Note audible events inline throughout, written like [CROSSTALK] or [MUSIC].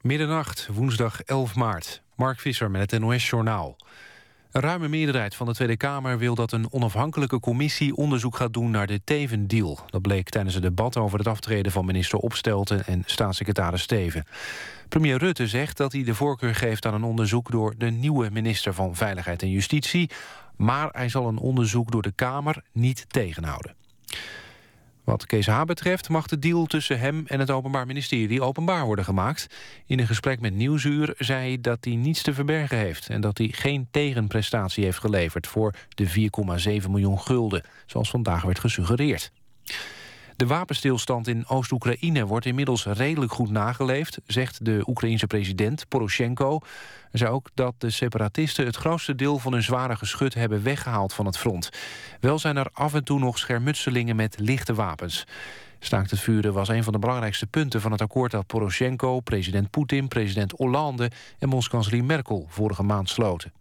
Middernacht, woensdag 11 maart. Mark Visser met het NOS-journaal. Een ruime meerderheid van de Tweede Kamer wil dat een onafhankelijke commissie onderzoek gaat doen naar de Teven-deal. Dat bleek tijdens het debat over het aftreden van minister Opstelten en staatssecretaris Steven. Premier Rutte zegt dat hij de voorkeur geeft aan een onderzoek door de nieuwe minister van Veiligheid en Justitie, maar hij zal een onderzoek door de Kamer niet tegenhouden. Wat Kees H. betreft mag de deal tussen hem en het Openbaar Ministerie openbaar worden gemaakt. In een gesprek met Nieuwsuur zei hij dat hij niets te verbergen heeft... en dat hij geen tegenprestatie heeft geleverd voor de 4,7 miljoen gulden... zoals vandaag werd gesuggereerd. De wapenstilstand in Oost-Oekraïne wordt inmiddels redelijk goed nageleefd... zegt de Oekraïense president Poroshenko. Hij zei ook dat de separatisten het grootste deel van hun zware geschut... hebben weggehaald van het front. Wel zijn er af en toe nog schermutselingen met lichte wapens. Staakt het vuren was een van de belangrijkste punten van het akkoord... dat Poroshenko, president Poetin, president Hollande... en bondskanselier Merkel vorige maand sloten.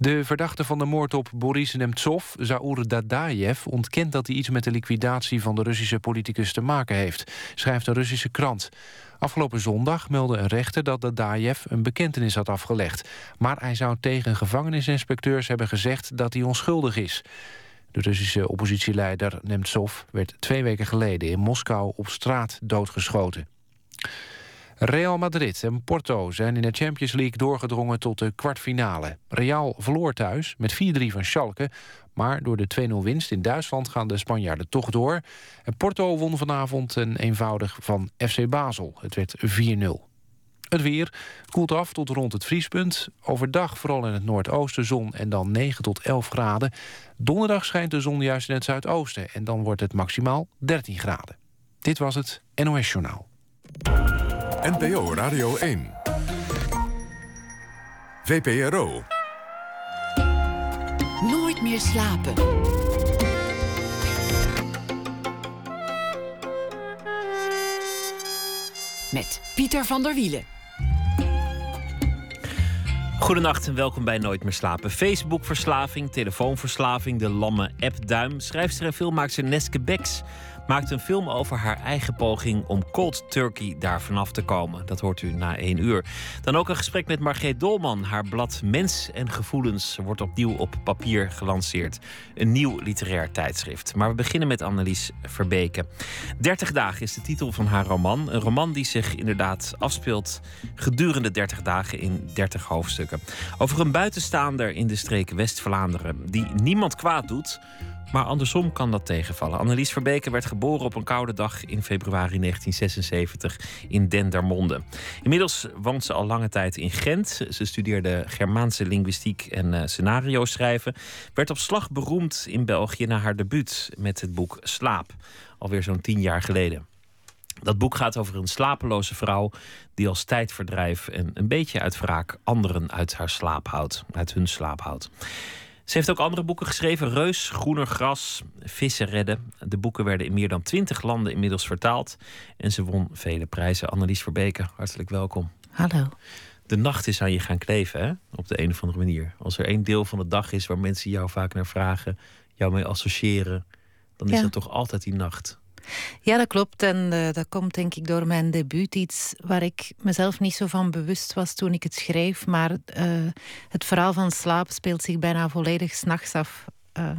De verdachte van de moord op Boris Nemtsov, Zaur Dadaev... ontkent dat hij iets met de liquidatie van de Russische politicus te maken heeft... schrijft een Russische krant. Afgelopen zondag meldde een rechter dat Dadaev een bekentenis had afgelegd. Maar hij zou tegen gevangenisinspecteurs hebben gezegd dat hij onschuldig is. De Russische oppositieleider Nemtsov werd twee weken geleden in Moskou op straat doodgeschoten. Real Madrid en Porto zijn in de Champions League doorgedrongen tot de kwartfinale. Real verloor thuis met 4-3 van Schalke. Maar door de 2-0 winst in Duitsland gaan de Spanjaarden toch door. En Porto won vanavond een eenvoudig van FC Basel. Het werd 4-0. Het weer koelt af tot rond het vriespunt. Overdag vooral in het noordoosten zon en dan 9 tot 11 graden. Donderdag schijnt de zon juist in het zuidoosten... en dan wordt het maximaal 13 graden. Dit was het NOS Journaal. NPO Radio 1. VPRO. Nooit meer slapen. Met Pieter van der Wielen. Goedenacht en welkom bij Nooit meer slapen. Facebook-verslaving, telefoonverslaving, de lamme app-duim. Schrijfster en filmmaakster Neske Becks maakt een film over haar eigen poging om cold turkey daar vanaf te komen. Dat hoort u na één uur. Dan ook een gesprek met Margreet Dolman. Haar blad Mens en Gevoelens wordt opnieuw op papier gelanceerd. Een nieuw literair tijdschrift. Maar we beginnen met Annelies Verbeke. 30 dagen is de titel van haar roman. Een roman die zich inderdaad afspeelt gedurende 30 dagen in 30 hoofdstukken. Over een buitenstaander in de streek West-Vlaanderen die niemand kwaad doet maar andersom kan dat tegenvallen. Annelies Verbeke werd geboren op een koude dag in februari 1976 in Dendermonde. Inmiddels woont ze al lange tijd in Gent. Ze studeerde Germaanse linguïstiek en uh, scenario schrijven. Werd op slag beroemd in België na haar debuut met het boek Slaap. Alweer zo'n tien jaar geleden. Dat boek gaat over een slapeloze vrouw die als tijdverdrijf en een beetje uit wraak anderen uit haar slaap houdt, uit hun slaap houdt. Ze heeft ook andere boeken geschreven: Reus, Groener Gras, Vissen redden. De boeken werden in meer dan twintig landen inmiddels vertaald. En ze won vele prijzen. Annelies Verbeke, hartelijk welkom. Hallo. De nacht is aan je gaan kleven, hè? op de een of andere manier. Als er één deel van de dag is waar mensen jou vaak naar vragen, jou mee associëren, dan is dat toch altijd die nacht. Ja, dat klopt. En uh, dat komt denk ik door mijn debuut. Iets waar ik mezelf niet zo van bewust was toen ik het schreef. Maar uh, het verhaal van slaap speelt zich bijna volledig s'nachts af. Uh,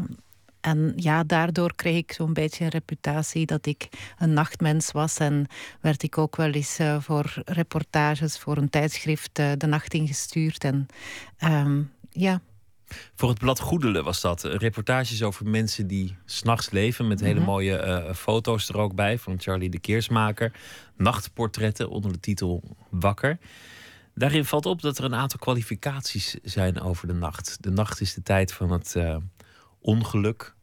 en ja, daardoor kreeg ik zo'n beetje een reputatie dat ik een nachtmens was. En werd ik ook wel eens voor reportages voor een tijdschrift de nacht ingestuurd. En um, ja, voor het blad Goedelen was dat. Reportages over mensen die s'nachts leven. Met hele mhm. mooie uh, foto's er ook bij van Charlie de Keersmaker. Nachtportretten onder de titel Wakker. Daarin valt op dat er een aantal kwalificaties zijn over de nacht. De nacht is de tijd van het uh, ongeluk.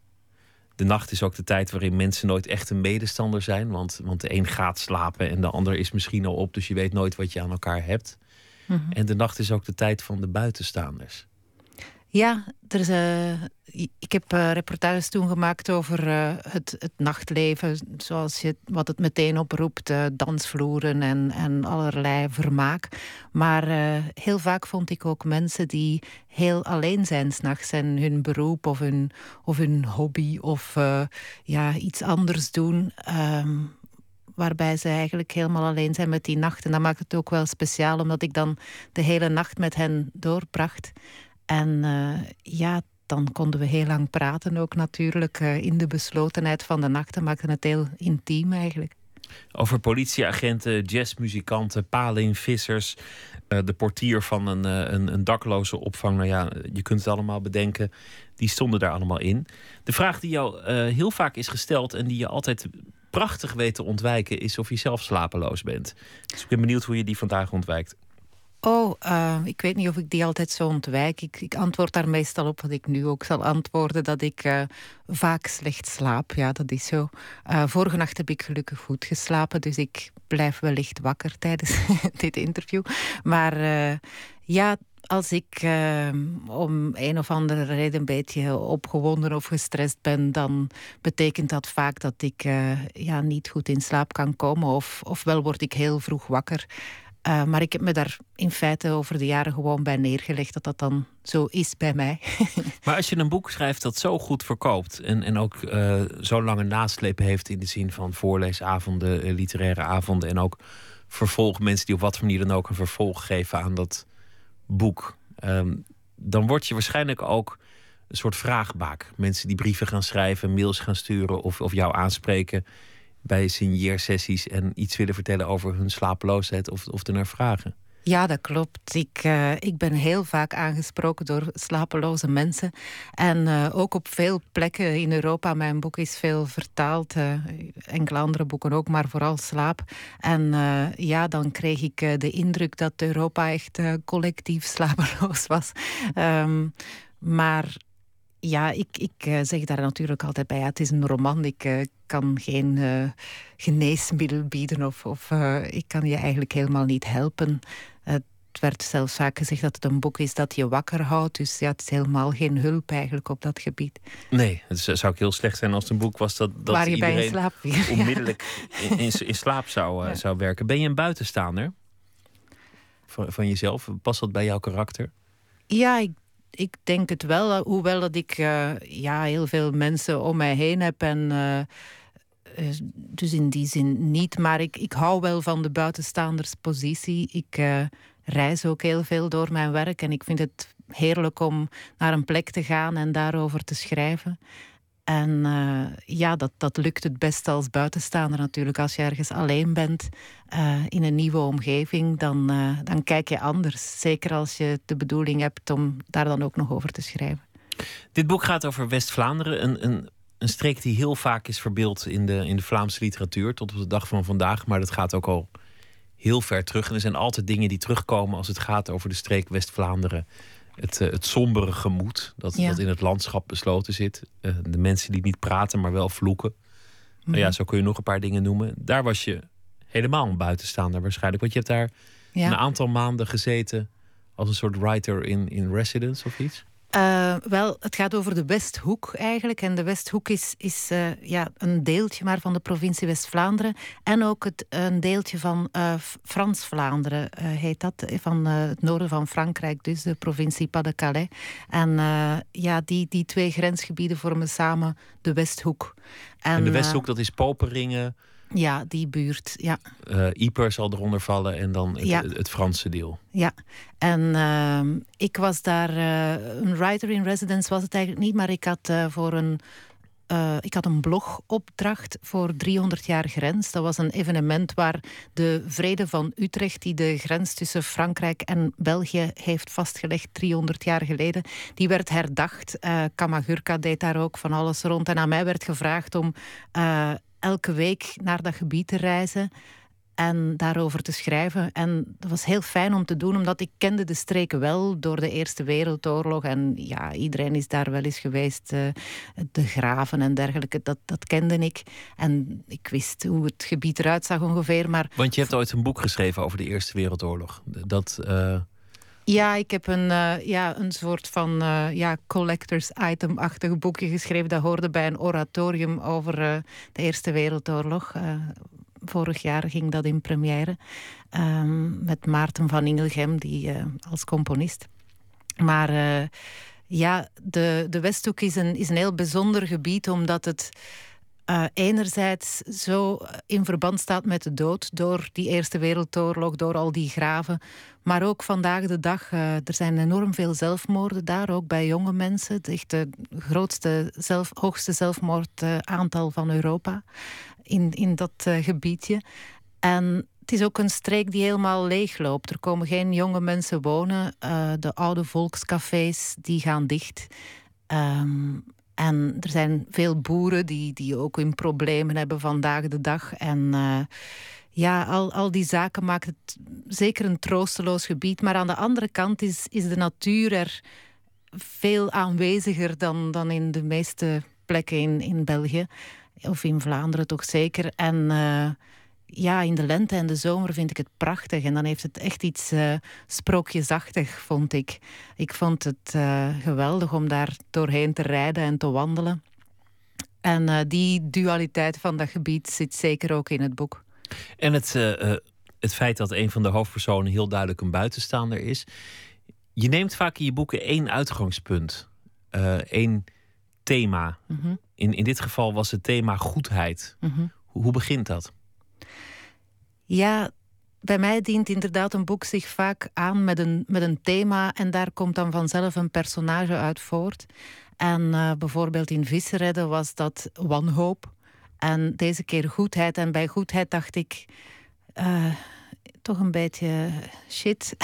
De nacht is ook de tijd waarin mensen nooit echt een medestander zijn. Want, want de een gaat slapen en de ander is misschien al op. Dus je weet nooit wat je aan elkaar hebt. Mm -hmm. En de nacht is ook de tijd van de buitenstaanders. Ja, er is, uh, ik heb uh, reportages toen gemaakt over uh, het, het, nachtleven, zoals wat het meteen oproept, dansvloeren en, en allerlei vermaak. Maar heel vaak vond ik ook mensen die heel alleen zijn s'nachts en hun beroep of hun, of hobby of ja, iets anders doen. Um, waarbij ze eigenlijk helemaal alleen zijn met die nacht. En dat maakt het ook wel speciaal, omdat ik dan de hele nacht met hen doorbracht. En ja, dan konden we heel lang praten ook natuurlijk in de beslotenheid van de nacht. Dat maakte het heel intiem eigenlijk. Over politieagenten, jazzmuzikanten, palingvissers, uh, de portier van een, een, een, dakloze opvang. Nou ja, je kunt het allemaal bedenken. Die stonden daar allemaal in. De vraag die jou heel vaak is gesteld en die je altijd prachtig weet te ontwijken, is of je zelf slapeloos bent. Dus ik ben benieuwd hoe je die vandaag ontwijkt. Oh, uh, ik weet niet of ik die altijd zo ontwijk. Ik, ik, antwoord daar meestal op wat ik nu ook zal antwoorden: dat ik uh, vaak slecht slaap. Ja, dat is zo. Uh, vorige nacht heb ik gelukkig goed geslapen, dus ik blijf wellicht wakker [LAUGHS] tijdens dit interview. Maar ja, als ik om een of andere reden een beetje opgewonden of gestrest ben, dan betekent dat vaak dat ik ja, niet goed in slaap kan komen. Of, ofwel word ik heel vroeg wakker. Uh, maar ik heb me daar in feite over de jaren gewoon bij neergelegd dat dat dan zo is bij mij. [LAUGHS] maar als je een boek schrijft dat zo goed verkoopt en, en ook uh, zo lange nasleep heeft in de zin van voorleesavonden, uh, literaire avonden en ook vervolg, mensen die op wat manier dan ook een vervolg geven aan dat boek, um, dan word je waarschijnlijk ook een soort vraagbaak. Mensen die brieven gaan schrijven, mails gaan sturen of, of jou aanspreken bij signeersessies en iets willen vertellen over hun slapeloosheid of, of er naar vragen. Ja, dat klopt. Ik, uh, ik ben heel vaak aangesproken door slapeloze mensen. En uh, ook op veel plekken in Europa. Mijn boek is veel vertaald. Uh, enkele andere boeken ook, maar vooral slaap. En ja, dan kreeg ik de indruk dat Europa echt collectief [LAUGHS] slapeloos was. Um, maar ja, ik, ik uh, zeg daar natuurlijk altijd bij. Ja, het is een roman. Ik uh, kan geen uh, geneesmiddel bieden of, of ik kan je eigenlijk helemaal niet helpen. het werd zelfs vaak gezegd dat het een boek is dat je wakker houdt. Dus ja, het is helemaal geen hulp eigenlijk op dat gebied. Nee, het zou ook heel slecht zijn als het een boek was dat, dat Waar je iedereen bij in slaap [LAUGHS] onmiddellijk in, in, in, slaap zou, zou werken. Ben je een buitenstaander van, van jezelf? Past dat bij jouw karakter? Ja, ik ik denk het wel, eh, hoewel dat ik uh, ja, heel veel mensen om mij heen heb. En, uh, dus in die zin niet. Maar ik, ik hou wel van de buitenstaanderspositie. Ik reis ook heel veel door mijn werk. En ik vind het heerlijk om naar een plek te gaan en daarover te schrijven. En uh, ja, dat, dat lukt het best als buitenstaander natuurlijk. Als je ergens alleen bent uh, in een nieuwe omgeving, dan, uh, dan kijk je anders. Zeker als je de bedoeling hebt om daar dan ook nog over te schrijven. Dit boek gaat over West-Vlaanderen, een, een, een streek die heel vaak is verbeeld in de, in de Vlaamse literatuur tot op de dag van vandaag. Maar dat gaat ook al heel ver terug. En er zijn altijd dingen die terugkomen als het gaat over de streek West-Vlaanderen het, uh, het sombere gemoed dat, dat in het landschap besloten zit. Uh, de mensen die niet praten, maar wel vloeken. Nou ja, mhm. zo kun je nog een paar dingen noemen. Daar was je helemaal een buitenstaander waarschijnlijk. Want je hebt daar ja. een aantal maanden gezeten als een soort writer in, in residence of iets. Uh, wel, het gaat over de Westhoek eigenlijk. En de Westhoek is, is uh, ja, een deeltje maar van de provincie West-Vlaanderen. En ook het, een deeltje van uh, Frans-Vlaanderen heet dat. Van het noorden van Frankrijk, dus de provincie Pas-de-Calais. En ja, die, die twee grensgebieden vormen samen de Westhoek. En, en de Westhoek, dat is Poperingen... Ja, die buurt, ja. Uh, Ieper zal eronder vallen en dan het, het Franse deel. Ja, en uh, ik was daar, uh, een writer in residence was het eigenlijk niet, maar ik had uh, voor een uh, ik had een blogopdracht voor 300 jaar grens. Dat was een evenement waar de Vrede van Utrecht, die de grens tussen Frankrijk en België heeft vastgelegd 300 jaar geleden, die werd herdacht. Uh, Kamagurka deed daar ook van alles rond. En aan mij werd gevraagd om uh, elke week naar dat gebied te reizen en daarover te schrijven. En dat was heel fijn om te doen, omdat ik kende de streken wel door de Eerste Wereldoorlog. En ja, iedereen is daar wel eens geweest. Uh, de graven en dergelijke, dat, dat kende ik. En ik wist hoe het gebied eruit zag ongeveer. Maar... Want je hebt ooit een boek geschreven over de Eerste Wereldoorlog. Dat... Uh... Ja, ik heb een, uh, ja, een soort van uh, ja, collectors item-achtig boekje geschreven. Dat hoorde bij een oratorium over uh, de Eerste Wereldoorlog. vorig jaar ging dat in première. Um, met Maarten van Ingelgem, die, als componist. Maar ja, de, de Westhoek is een, is een heel bijzonder gebied, omdat het uh, enerzijds zo in verband staat met de dood door die Eerste Wereldoorlog, door al die graven. Maar ook vandaag de dag, uh, er zijn enorm veel zelfmoorden daar, ook bij jonge mensen. Het echt het grootste, zelf, hoogste zelfmoordaantal van Europa in, in dat gebiedje. En het is ook een streek die helemaal leeg loopt. Er komen geen jonge mensen wonen. de oude volkscafés die gaan dicht. Um, en er zijn veel boeren die, die ook hun problemen hebben vandaag de dag. En uh, ja, al, al die zaken maken het zeker een troosteloos gebied. Maar aan de andere kant is, is de natuur er veel aanweziger dan, dan in de meeste plekken in, in België. Of in Vlaanderen toch zeker. En uh, ja, in de lente en de zomer vind ik het prachtig. En dan heeft het echt iets uh, sprookjesachtig, vond ik. Ik vond het uh, geweldig om daar doorheen te rijden en te wandelen. En uh, die dualiteit van dat gebied zit zeker ook in het boek. En het, het feit dat een van de hoofdpersonen heel duidelijk een buitenstaander is. Je neemt vaak in je boeken één uitgangspunt, één thema. Mm -hmm. in, in dit geval was het thema goedheid. Mm -hmm. hoe, hoe begint dat? Ja, bij mij dient inderdaad een boek zich vaak aan met een, met een thema en daar komt dan vanzelf een personage uit voort. En uh, bijvoorbeeld in Visseredden was dat wanhoop. En deze keer goedheid. En bij goedheid dacht ik uh, toch een beetje shit.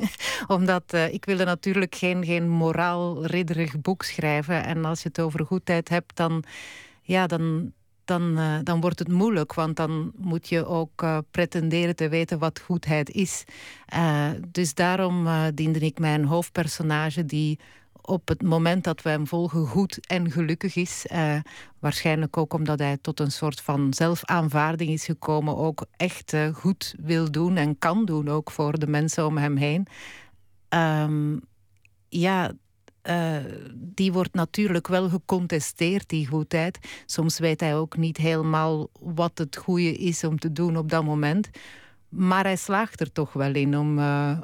[LAUGHS] Omdat uh, ik wilde natuurlijk geen, geen moraalridderig boek schrijven. En als je het over goedheid hebt, dan, ja, dan, dan, uh, dan wordt het moeilijk. Want dan moet je ook uh, pretenderen te weten wat goedheid is. Uh, dus daarom diende ik mijn hoofdpersonage die op het moment dat we hem volgen goed en gelukkig is. waarschijnlijk ook omdat hij tot een soort van zelfaanvaarding is gekomen. Ook echt goed wil doen en kan doen ook voor de mensen om hem heen. Um, ja, uh, die wordt natuurlijk wel gecontesteerd, die goedheid. Soms weet hij ook niet helemaal wat het goede is om te doen op dat moment. Maar hij slaagt er toch wel in om uh,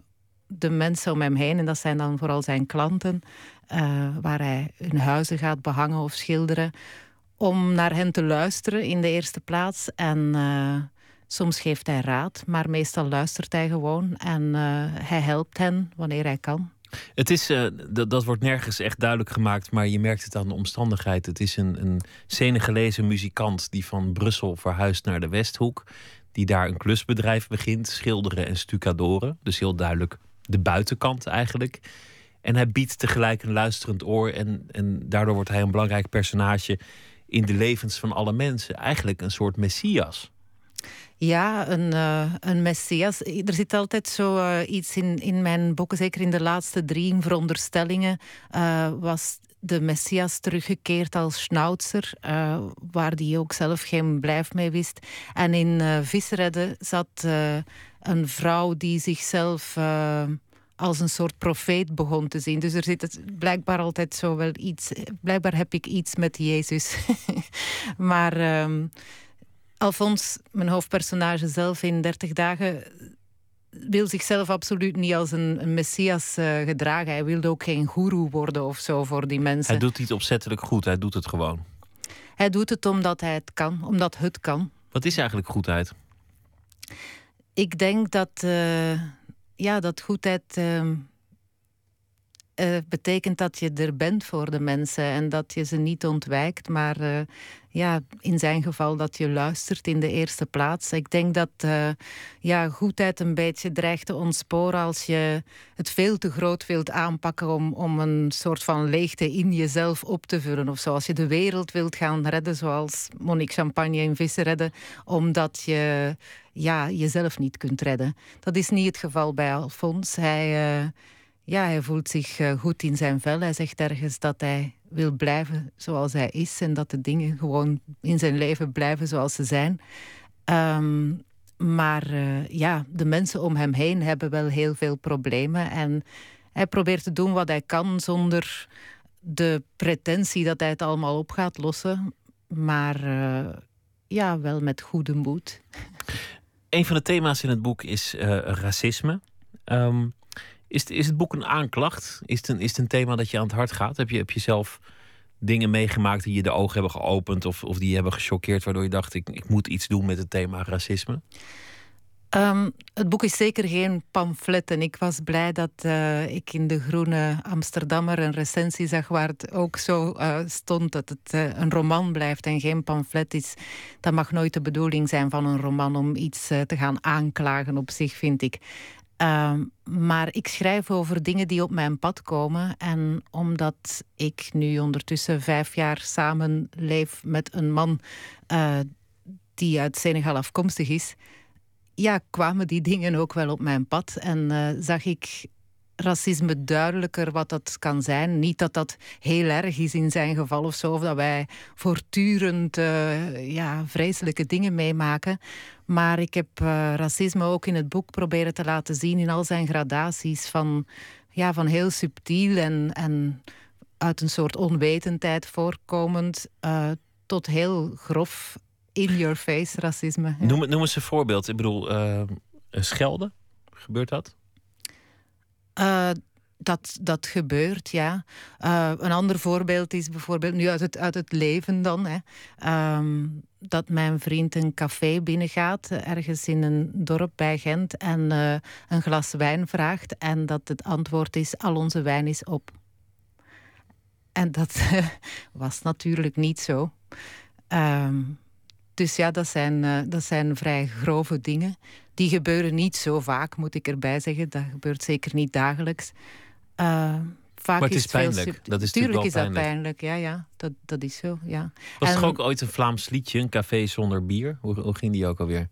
de mensen om hem heen, en dat zijn dan vooral zijn klanten, uh, waar hij hun huizen gaat behangen of schilderen, om naar hen te luisteren in de eerste plaats. En soms geeft hij raad, maar meestal luistert hij gewoon en hij helpt hen wanneer hij kan. Het is, uh, dat wordt nergens echt duidelijk gemaakt, maar je merkt het aan de omstandigheid. Het is een, een muzikant die van Brussel verhuist naar de Westhoek. Die daar een klusbedrijf begint, schilderen en stucadoren. Dus heel duidelijk de buitenkant eigenlijk. En hij biedt tegelijk een luisterend oor. En, en daardoor wordt hij een belangrijk personage in de levens van alle mensen. Eigenlijk een soort messias. Ja, een, uh, een messias. Er zit altijd zo uh, iets in, in mijn boeken, zeker in de laatste drie veronderstellingen, uh, was de messias teruggekeerd als schnauzer, waar die ook zelf geen blijf mee wist. En in Visseredden zat een vrouw die zichzelf als een soort profeet begon te zien. Dus er zit blijkbaar altijd zo wel iets. Blijkbaar heb ik iets met Jezus. [LAUGHS] maar. Ehm, Alfons, mijn hoofdpersonage zelf in 30 dagen, wil zichzelf absoluut niet als een, een messias uh, gedragen. Hij wilde ook geen goeroe worden of zo voor die mensen. Hij doet iets opzettelijk goed, hij doet het gewoon. Hij doet het omdat hij het kan, omdat het kan. Wat is eigenlijk goedheid? Ik denk dat, uh, ja, dat goedheid uh, betekent dat je er bent voor de mensen en dat je ze niet ontwijkt, maar ja, in zijn geval dat je luistert in de eerste plaats. Ik denk dat uh, ja, goedheid een beetje dreigt te ontsporen als je het veel te groot wilt aanpakken om, om een soort van leegte in jezelf op te vullen. Of zoals je de wereld wilt gaan redden, zoals Monique Champagne in Vissen redden, omdat je ja, jezelf niet kunt redden. Dat is niet het geval bij Alfons. Hij, uh, ja, hij voelt zich uh, goed in zijn vel. Hij zegt ergens dat hij wil blijven zoals hij is en dat de dingen gewoon in zijn leven blijven zoals ze zijn. Um, maar uh, ja, de mensen om hem heen hebben wel heel veel problemen. En hij probeert te doen wat hij kan zonder de pretentie dat hij het allemaal op gaat lossen. Maar uh, ja, wel met goede moed. Een van de thema's in het boek is racisme. Um, is, is het boek een aanklacht? Is het een, is het een thema dat je aan het hart gaat? Heb je, heb je zelf dingen meegemaakt die je de ogen hebben geopend of, of die je hebben gechoqueerd, waardoor je dacht: ik, ik moet iets doen met het thema racisme? Um, het boek is zeker geen pamflet. En ik was blij dat uh, ik in de Groene Amsterdammer een recensie zag waar het ook zo uh, stond dat het uh, een roman blijft en geen pamflet is. Dat mag nooit de bedoeling zijn van een roman om iets te gaan aanklagen op zich, vind ik. Ehm, maar ik schrijf over dingen die op mijn pad komen. En omdat ik nu ondertussen vijf jaar samen leef met een man die uit Senegal afkomstig is ja, kwamen die dingen ook wel op mijn pad. En uh, zag ik racisme duidelijker wat dat kan zijn. Niet dat dat heel erg is in zijn geval of zo, of dat wij voortdurend uh, ja, vreselijke dingen meemaken. Maar ik heb uh, racisme ook in het boek proberen te laten zien in al zijn gradaties. Van, ja, van heel subtiel en, en uit een soort onwetendheid voorkomend tot heel grof in-your-face racisme. Noem, noem eens een voorbeeld. Ik bedoel, schelden. Gebeurt dat? Uh, dat, dat gebeurt, ja. Uh, een ander voorbeeld is bijvoorbeeld nu uit het, uit het leven dan. Hè. Um, dat mijn vriend een café binnengaat, ergens in een dorp bij Gent, en uh, een glas wijn vraagt. En dat het antwoord is: al onze wijn is op. En dat [LAUGHS] was natuurlijk niet zo. Um, dus ja, dat zijn, dat zijn vrij grove dingen. Die gebeuren niet zo vaak, moet ik erbij zeggen. Dat gebeurt zeker niet dagelijks. Uh, vaak maar het is, is pijnlijk. Dat is Tuurlijk is dat pijnlijk, ja, ja. Dat, dat is zo, ja. Was er ook ooit een Vlaams liedje, een café zonder bier? Hoe, hoe ging die ook alweer?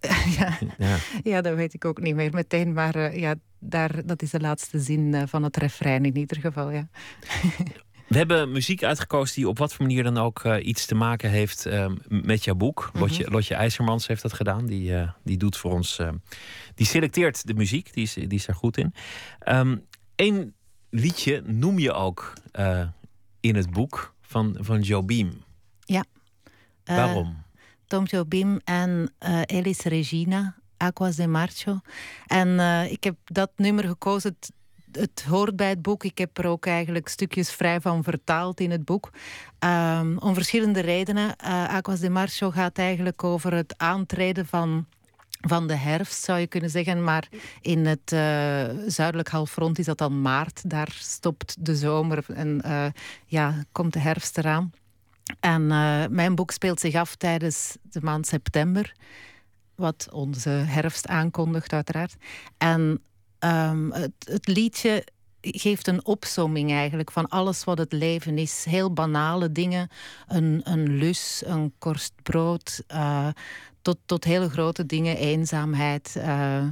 [LAUGHS] ja. ja. Ja. dat weet ik ook niet meer meteen. Maar uh, ja, daar, dat is de laatste zin van het refrein in ieder geval, ja. [LAUGHS] We hebben muziek uitgekozen die op wat voor manier dan ook uh, iets te maken heeft uh, met jouw boek. Mm -hmm. Lotje, Lotje IJzermans heeft dat gedaan. Die, uh, die doet voor ons. die selecteert de muziek. Die is, die is daar goed in. Eén ehm, liedje noem je ook in het boek van, van Joe Beam. Ja. Waarom? Tom Joe Beam en Elis Regina. Aquas de Marcho. En ik heb dat nummer gekozen het hoort bij het boek. Ik heb er ook eigenlijk stukjes vrij van vertaald in het boek. Um, om verschillende redenen. Uh, Aquas de Marcho gaat eigenlijk over het aantreden van van de herfst, zou je kunnen zeggen. Maar in het uh, zuidelijk halfrond is dat dan maart. Daar stopt de zomer en uh, ja, komt de herfst eraan. En mijn boek speelt zich af tijdens de maand september. Wat onze herfst aankondigt, uiteraard. En Um, het, het, liedje geeft een opsomming eigenlijk van alles wat het leven is. Heel banale dingen. Een, een lus, een korst brood. Uh, tot, tot hele grote dingen, eenzaamheid. Uh,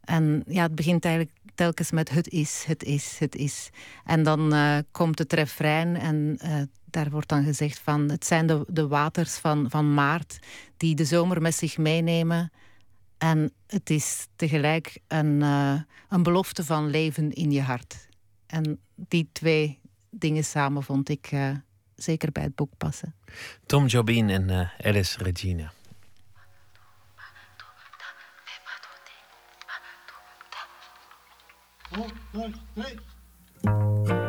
en ja, het begint eigenlijk telkens met het is, het is, het is. En dan uh, komt het refrein en daar wordt dan gezegd van... het zijn de, de waters van, van maart die de zomer met zich meenemen... En het is tegelijk een, uh, een belofte van leven in je hart. En die twee dingen samen vond ik uh, zeker bij het boek passen. Tom Jobin en uh, Alice Regina. pedra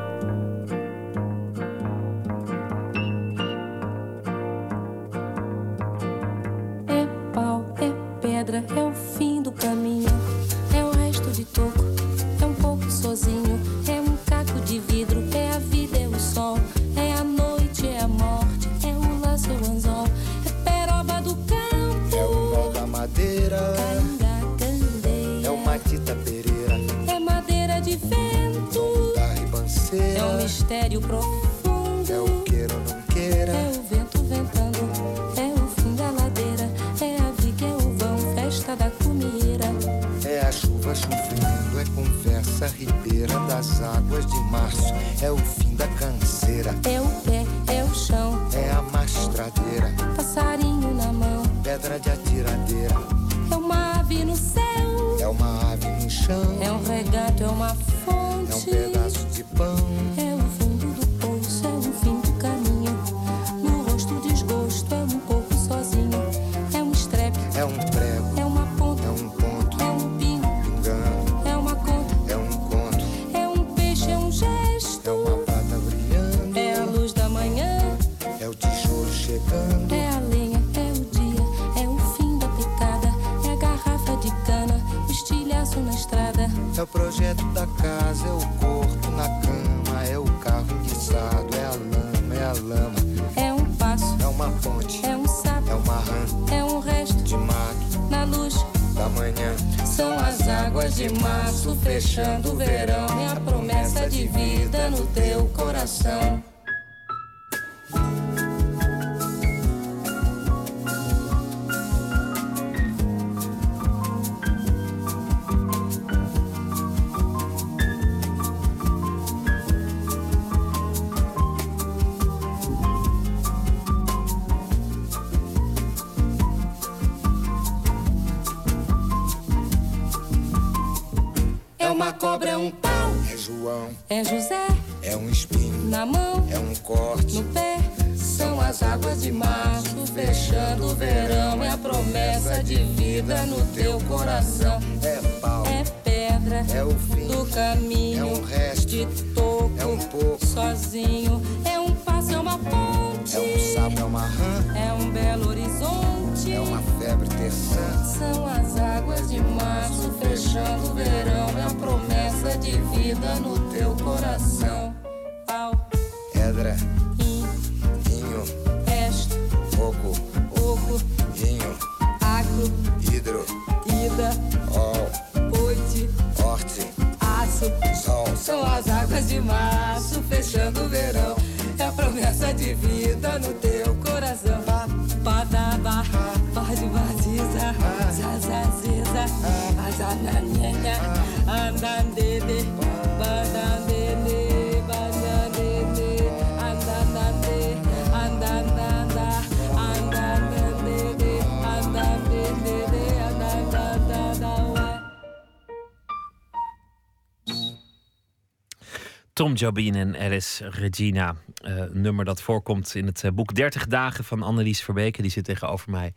Jobin en Alice Regina. eh, nummer dat voorkomt in het eh, boek 30 dagen van Annelies Verbeke. Die zit tegenover mij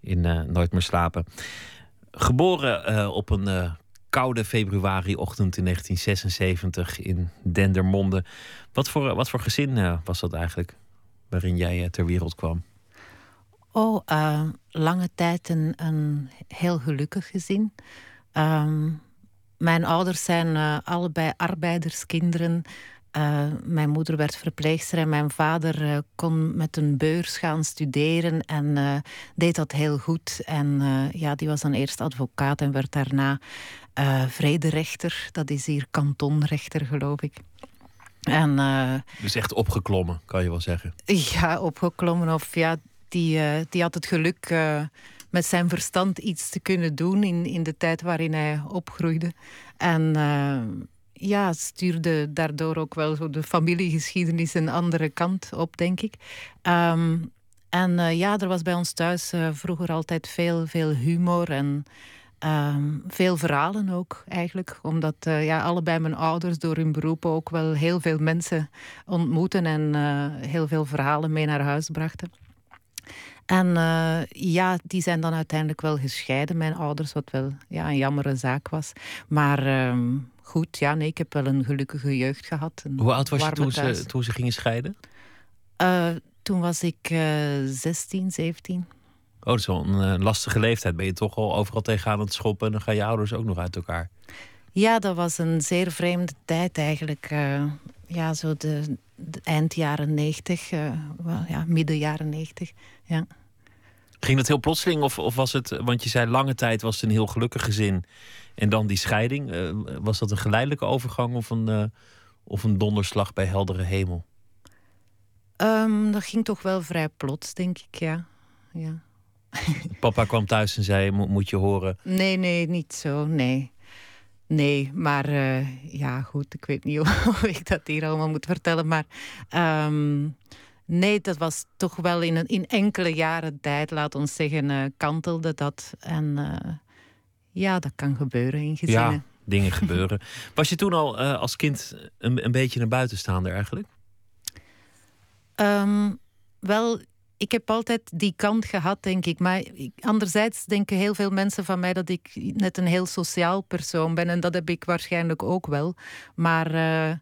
in eh, Nooit meer slapen. Geboren op een koude februariochtend in 1976 in Dendermonde. Wat voor, wat voor gezin was dat eigenlijk waarin jij ter wereld kwam? Oh, lange tijd een, een heel gelukkig gezin. Ehm, mijn ouders zijn eh, allebei arbeiderskinderen. Eh, mijn moeder werd verpleegster en mijn vader eh, kon met een beurs gaan studeren en deed dat heel goed. En ja, die was dan eerst advocaat en werd daarna vrederechter. Dat is hier kantonrechter, geloof ik. En Dus echt opgeklommen, kan je wel zeggen. ja, opgeklommen. Of ja, die, die had het geluk met zijn verstand iets te kunnen doen in, in de tijd waarin hij opgroeide. En eh, ja, stuurde daardoor ook wel zo de familiegeschiedenis een andere kant op, denk ik. Ehm, en eh, ja, er was bij ons thuis eh, vroeger altijd veel, veel humor en ehm, veel verhalen ook eigenlijk. Omdat ja, allebei mijn ouders door hun beroep ook wel heel veel mensen ontmoeten en heel veel verhalen mee naar huis brachten. En eh, ja, die zijn dan uiteindelijk wel gescheiden, mijn ouders, wat wel ja, een jammere zaak was. Maar ehm, goed, ja, nee, ik heb wel een gelukkige jeugd gehad. Hoe oud was je toen thuis. ze, toen ze gingen scheiden? Eh, toen was ik eh 16, 17. Oh, dat is wel een eh, lastige leeftijd. Ben je toch al overal tegenaan aan het schoppen en dan gaan je ouders ook nog uit elkaar. Ja, dat was een zeer vreemde tijd eigenlijk. Ja, zo de, de eind jaren 90, eh, wel, ja, midden jaren 90. Ja. Ging dat heel plotseling of, of was het, want je zei lange tijd was het een heel gelukkig gezin en dan die scheiding. Eh, was dat een geleidelijke overgang of een, eh, of een donderslag bij heldere hemel? Ehm, dat ging toch wel vrij plots, denk ik, ja. ja. Papa kwam thuis en zei, "Mo- moet je horen, Nee, nee, niet zo, nee. Nee, maar eh, ja, goed, ik weet niet [LAUGHS] hoe ik dat hier allemaal moet vertellen. Maar ehm, nee, dat was toch wel in, een, in enkele jaren tijd, laat ons zeggen, eh, kantelde dat. En eh, ja, dat kan gebeuren in gezinnen. ja, dingen [LAUGHS] gebeuren. Was je toen al als kind een, een beetje een buitenstaander eigenlijk? Ehm, wel, ik heb altijd die kant gehad, denk ik. Maar ik- anderzijds denken heel veel mensen van mij dat ik net een heel sociaal persoon ben. En dat heb ik waarschijnlijk ook wel. Maar eh,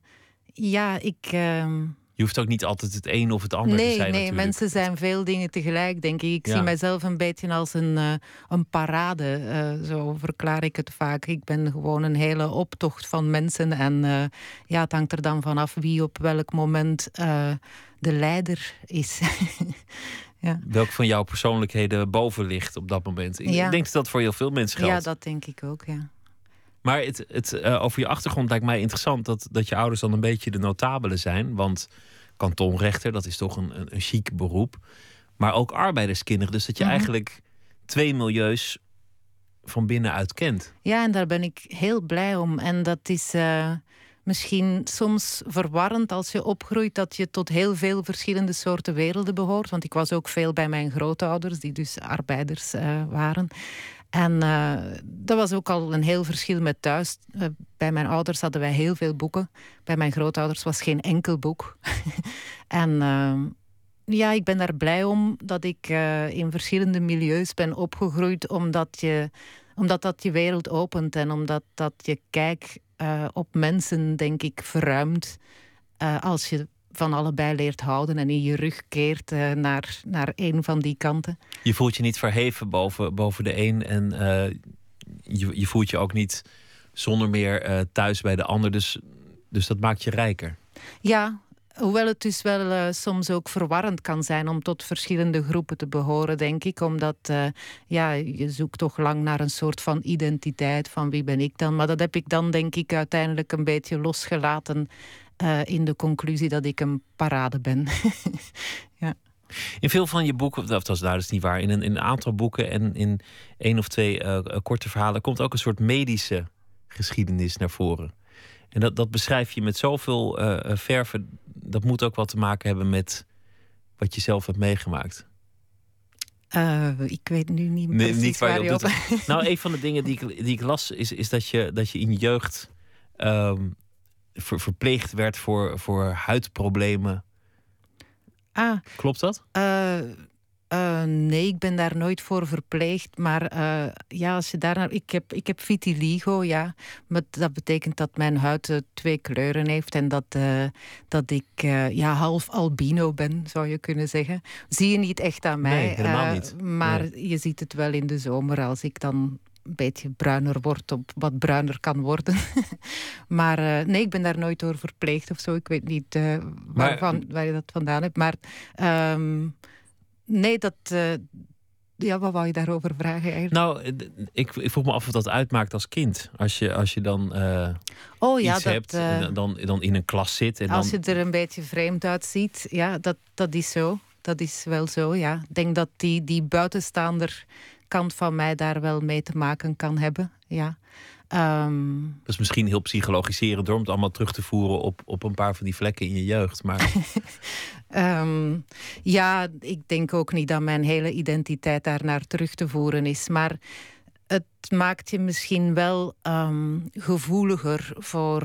ja, ik, ehm, Je hoeft ook niet altijd het een of het ander nee, te zijn. Nee, natuurlijk. mensen zijn veel dingen tegelijk, denk ik. Ik Ja. zie mijzelf een beetje als een, eh, een parade. eh, zo verklaar ik het vaak. Ik ben gewoon een hele optocht van mensen. En ja, het hangt er dan vanaf wie op welk moment de leider is. [LAUGHS] ja. Welk van jouw persoonlijkheden boven ligt op dat moment. Ik Ja. denk dat dat voor heel veel mensen geldt. ja, dat denk ik ook, ja. Maar het, het, eh, over je achtergrond lijkt mij interessant dat, dat je ouders dan een beetje de notabelen zijn. Want kantonrechter, dat is toch een, een, een chic beroep. Maar ook arbeiderskinderen. Dus dat je Mhm. eigenlijk twee milieus van binnenuit kent. Ja, en daar ben ik heel blij om. En dat is eh, misschien soms verwarrend als je opgroeit dat je tot heel veel verschillende soorten werelden behoort. Want ik was ook veel bij mijn grootouders, die dus arbeiders eh, waren. En eh, dat was ook al een heel verschil met thuis. Eh, bij mijn ouders hadden wij heel veel boeken. Bij mijn grootouders was geen enkel boek. [LAUGHS] en eh, ja, ik ben daar blij om dat ik in verschillende milieus ben opgegroeid, omdat, je, omdat dat je wereld opent en omdat dat je kijk eh, op mensen, denk ik, verruimt. eh, als je van allebei leert houden en in je rug keert eh, naar, naar een van die kanten. Je voelt je niet verheven boven, boven de een. En je, je voelt je ook niet zonder meer thuis bij de ander. Dus, dus dat maakt je rijker. Ja, hoewel het dus wel eh, soms ook verwarrend kan zijn om tot verschillende groepen te behoren, denk ik. Omdat eh, ja, je zoekt toch lang naar een soort van identiteit van wie ben ik dan. Maar dat heb ik dan denk ik uiteindelijk een beetje losgelaten eh, in de conclusie dat ik een parade ben. [LAUGHS] In veel van je boeken, dat is dat is niet waar, in een, in een aantal boeken en in één of twee korte verhalen komt ook een soort medische geschiedenis naar voren. En dat, dat beschrijf je met zoveel verven. Dat moet ook wat te maken hebben met wat je zelf hebt meegemaakt. Eh, ik weet nu niet Nee, precies niet waar je op doet. [LAUGHS] Nou, een van de dingen die ik, die ik las, is, is dat, je, dat je in je jeugd ehm, ver- verpleegd werd voor, voor huidproblemen. ah, Klopt dat? Eh, eh, nee, ik ben daar nooit voor verpleegd. Maar eh, ja, als je daar naar. Ik heb, ik heb vitiligo, ja. Maar dat betekent dat mijn huid eh, twee kleuren heeft. En dat, dat ik ja, half albino ben, zou je kunnen zeggen. Zie je niet echt aan mij. Nee, helemaal niet. Maar je ziet het wel in de zomer als ik dan een beetje bruiner word, op wat bruiner kan worden. [LAUGHS] maar nee, ik ben daar nooit door verpleegd of zo. Ik weet niet waarvan, waar je dat vandaan hebt. Maar ehm, nee, dat. eh, ja, wat wou je daarover vragen eigenlijk? Nou, eh, ik, ik vroeg me af of dat uitmaakt als kind. Als je, als je dan eh, oh ja, iets dat. hebt en dan- dan, dan in een klas zit. En als dan, je er een beetje vreemd uitziet, ja, dat, dat is zo. Dat is wel zo, ja. Ik denk dat die, die buitenstaander kant van mij daar wel mee te maken kan hebben, ja. Ehm, Dat is misschien heel psychologiserend door om het allemaal terug te voeren op, op een paar van die vlekken in je jeugd. Maar [LAUGHS] Ehm, ja, ik denk ook niet dat mijn hele identiteit daar naar terug te voeren is. Maar het maakt je misschien wel ehm, gevoeliger voor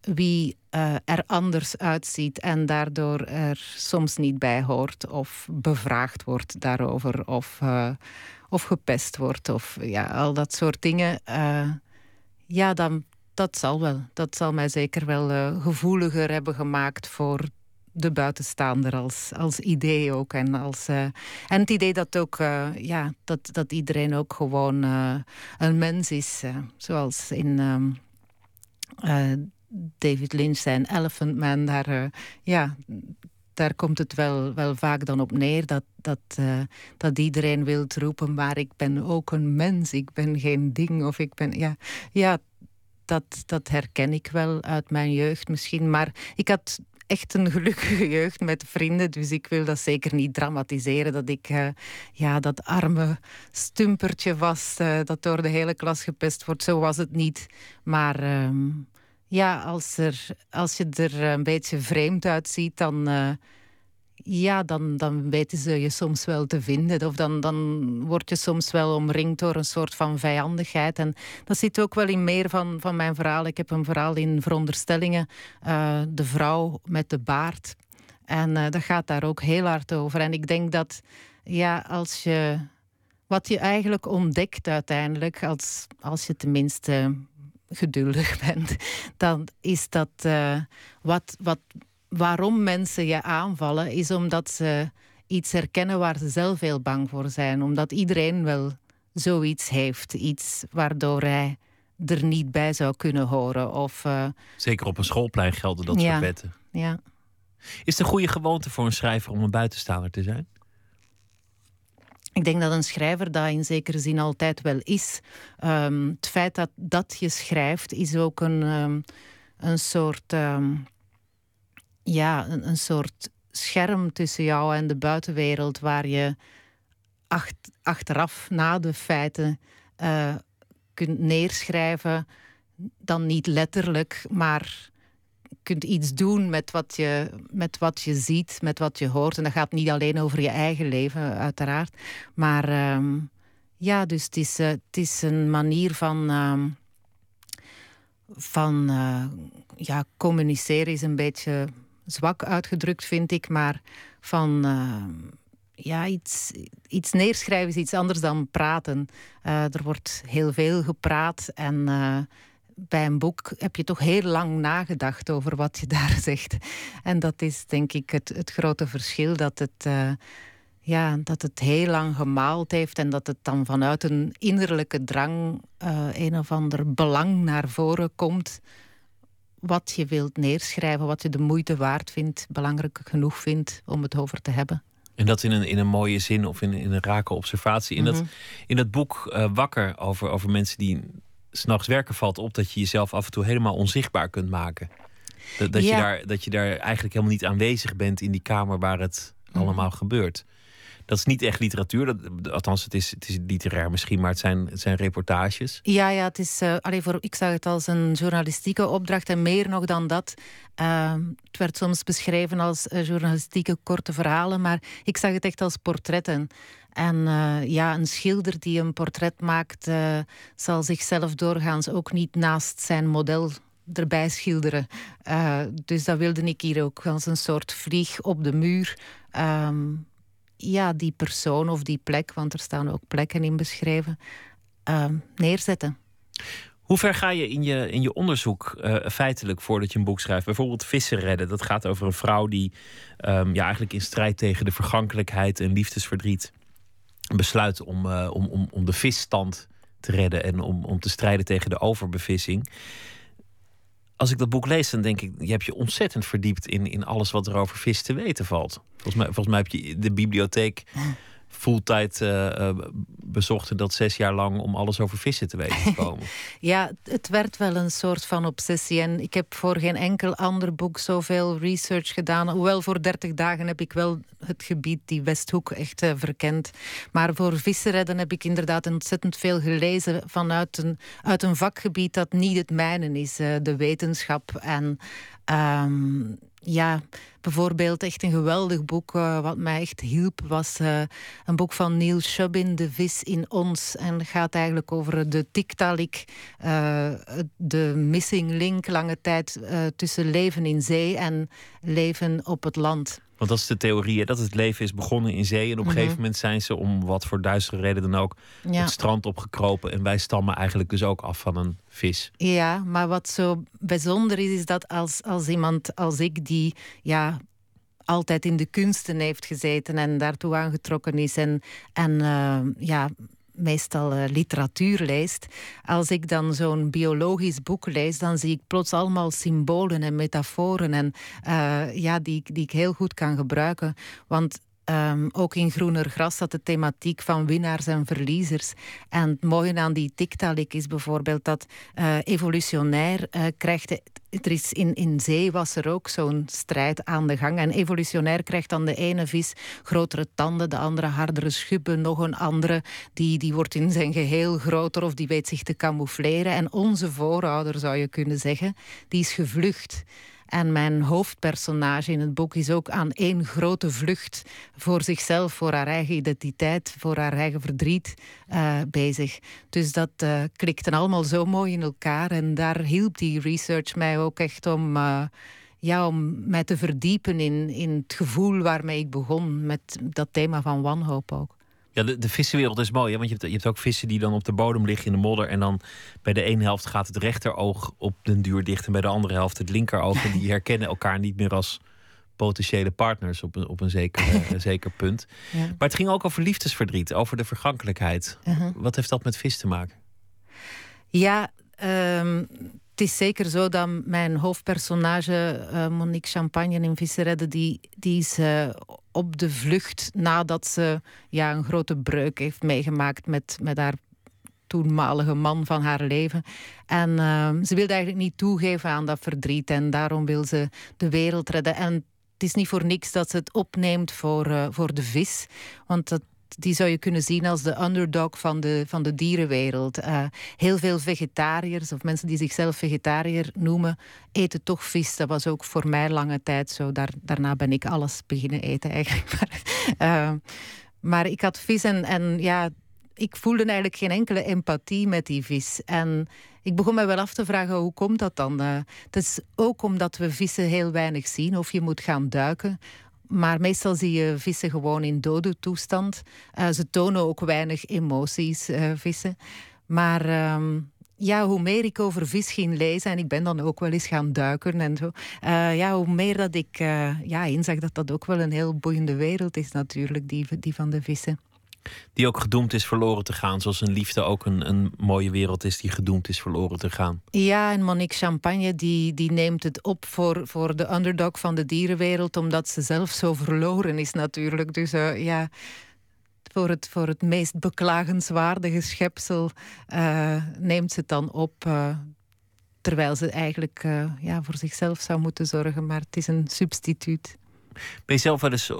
wie eh, er anders uitziet en daardoor er soms niet bij hoort of bevraagd wordt daarover of, eh, of gepest wordt of ja, al dat soort dingen. Eh, ja, dan, dat zal wel. Dat zal mij zeker wel eh, gevoeliger hebben gemaakt voor de buitenstaander als, als idee ook. En, als, eh, en het idee dat ook, ja, dat, dat iedereen ook gewoon een mens is. zoals in ehm, eh, David Lynch zijn Elephant Man, daar, ja, daar komt het wel, wel vaak dan op neer dat, dat, eh, dat iedereen wil roepen, maar ik ben ook een mens, ik ben geen ding of ik ben, ja, ja dat, dat herken ik wel uit mijn jeugd misschien, maar ik had echt een gelukkige [LAUGHS] jeugd met vrienden. Dus ik wil dat zeker niet dramatiseren. Dat ik eh, ja, dat arme stumpertje was eh, dat door de hele klas gepest wordt. Zo was het niet. Maar ehm, ja, als, er, als je er een beetje vreemd uitziet, dan, eh, ja, dan, dan weten ze je soms wel te vinden. Of dan, dan word je soms wel omringd door een soort van vijandigheid. En dat zit ook wel in meer van, van mijn verhaal. Ik heb een verhaal in Veronderstellingen, eh, de vrouw met de baard. En eh, dat gaat daar ook heel hard over. En ik denk dat, ja, als je... Wat je eigenlijk ontdekt uiteindelijk, als, als je tenminste geduldig [LAUGHS] bent, dan is dat eh, wat, wat waarom mensen je aanvallen, is omdat ze iets herkennen waar ze zelf heel bang voor zijn. Omdat iedereen wel zoiets heeft. Iets waardoor hij er niet bij zou kunnen horen. Of, uh, Zeker op een schoolplein gelden dat ja, soort wetten. Ja. Is het een goede gewoonte voor een schrijver om een buitenstaander te zijn? Ik denk dat een schrijver dat in zekere zin altijd wel is. Um, het feit dat, dat je schrijft is ook een, um, een soort. Um, ja, een, een, soort scherm tussen jou en de buitenwereld, waar je acht, achteraf na de feiten uh, kunt neerschrijven. Dan niet letterlijk, maar kunt iets doen met wat, je, met wat je ziet, met wat je hoort. En dat gaat niet alleen over je eigen leven, uiteraard. Maar um, ja, dus het is, uh, het is een manier van. Um, van uh, ja, communiceren is een beetje zwak uitgedrukt, vind ik. Maar van. Uh, ja, iets, iets neerschrijven is iets anders dan praten. er wordt heel veel gepraat en bij een boek heb je toch heel lang nagedacht over wat je [LAUGHS] daar zegt. En dat is denk ik het, het grote verschil, dat het, uh, ja, dat het heel lang gemaald heeft en dat het dan vanuit een innerlijke drang uh, een of ander belang naar voren komt. Wat je wilt neerschrijven, wat je de moeite waard vindt, belangrijk genoeg vindt om het over te hebben. En dat in een, in een mooie zin of in, in een rake observatie. In, mm -hmm. dat, in dat boek uh, Wakker over, over mensen die s'nachts werken valt op dat je jezelf af en toe helemaal onzichtbaar kunt maken. Dat, dat, ja. je, daar, dat je daar eigenlijk helemaal niet aanwezig bent in die kamer waar het mm. allemaal gebeurt. Dat is niet echt literatuur, dat, althans, het is, het is literair misschien, maar het zijn, het zijn reportages. Ja, ja het is, uh, allee, voor, ik zag het als een journalistieke opdracht en meer nog dan dat. Uh, het werd soms beschreven als uh, journalistieke korte verhalen, maar ik zag het echt als portretten. En uh, ja, een schilder die een portret maakt, zal zichzelf doorgaans ook niet naast zijn model erbij schilderen. Dus dat wilde ik hier ook als een soort vlieg op de muur. Um, ja, die persoon of die plek, want er staan ook plekken in beschreven, neerzetten. Hoe ver ga je in je, in je onderzoek uh, feitelijk voordat je een boek schrijft? Bijvoorbeeld Vissen redden. Dat gaat over een vrouw die um, ja, eigenlijk in strijd tegen de vergankelijkheid en liefdesverdriet besluit om, uh, om, om, om de visstand te redden en om, om te strijden tegen de overbevissing. Als ik dat boek lees, dan denk ik, je hebt je ontzettend verdiept in, in alles wat er over vis te weten valt. Volgens mij, volgens mij heb je de bibliotheek fulltime uh, uh, bezochten dat zes jaar lang om alles over vissen te weten te komen. [LAUGHS] ja, het werd wel een soort van obsessie. En ik heb voor geen enkel ander boek zoveel research gedaan. Hoewel voor 30 dagen heb ik wel het gebied, die Westhoek, echt uh, verkend. Maar voor vissenredden heb ik inderdaad ontzettend veel gelezen vanuit een, uit een vakgebied dat niet het mijne is. Uh, de wetenschap en... Um, ja, bijvoorbeeld echt een geweldig boek uh, wat mij echt hielp was uh, een boek van Neil Shubin, De vis in ons. En het gaat eigenlijk over de tiktalik, uh, de missing link lange tijd tussen leven in zee en leven op het land. Want dat is de theorie, dat het leven is begonnen in zee. En op een mm -hmm. gegeven moment zijn ze, om wat voor duistere reden dan ook, ja. het strand opgekropen. En wij stammen eigenlijk dus ook af van een vis. Ja, maar wat zo bijzonder is, is dat als, als iemand als ik, die ja, altijd in de kunsten heeft gezeten en daartoe aangetrokken is en, en uh, ja, meestal uh, literatuur leest. Als ik dan zo'n biologisch boek lees, dan zie ik plots allemaal symbolen en metaforen en, uh, ja, die, die ik heel goed kan gebruiken. Want Um, ook in Groener Gras staat de thematiek van winnaars en verliezers. En het mooie aan die tiktalik is bijvoorbeeld dat uh, evolutionair uh, krijgt... Er is in, in zee was er ook zo'n strijd aan de gang. En evolutionair krijgt dan de ene vis grotere tanden, de andere hardere schubben, nog een andere die, die wordt in zijn geheel groter of die weet zich te camoufleren. En onze voorouder, zou je kunnen zeggen, die is gevlucht. En mijn hoofdpersonage in het boek is ook aan één grote vlucht voor zichzelf, voor haar eigen identiteit, voor haar eigen verdriet uh, bezig. Dus dat uh, klikte allemaal zo mooi in elkaar. En daar hielp die research mij ook echt om. Uh, ja, om mij te verdiepen in, in het gevoel waarmee ik begon met dat thema van wanhoop ook. Ja, de, de vissenwereld is mooi, hè? want je hebt, je hebt ook vissen die dan op de bodem liggen in de modder. En dan bij de ene helft gaat het rechteroog op den duur dicht. En bij de andere helft het linkeroog. En die herkennen elkaar niet meer als, potentiële partners op een, op een zeker, [LAUGHS] een zeker punt. Ja. Maar het ging ook over liefdesverdriet, over de vergankelijkheid. Uh-huh. Wat heeft dat met vis te maken? Ja, ehm, het is zeker zo dat mijn hoofdpersonage, eh, Monique Champagne in Visseredde, die, die is eh, op de vlucht nadat ze ja, een grote breuk heeft meegemaakt met, met haar toenmalige man van haar leven. En ehm, ze wilde eigenlijk niet toegeven aan dat verdriet en daarom wil ze de wereld redden. En het is niet voor niks dat ze het opneemt voor, eh, voor de vis. Want dat, die zou je kunnen zien als de underdog van de, van de dierenwereld. Uh, heel veel vegetariërs of mensen die zichzelf vegetariër noemen, eten toch vis. Dat was ook voor mij lange tijd zo. Daar, daarna ben ik alles beginnen eten eigenlijk. [LAUGHS] Maar, uh, maar ik had vis en, en ja, ik voelde eigenlijk geen enkele empathie met die vis. En ik begon me wel af te vragen, hoe komt dat dan? Uh, het is ook omdat we vissen heel weinig zien of je moet gaan duiken. Maar meestal zie je vissen gewoon in dode toestand. Uh, ze tonen ook weinig emoties, uh, vissen. Maar uh, ja, hoe meer ik over vis ging lezen, en ik ben dan ook wel eens gaan duiken en zo. Uh, ja, hoe meer dat ik ja, inzag dat dat ook wel een heel boeiende wereld is natuurlijk, die, die van de vissen. Die ook gedoemd is verloren te gaan, zoals een liefde ook een, een mooie wereld is die gedoemd is verloren te gaan. Ja, en Monique Champagne die, die neemt het op voor, voor de underdog van de dierenwereld, omdat ze zelf zo verloren is natuurlijk. Dus uh, ja, voor het, voor het meest beklagenswaardige schepsel uh, neemt ze het dan op. Uh, terwijl ze eigenlijk ja, voor zichzelf zou moeten zorgen, maar het is een substituut. Ben je zelf wel eens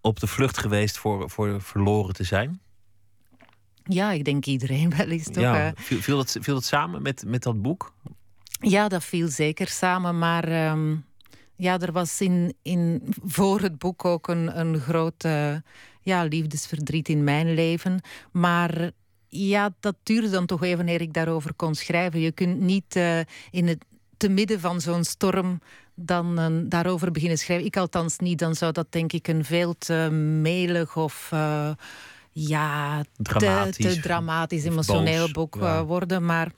op de vlucht geweest voor, voor verloren te zijn? Ja, ik denk iedereen [LAUGHS] wel eens. Toch? Ja, viel, viel, dat, viel dat samen met, met dat boek? Ja, dat viel zeker samen. Maar um, ja, er was in, in, voor het boek ook een, een groot uh, ja, liefdesverdriet in mijn leven. Maar ja, dat duurde dan toch even eer ik daarover kon schrijven. Je kunt niet uh, in het te midden van zo'n storm dan uh, daarover beginnen schrijven. Ik althans niet. Dan zou dat denk ik een veel te melig of uh, ja, dramatisch, te, te dramatisch emotioneel boos, boek ja. uh, worden. Maar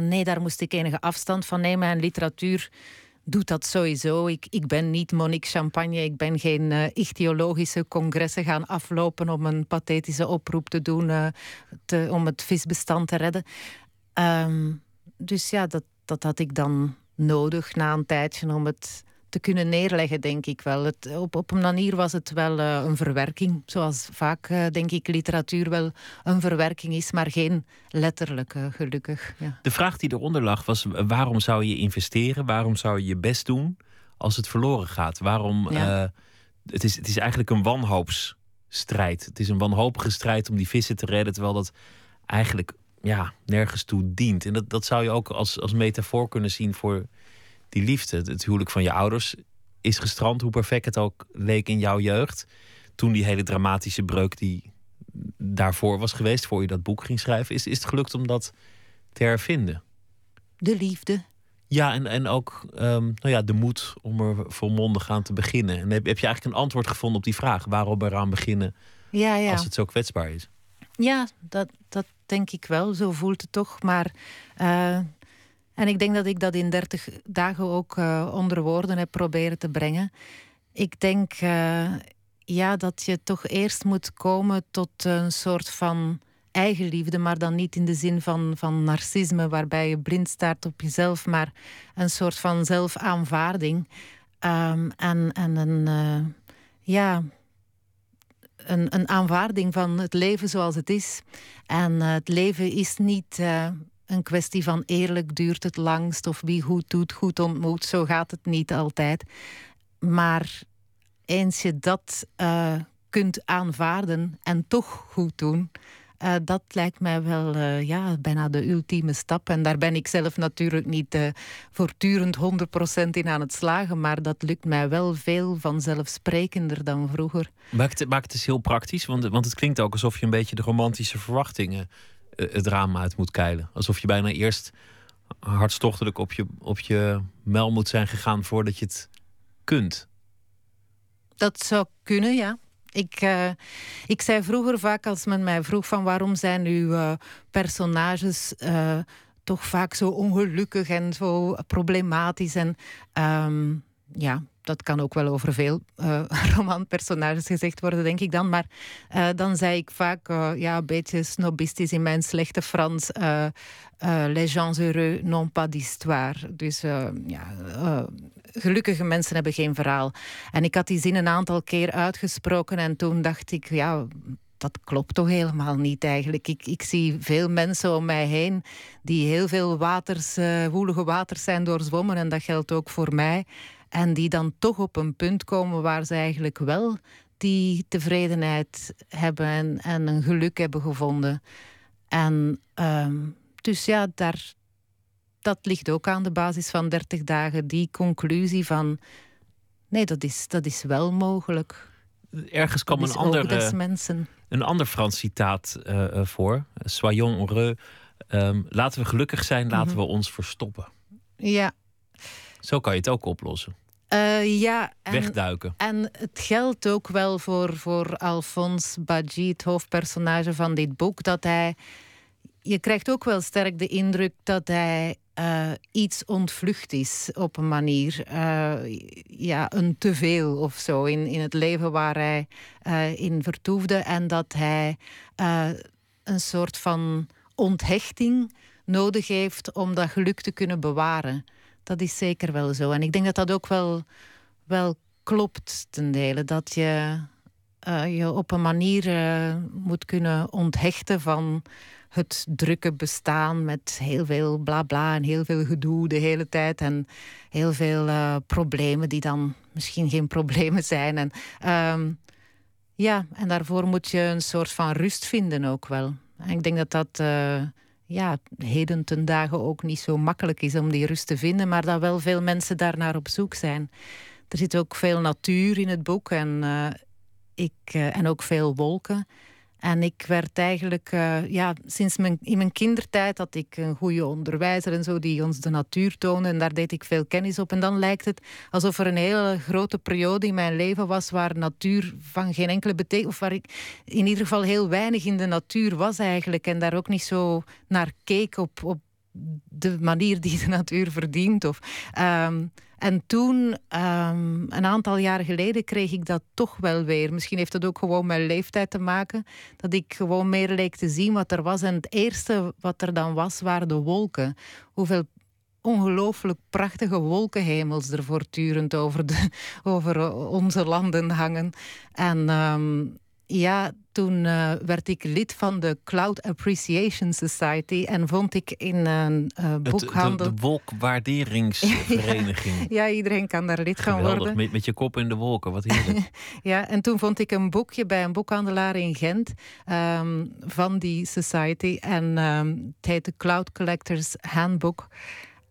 nee, daar moest ik enige afstand van nemen. En literatuur doet dat sowieso. Ik, ik ben niet Monique Champagne. Ik ben geen uh, ichthyologische congressen gaan aflopen om een pathetische oproep te doen uh, te, om het visbestand te redden. Um, dus ja, dat, dat had ik dan nodig na een tijdje om het te kunnen neerleggen, denk ik wel. Het, op, op een manier was het wel uh, een verwerking. Zoals vaak, uh, denk ik, literatuur wel een verwerking is, maar geen letterlijke, gelukkig. Ja. De vraag die eronder lag was: waarom zou je investeren? Waarom zou je je best doen als het verloren gaat? Waarom? Ja. Het, is, het is eigenlijk een wanhoopsstrijd. Het is een wanhopige strijd om die vissen te redden, terwijl dat eigenlijk ja, nergens toe dient. En dat, dat zou je ook als, als metafoor kunnen zien voor die liefde. Het huwelijk van je ouders is gestrand, hoe perfect het ook leek in jouw jeugd. Toen die hele dramatische breuk die daarvoor was geweest, voor je dat boek ging schrijven, is, is het gelukt om dat te hervinden. De liefde. Ja, en, en ook um, nou ja, de moed om er volmondig aan te beginnen. En heb, heb je eigenlijk een antwoord gevonden op die vraag? Waarom eraan beginnen ja, ja. als het zo kwetsbaar is? Ja, dat, dat denk ik wel. Zo voelt het toch. Maar uh, en ik denk dat ik dat in 30 dagen ook uh, onder woorden heb proberen te brengen. Ik denk uh, ja, dat je toch eerst moet komen tot een soort van eigenliefde, maar dan niet in de zin van, van narcisme, waarbij je blind staart op jezelf, maar een soort van zelfaanvaarding. Um, en, en een, ja, een, een aanvaarding van het leven zoals het is. En uh, het leven is niet uh, een kwestie van eerlijk duurt het langst of wie goed doet, goed ontmoet. Zo gaat het niet altijd. Maar eens je dat uh, kunt aanvaarden en toch goed doen. Uh, dat lijkt mij wel uh, ja, bijna de ultieme stap. En daar ben ik zelf natuurlijk niet uh, voortdurend 100% in aan het slagen. Maar dat lukt mij wel veel vanzelfsprekender dan vroeger. Maakt het, maakt het dus heel praktisch? Want, want het klinkt ook alsof je een beetje de romantische verwachtingen het raam uit moet keilen. Alsof je bijna eerst hartstochtelijk op je, op je mel moet zijn gegaan voordat je het kunt. Dat zou kunnen, ja. Ik, uh, ik zei vroeger vaak als men mij vroeg van waarom zijn uw uh, personages uh, toch vaak zo ongelukkig en zo problematisch. En um, ja, dat kan ook wel over veel [LAUGHS] romanpersonages gezegd worden, denk ik dan. Maar dan zei ik vaak, ja, een beetje snobistisch in mijn slechte Frans. les gens heureux n'ont pas d'histoire. Dus ja, gelukkige mensen hebben geen verhaal. En ik had die zin een aantal keer uitgesproken en toen dacht ik, ja dat klopt toch helemaal niet eigenlijk. Ik, ik zie veel mensen om mij heen die heel veel waters, uh, woelige waters zijn doorzwommen. En dat geldt ook voor mij. En die dan toch op een punt komen waar ze eigenlijk wel die tevredenheid hebben en, en een geluk hebben gevonden. En uh, dus ja, daar, dat ligt ook aan de basis van 30 dagen. Die conclusie van nee, dat is, dat is wel mogelijk. Ergens kwam een andere. mensen een ander Frans citaat uh, voor. Soyons heureux. Um, laten we gelukkig zijn, laten mhm. we ons verstoppen. Ja. Zo kan je het ook oplossen. Uh, ja, en, Wegduiken. En het geldt ook wel voor, voor Alphonse Badji, het hoofdpersonage van dit boek, dat hij. Je krijgt ook wel sterk de indruk dat hij uh, iets ontvlucht is op een manier. Uh, ja, een teveel of zo in, in het leven waar hij uh, in vertoefde. En dat hij een soort van onthechting nodig heeft om dat geluk te kunnen bewaren. Dat is zeker wel zo. En ik denk dat dat ook wel, wel klopt ten dele. Dat je je op een manier moet kunnen onthechten van het drukke bestaan met heel veel bla bla en heel veel gedoe de hele tijd en heel veel uh, problemen die dan misschien geen [LAUGHS] problemen zijn. En, um, ja, en daarvoor moet je een soort van rust vinden ook wel. En ik denk dat dat uh, ja, heden ten dagen ook niet zo makkelijk is om die rust te vinden, maar dat wel veel mensen daarnaar op zoek zijn. Er zit ook veel natuur in het boek en, ik, en ook veel wolken. En ik werd eigenlijk, uh, ja, sinds mijn, in mijn kindertijd had ik een goede onderwijzer en zo, die ons de natuur toonde. En daar deed ik veel kennis op. En dan lijkt het alsof er een hele grote periode in mijn leven was waar natuur van geen enkele betekenis, of waar ik in ieder geval heel weinig in de natuur was eigenlijk. En daar ook niet zo naar keek op, op de manier die de [LAUGHS] natuur verdient. Of, um, en toen, um, een aantal jaren geleden, kreeg ik dat toch wel weer. Misschien heeft dat ook gewoon met leeftijd te maken. Dat ik gewoon meer leek te zien wat er was. En het eerste wat er dan was, waren de wolken. Hoeveel ongelooflijk prachtige wolkenhemels er voortdurend over, de, [LAUGHS] over onze landen hangen. En um, ja, toen uh, werd ik lid van de Cloud Appreciation Society en vond ik in een uh, boekhandel. de, de, wolkwaarderingsvereniging. [LAUGHS] ja, iedereen kan daar lid gaan worden. Met, met je kop in de wolken, wat heerlijk. [LAUGHS] ja, en toen vond ik een boekje bij een boekhandelaar in Gent um, van die society. En um, het heet de Cloud Collectors Handbook.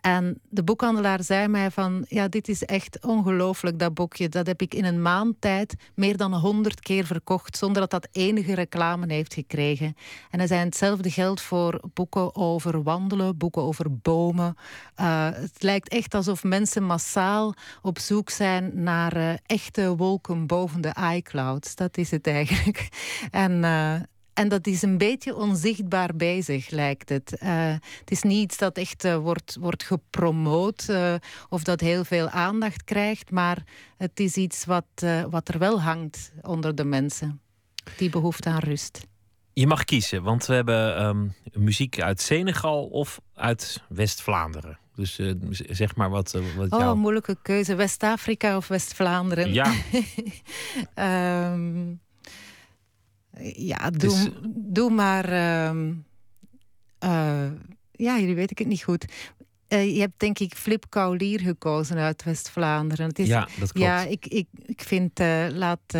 En de boekhandelaar zei mij van, ja, dit is echt ongelooflijk, dat boekje. Dat heb ik in een maand tijd meer dan honderd keer verkocht, zonder dat dat enige reclame heeft gekregen. En er zijn hetzelfde geldt voor boeken over wandelen, boeken over bomen. Uh, het lijkt echt alsof mensen massaal op zoek zijn naar uh, echte wolken boven de iClouds. Dat is het eigenlijk. [LAUGHS] En... Uh, en dat is een beetje onzichtbaar bezig, lijkt het. Uh, het is niet iets dat echt uh, wordt, wordt gepromoot uh, of dat heel veel aandacht krijgt, maar het is iets wat, wat er wel hangt onder de mensen. Die behoefte aan rust. Je mag kiezen, want we hebben um, muziek uit Senegal of uit West-Vlaanderen. Dus zeg maar wat, wat Oh, moeilijke keuze. West-Afrika of West-Vlaanderen? Ja. um, [LAUGHS] Ja, doe, doe maar. Uh, uh, ja, jullie weet ik het niet goed. Uh, je hebt denk ik Flip Kaulier gekozen uit West-Vlaanderen. Ja, dat klopt. Ja, ik, ik, ik vind, uh, laat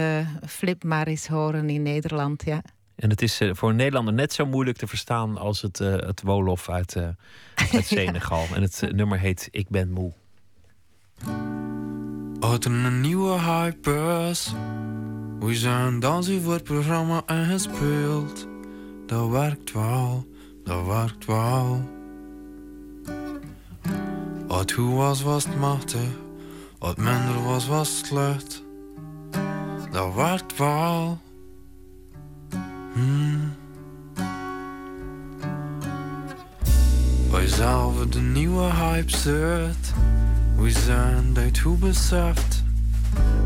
Flip maar eens horen in Nederland, ja. En het is voor een Nederlander net zo moeilijk te verstaan als het, het Wolof uit, uit [LAUGHS] Senegal. en het nummer heet Ik ben moe. Uit een nieuwe hypers we zijn dansen voor het programma en gespeeld. Dat werkt wel, dat werkt wel. Wat goed was, was het machtig. Wat minder was, was slecht. Dat werkt wel. Hmm. Wij zelf de nieuwe hype zit. We zijn dat goed beseft.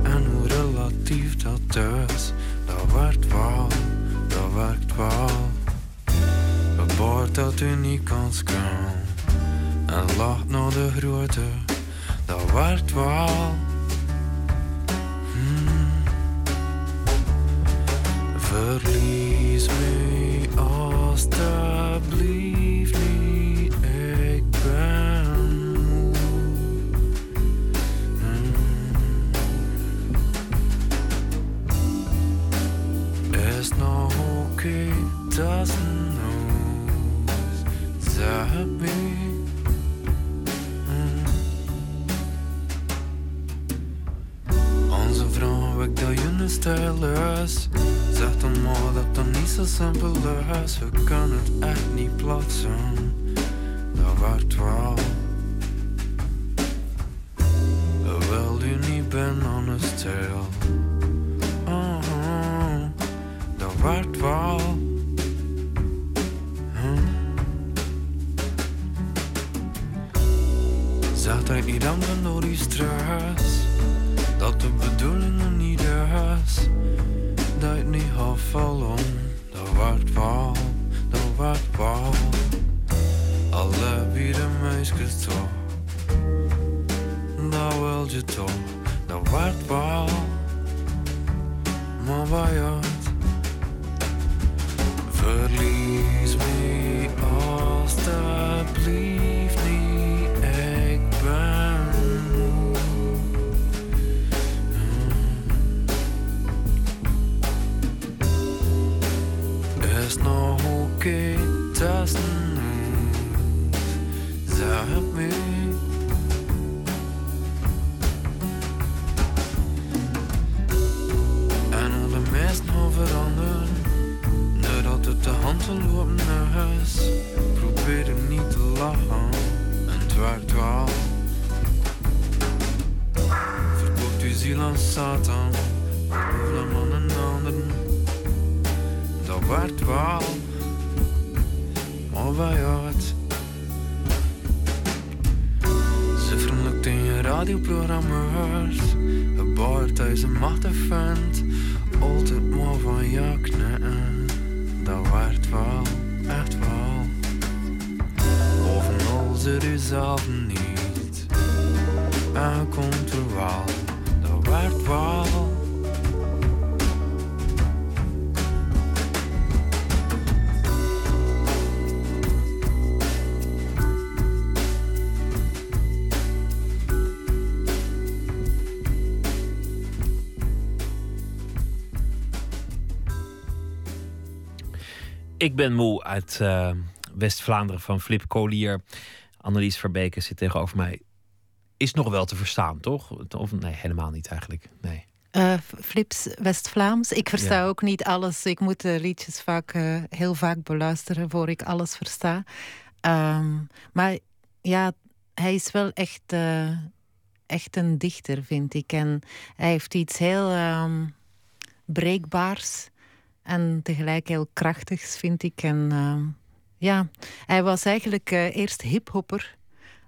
En hoe relatief dat werkt wel, dat werkt wel. Geboord dat u niet kan. En lacht naar de grote, dat werkt wel. Hmm. Verlies me alstublieft dat je een stijl is. Zeg dan maar dat dat niet zo simpel is. We kunnen het echt niet plaatsen. Dat wordt wel. Wil u niet ben aan een Ik ben moe uit eh, West-Vlaanderen van Flip Collier. Annelies Verbeke zit tegenover mij. Is nog wel te verstaan, toch? Of nee, helemaal niet eigenlijk. Nee. Eh, Flips West-Vlaams. Ik versta Ja. ook niet alles. Ik moet de liedjes vaak, eh, heel vaak beluisteren voor ik alles versta. Ehm, maar ja, hij is wel echt, echt een dichter, vind ik. En hij heeft iets heel ehm, breekbaars en tegelijk heel krachtigs, vind ik. En ehm, ja, hij was eigenlijk eh, eerst hiphopper.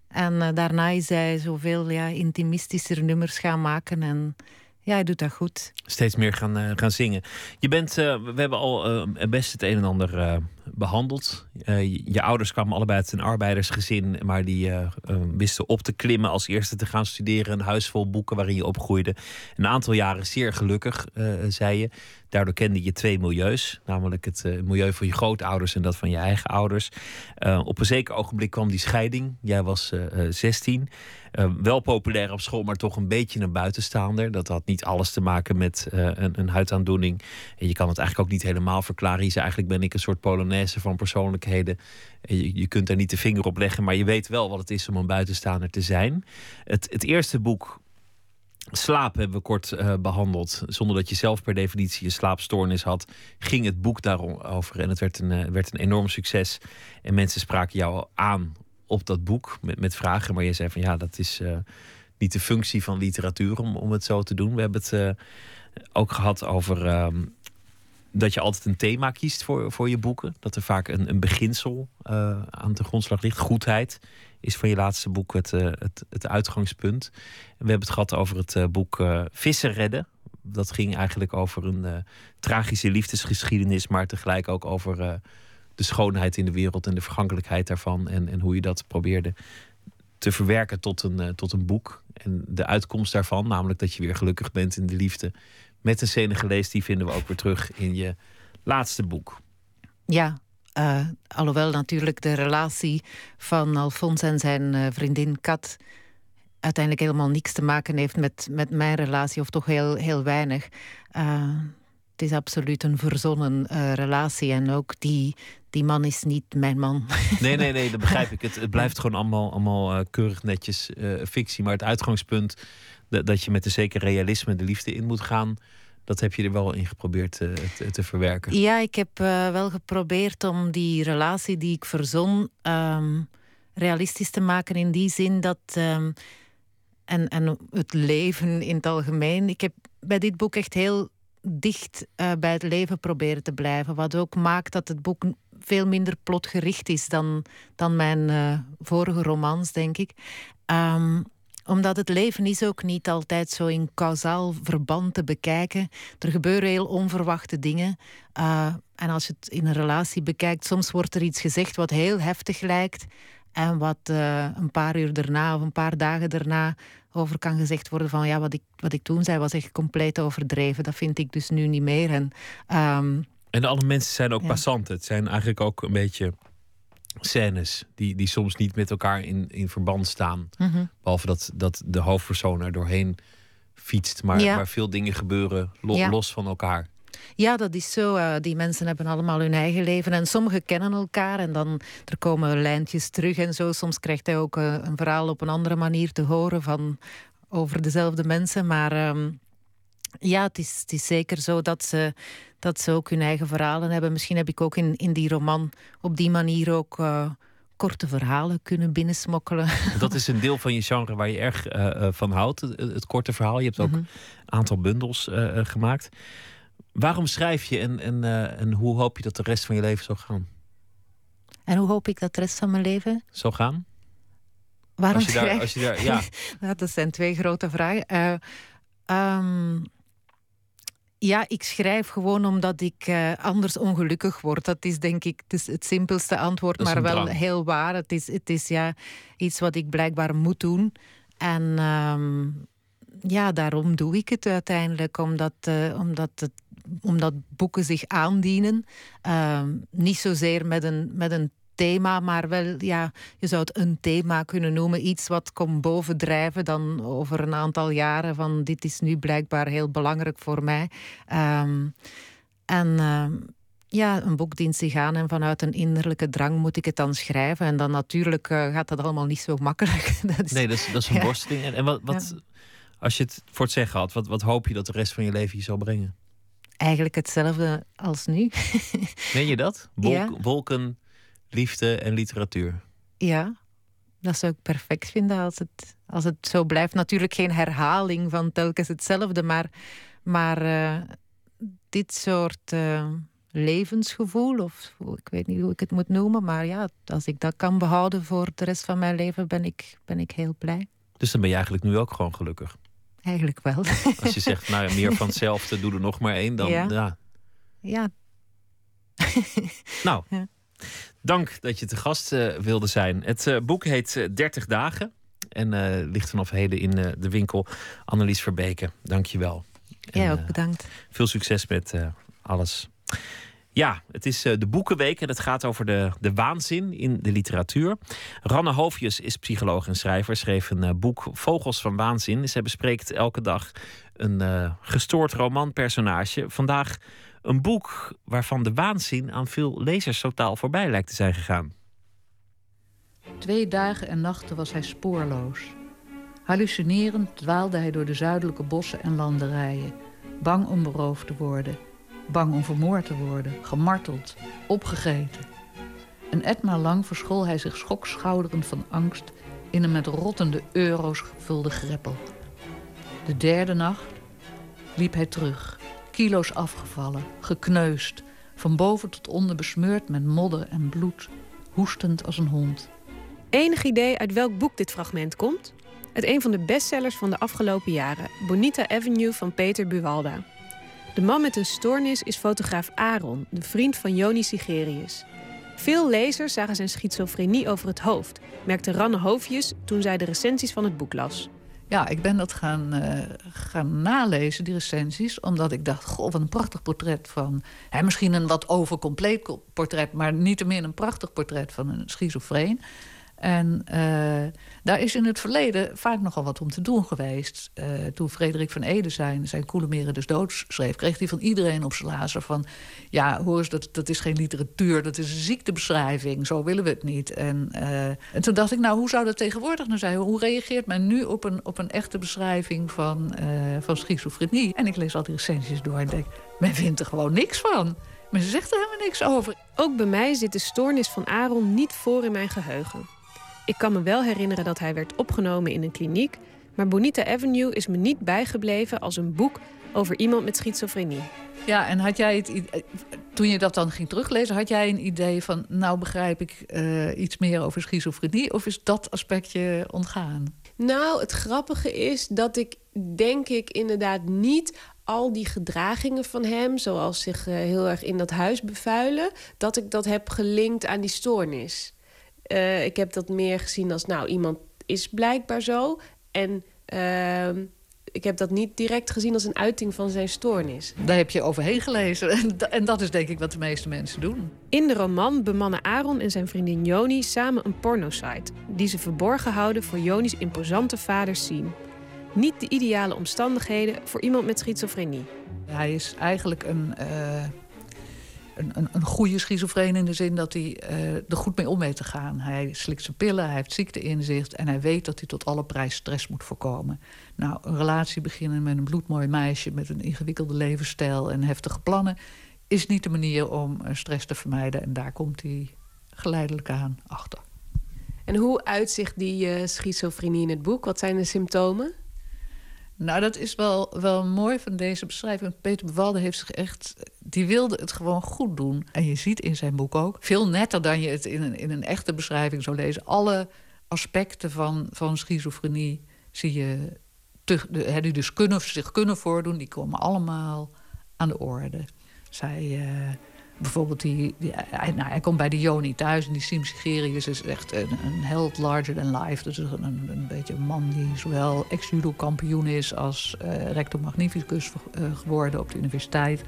En eh, daarna is hij zoveel ja, intimistischer nummers gaan maken. En ja, hij doet dat goed. Steeds meer gaan, eh, gaan zingen. Je bent, eh, we hebben al eh, best het een en ander eh, behandeld. Eh, je, ouders kwamen allebei uit een arbeidersgezin, maar die eh, eh, wisten op te klimmen als eerste te gaan studeren. Een huis vol boeken waarin je opgroeide. Een aantal jaren zeer gelukkig, zei je. Daardoor kende je twee milieus, namelijk het milieu van je grootouders en dat van je eigen ouders. Op een zeker ogenblik kwam die scheiding. Jij was eh, eh, 16. Eh, wel populair op school, maar toch een beetje een buitenstaander. Dat had niet alles te maken met een, een huidaandoening. En je kan het eigenlijk ook niet helemaal verklaren. Je zei eigenlijk ben ik een soort polonaise van persoonlijkheden. En Je, je kunt daar niet de vinger op leggen, maar je weet wel wat het is om een buitenstaander te zijn. Het, het eerste boek Slaap hebben we kort eh, behandeld. Zonder dat je zelf per definitie een slaapstoornis had, ging het boek daarover. En het werd een, eh, werd een enorm succes. En mensen spraken jou aan op dat boek met, met vragen. Maar je zei van ja, dat is eh, niet de functie van literatuur om, om het zo te doen. We hebben het ook gehad over ehm, dat je altijd een thema kiest voor, voor je boeken. Dat er vaak een, een beginsel eh, aan de grondslag ligt. Goedheid is van je laatste boek het, het, het uitgangspunt. we hebben het gehad over het boek Vissen redden. Dat ging eigenlijk over een tragische liefdesgeschiedenis, maar tegelijk ook over de schoonheid in de wereld en de vergankelijkheid daarvan. En, en hoe je dat probeerde te verwerken tot een, tot een boek. En de uitkomst daarvan, namelijk dat je weer gelukkig bent in de liefde met een Senegalees, die vinden we ook weer terug in je laatste boek. Ja, uh, alhoewel natuurlijk de relatie van Alfons en zijn uh, vriendin Kat uiteindelijk helemaal niks te maken heeft met, met mijn relatie, of toch heel, heel weinig. Uh, het is absoluut een verzonnen relatie. En ook die, die man is niet mijn man. Nee, nee, nee, dat begrijp [LAUGHS] ik. Het, het blijft gewoon allemaal, allemaal keurig netjes fictie. Maar het uitgangspunt dat je met een zeker realisme de liefde in moet gaan dat heb je er wel in geprobeerd te, te, te verwerken. Ja, ik heb uh, wel geprobeerd om die relatie die ik verzon um, realistisch te maken. In die zin dat. Um, en, en het leven in het algemeen. Ik heb bij dit boek echt heel dicht uh, bij het leven proberen te blijven. Wat ook maakt dat het boek veel minder plotgericht is dan, dan mijn vorige romans, denk ik. Um, omdat het leven is ook niet altijd zo in kausaal verband te bekijken. Er gebeuren heel onverwachte dingen. Uh, en als je het in een relatie bekijkt, soms wordt er iets gezegd wat heel heftig lijkt. En wat uh, een paar uur daarna of een paar dagen daarna over kan gezegd worden van ja, wat ik, wat ik toen zei was echt compleet overdreven. Dat vind ik dus nu niet meer. En, um, en alle mensen zijn ook ja. passanten. Het zijn eigenlijk ook een beetje scènes die, die soms niet met elkaar in, in verband staan. Mhm. Behalve dat, dat de hoofdpersoon er doorheen fietst. Maar, Ja. maar veel dingen gebeuren lo- Ja. los van elkaar. Ja, dat is zo. Eh, die mensen hebben allemaal hun eigen leven. En sommigen kennen elkaar en dan er komen lijntjes terug en zo. Soms krijgt hij ook eh, een verhaal op een andere manier te horen van, over dezelfde mensen. Maar ehm, ja, het is, het is zeker zo dat ze, dat ze ook hun eigen verhalen hebben. Misschien heb ik ook in, in die roman op die manier ook eh, korte verhalen kunnen binnensmokkelen. Dat is een deel van je genre waar je erg eh, eh, van houdt, het, het korte verhaal. Je hebt ook Mhm. een aantal bundels gemaakt. Waarom schrijf je en, en, en hoe hoop je dat de rest van je leven zal gaan? En hoe hoop ik dat de rest van mijn leven? Zal gaan? Waarom Als je daar, schrijf- als je daar, ja. Ja, [LAUGHS] dat zijn twee grote vragen. Ehm, ja, ik schrijf gewoon omdat ik eh, anders ongelukkig word. Dat is denk ik het, is het simpelste antwoord, maar wel drang. heel waar. Het is, het is ja, iets wat ik blijkbaar moet doen. En ehm, ja, daarom doe ik het uiteindelijk, omdat, eh, omdat, het, omdat boeken zich aandienen. Ehm, niet zozeer met een, met een thema, maar wel, ja, je zou het een thema kunnen noemen. Iets wat komt bovendrijven dan over een aantal jaren van dit is nu blijkbaar heel belangrijk voor mij. Ehm, en ehm, ja, een boek dient zich aan en vanuit een innerlijke drang moet ik het dan schrijven. En dan natuurlijk eh, gaat dat allemaal niet zo makkelijk. [LAUGHS] dat is, Nee, dat is, dat is een Ja. worsteling. En, en wat, wat, als je het voor het zeggen had, wat, wat hoop je dat de rest van je leven je zal brengen? Eigenlijk hetzelfde als nu. [LAUGHS] Meen je dat? Ja. Wolken, liefde en literatuur. Ja, dat zou ik perfect vinden als het, als het zo blijft. Natuurlijk geen herhaling van telkens hetzelfde, maar, maar eh, dit soort eh, levensgevoel, of ik weet niet hoe ik het moet noemen, maar ja, als ik dat kan behouden voor de rest van mijn leven, ben ik, ben ik heel blij. Dus dan ben je eigenlijk nu ook gewoon gelukkig. Eigenlijk wel. [LAUGHS] Als je zegt, nou ja, meer van hetzelfde, doe er nog maar één. Dan, Ja. ja. ja, Nou, Ja. Dank dat je te gast eh, wilde zijn. Het eh, boek heet eh, 30 dagen en eh, ligt vanaf heden in eh, de winkel. Annelies Verbeke, dank je wel. jij ook eh, bedankt. Veel succes met eh, alles. Ja, het is eh, de Boekenweek en het gaat over de, de waanzin in de literatuur. Ranne Hoofdjes is psycholoog en schrijver, schreef een eh, boek Vogels van Waanzin. Zij bespreekt elke dag een eh, gestoord romanpersonage. Vandaag een boek waarvan de waanzin aan veel lezers totaal voorbij lijkt te zijn gegaan. Twee dagen en nachten was hij spoorloos. Hallucinerend dwaalde hij door de zuidelijke bossen en landerijen, bang om beroofd te worden, bang om vermoord te worden, gemarteld, opgegeten. Een etmaal lang verschool hij zich schokschouderend van angst in een met rottende euro's gevulde greppel. De derde nacht liep hij terug, kilo's afgevallen, gekneusd, van boven tot onder besmeurd met modder en bloed, hoestend als een hond. Enig idee uit welk boek dit fragment komt? Het een van de bestsellers van de afgelopen jaren, Bonita Avenue van Peter Buwalda. De man met een stoornis is fotograaf Aaron, de vriend van Joni Sigerius. Veel lezers zagen zijn schizofrenie over het hoofd, merkte Ranne Hoofdjes toen zij de recensies van het boek las. Ja, ik ben dat gaan, uh, gaan nalezen, die recensies. Omdat ik dacht, goh, wat een prachtig portret van... Hè, misschien een wat overcompleet portret... maar niettemin een prachtig portret van een schizofreen. En uh, daar is in het verleden vaak nogal wat om te doen geweest. Uh, toen Frederik van Ede zijn, zijn Koelemeren dus dood schreef... kreeg hij van iedereen op zijn lazer van... ja, hoor eens, dat, dat is geen literatuur, dat is een ziektebeschrijving. Zo willen we het niet. En, uh, en toen dacht ik, nou, hoe zou dat tegenwoordig nou zijn? Hoe reageert men nu op een, op een echte beschrijving van, van schizofrenie? En ik lees al die recensies door en denk... men vindt er gewoon niks van. Men zegt er helemaal niks over. Ook bij mij zit de stoornis van Aaron niet voor in mijn geheugen. Ik kan me wel herinneren dat hij werd opgenomen in een kliniek, maar Bonita Avenue is me niet bijgebleven als een boek over iemand met schizofrenie. Ja, en had jij het, toen je dat dan ging teruglezen, had jij een idee van, nou begrijp ik uh, iets meer over schizofrenie, of is dat aspectje ontgaan? Nou, het grappige is dat ik denk ik inderdaad niet al die gedragingen van hem, zoals zich uh, heel erg in dat huis bevuilen, dat ik dat heb gelinkt aan die stoornis. Uh, ik heb dat meer gezien als, nou, iemand is blijkbaar zo. En uh, ik heb dat niet direct gezien als een uiting van zijn stoornis. Daar heb je overheen gelezen. En dat is denk ik wat de meeste mensen doen. In de roman bemannen Aaron en zijn vriendin Joni samen een pornosite... die ze verborgen houden voor Joni's imposante vaders zien. Niet de ideale omstandigheden voor iemand met schizofrenie. Hij is eigenlijk een... Uh een, een, een goede schizofreen in de zin dat hij uh, er goed mee om weet te gaan. Hij slikt zijn pillen, hij heeft ziekteinzicht en hij weet dat hij tot alle prijs stress moet voorkomen. Nou, een relatie beginnen met een bloedmooi meisje met een ingewikkelde levensstijl en heftige plannen is niet de manier om eh, stress te vermijden. En daar komt hij geleidelijk aan achter. En hoe uitzicht die uh, schizofrenie in het boek? Wat zijn de symptomen? Nou, dat is wel, wel mooi van deze beschrijving. Peter Bewalde heeft zich echt... Die wilde het gewoon goed doen. En je ziet in zijn boek ook... veel netter dan je het in een, in een echte beschrijving zou lezen... alle aspecten van, van schizofrenie zie je... Te, die dus kunnen, zich kunnen voordoen... die komen allemaal aan de orde. Zij... Uh, bijvoorbeeld die, nou, hij, komt bij de Joni thuis en die Sim Sigerius is echt een, een held larger than life. Dus een, een, beetje een man die zowel ex-judo kampioen is als uh, rector magnificus uh, geworden op de universiteit.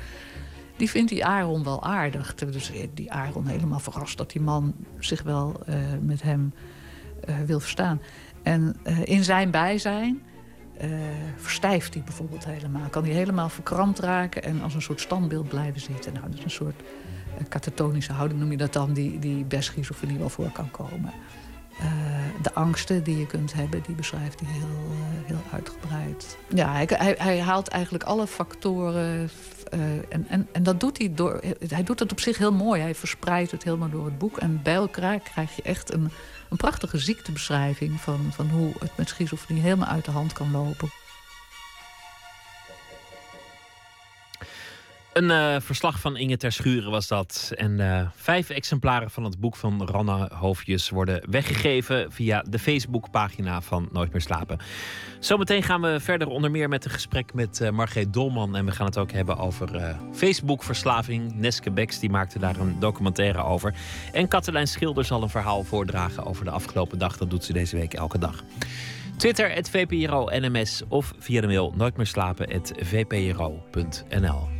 Die vindt die Aaron wel aardig. Dus die Aaron helemaal verrast dat die man zich wel met hem wil verstaan. En in zijn bijzijn uh, verstijft hij bijvoorbeeld helemaal. Kan hij helemaal verkrampt raken en als een soort standbeeld blijven zitten. Nou, dat is een soort uh, katatonische houding, noem je dat dan, die, die bij schizofrenie wel voor kan komen. Uh, de angsten die je kunt hebben, die beschrijft hij heel, heel uitgebreid. Ja, hij, hij, hij, haalt eigenlijk alle factoren. en, en, en dat doet hij door. Hij doet het op zich heel mooi. Hij verspreidt het helemaal door het boek. En bij elkaar krijg je echt een een prachtige ziektebeschrijving van, van hoe het met schizofrenie helemaal uit de hand kan lopen. Een uh, verslag van Inge Ter Schuren was dat. En uh, vijf exemplaren van het boek van Ranna Hoofdjes worden weggegeven via de Facebookpagina van Nooit meer slapen. Zometeen gaan we verder onder meer met een gesprek met uh, Margreet Dolman. En we gaan het ook hebben over Facebook-verslaving. Neske Beks die maakte daar een documentaire over. En Katelijn Schilder zal een verhaal voordragen over de afgelopen dag. Dat doet ze deze week elke dag. Twitter, het VPRO NMS of via de mail nooitmeerslapen.vpro.nl.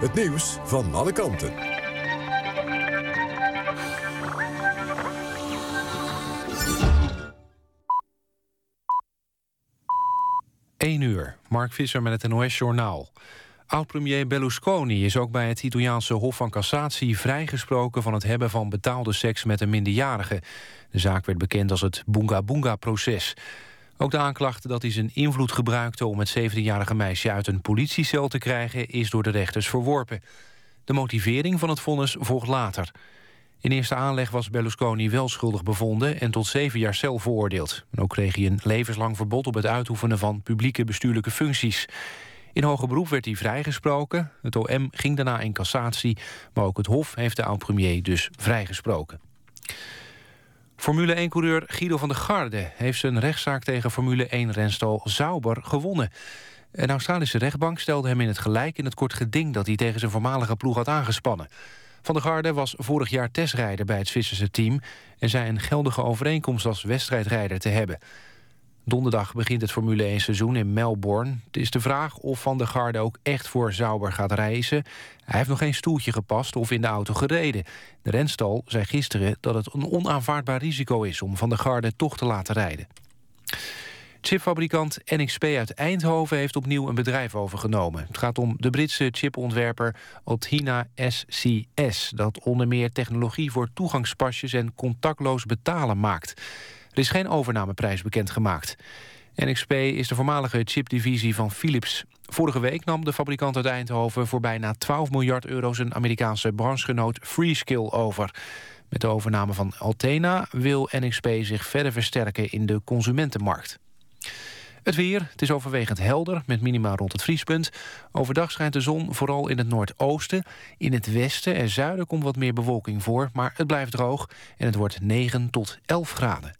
Het nieuws van alle kanten. 1 uur, Mark Visser met het NOS-journaal. Oud-premier Berlusconi is ook bij het Italiaanse Hof van Cassatie... vrijgesproken van het hebben van betaalde seks met een minderjarige. De zaak werd bekend als het Bunga Bunga-proces. Ook de aanklacht dat hij zijn invloed gebruikte... om het 17-jarige meisje uit een politiecel te krijgen... is door de rechters verworpen. De motivering van het vonnis volgt later. In eerste aanleg was Berlusconi wel schuldig bevonden... en tot zeven jaar cel veroordeeld. En ook kreeg hij een levenslang verbod op het uitoefenen van publieke bestuurlijke functies. In hoger beroep werd hij vrijgesproken. Het OM ging daarna in cassatie, maar ook het Hof heeft de oud-premier dus vrijgesproken. Formule 1-coureur Guido van der Garde heeft zijn rechtszaak tegen Formule 1-renstal Sauber gewonnen. Een Australische rechtbank stelde hem in het gelijk in het kort geding dat hij tegen zijn voormalige ploeg had aangespannen. Van der Garde was vorig jaar testrijder bij het Zwitserse team... en zei een geldige overeenkomst als wedstrijdrijder te hebben. Donderdag begint het Formule 1-seizoen in Melbourne. Het is de vraag of Van der Garde ook echt voor Sauber gaat reizen. Hij heeft nog geen stoeltje gepast of in de auto gereden. De renstal zei gisteren dat het een onaanvaardbaar risico is... om Van der Garde toch te laten rijden. Chipfabrikant NXP uit Eindhoven heeft opnieuw een bedrijf overgenomen. Het gaat om de Britse chipontwerper Altina SCS... dat onder meer technologie voor toegangspasjes en contactloos betalen maakt. Is geen overnameprijs bekendgemaakt. NXP is de voormalige chipdivisie van Philips. Vorige week nam de fabrikant uit Eindhoven voor bijna 12 miljard euro... zijn Amerikaanse branchegenoot Freeskill over. Met de overname van Altena wil NXP zich verder versterken in de consumentenmarkt. Het weer, het is overwegend helder, met minima rond het vriespunt. Overdag schijnt de zon vooral in het noordoosten. In het westen en zuiden komt wat meer bewolking voor... maar het blijft droog en het wordt 9 tot 11 graden.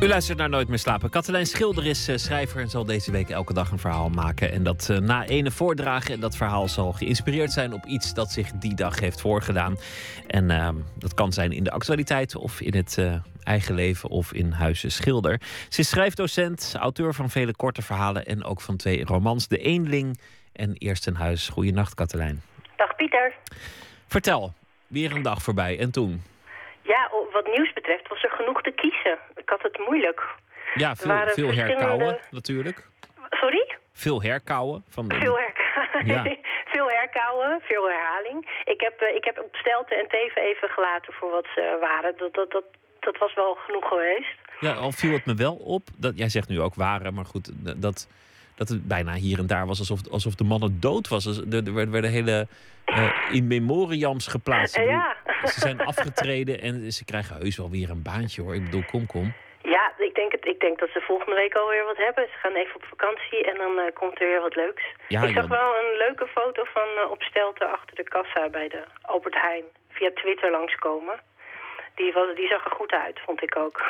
U luistert naar Nooit meer slapen. Katelijn Schilder is uh, schrijver en zal deze week elke dag een verhaal maken. En dat uh, na ene voordragen. En dat verhaal zal geïnspireerd zijn op iets dat zich die dag heeft voorgedaan. En uh, dat kan zijn in de actualiteit of in het eigen leven of in Huizen Schilder. Ze is schrijfdocent, auteur van vele korte verhalen en ook van twee romans. De Eenling en Eerst een Huis. Goeienacht, Katelijn. Dag Pieter. Vertel, weer een dag voorbij. En toen? Ja, wat nieuws betreft was er genoeg te kiezen. Ik had het moeilijk. Ja, veel, veel verschillende... herkauwen natuurlijk. Sorry? Veel herkauwen. Van de... Veel herkauwen. [LAUGHS] Ja. veel herkauwen, veel herhaling. Ik heb, uh, ik heb op Stelten en Teven even gelaten voor wat ze waren. Dat, dat, dat, dat was wel genoeg geweest. Ja, al viel het me wel op. Dat, jij zegt nu ook waren, maar goed, dat, dat het bijna hier en daar was alsof, alsof de mannen dood was. Er, er werden hele uh, in memoriams geplaatst. Ja. [LAUGHS] Ze zijn afgetreden en ze krijgen heus wel weer een baantje hoor. Ik bedoel, kom, kom. Ja, ik denk, het, ik denk dat ze volgende week alweer wat hebben. Ze gaan even op vakantie en dan uh, komt er weer wat leuks. Ja, ik zag ja. wel een leuke foto van uh, op Stelten achter de kassa bij de Albert Heijn. Via Twitter langskomen. Die, was, die zag er goed uit, vond ik ook.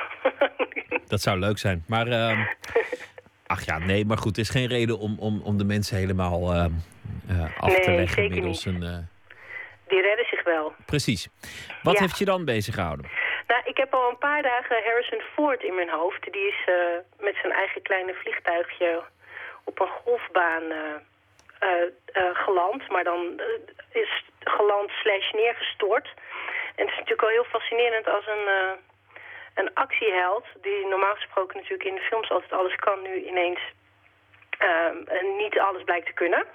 [LAUGHS] dat zou leuk zijn. Maar, uh, [LAUGHS] ach ja, nee, maar goed, er is geen reden om, om, om de mensen helemaal uh, af nee, te leggen zeker middels niet. een... Die redden zich wel. Precies. Wat Ja. heeft je dan bezig gehouden? Nou, ik heb al een paar dagen Harrison Ford in mijn hoofd. Die is eh, met zijn eigen kleine vliegtuigje op een golfbaan eh, eh, eh, geland. Maar dan eh, is geland slash neergestort. En het is natuurlijk al heel fascinerend als een, eh, een actieheld... die normaal gesproken natuurlijk in de films altijd alles kan... nu ineens eh, niet alles blijkt te kunnen...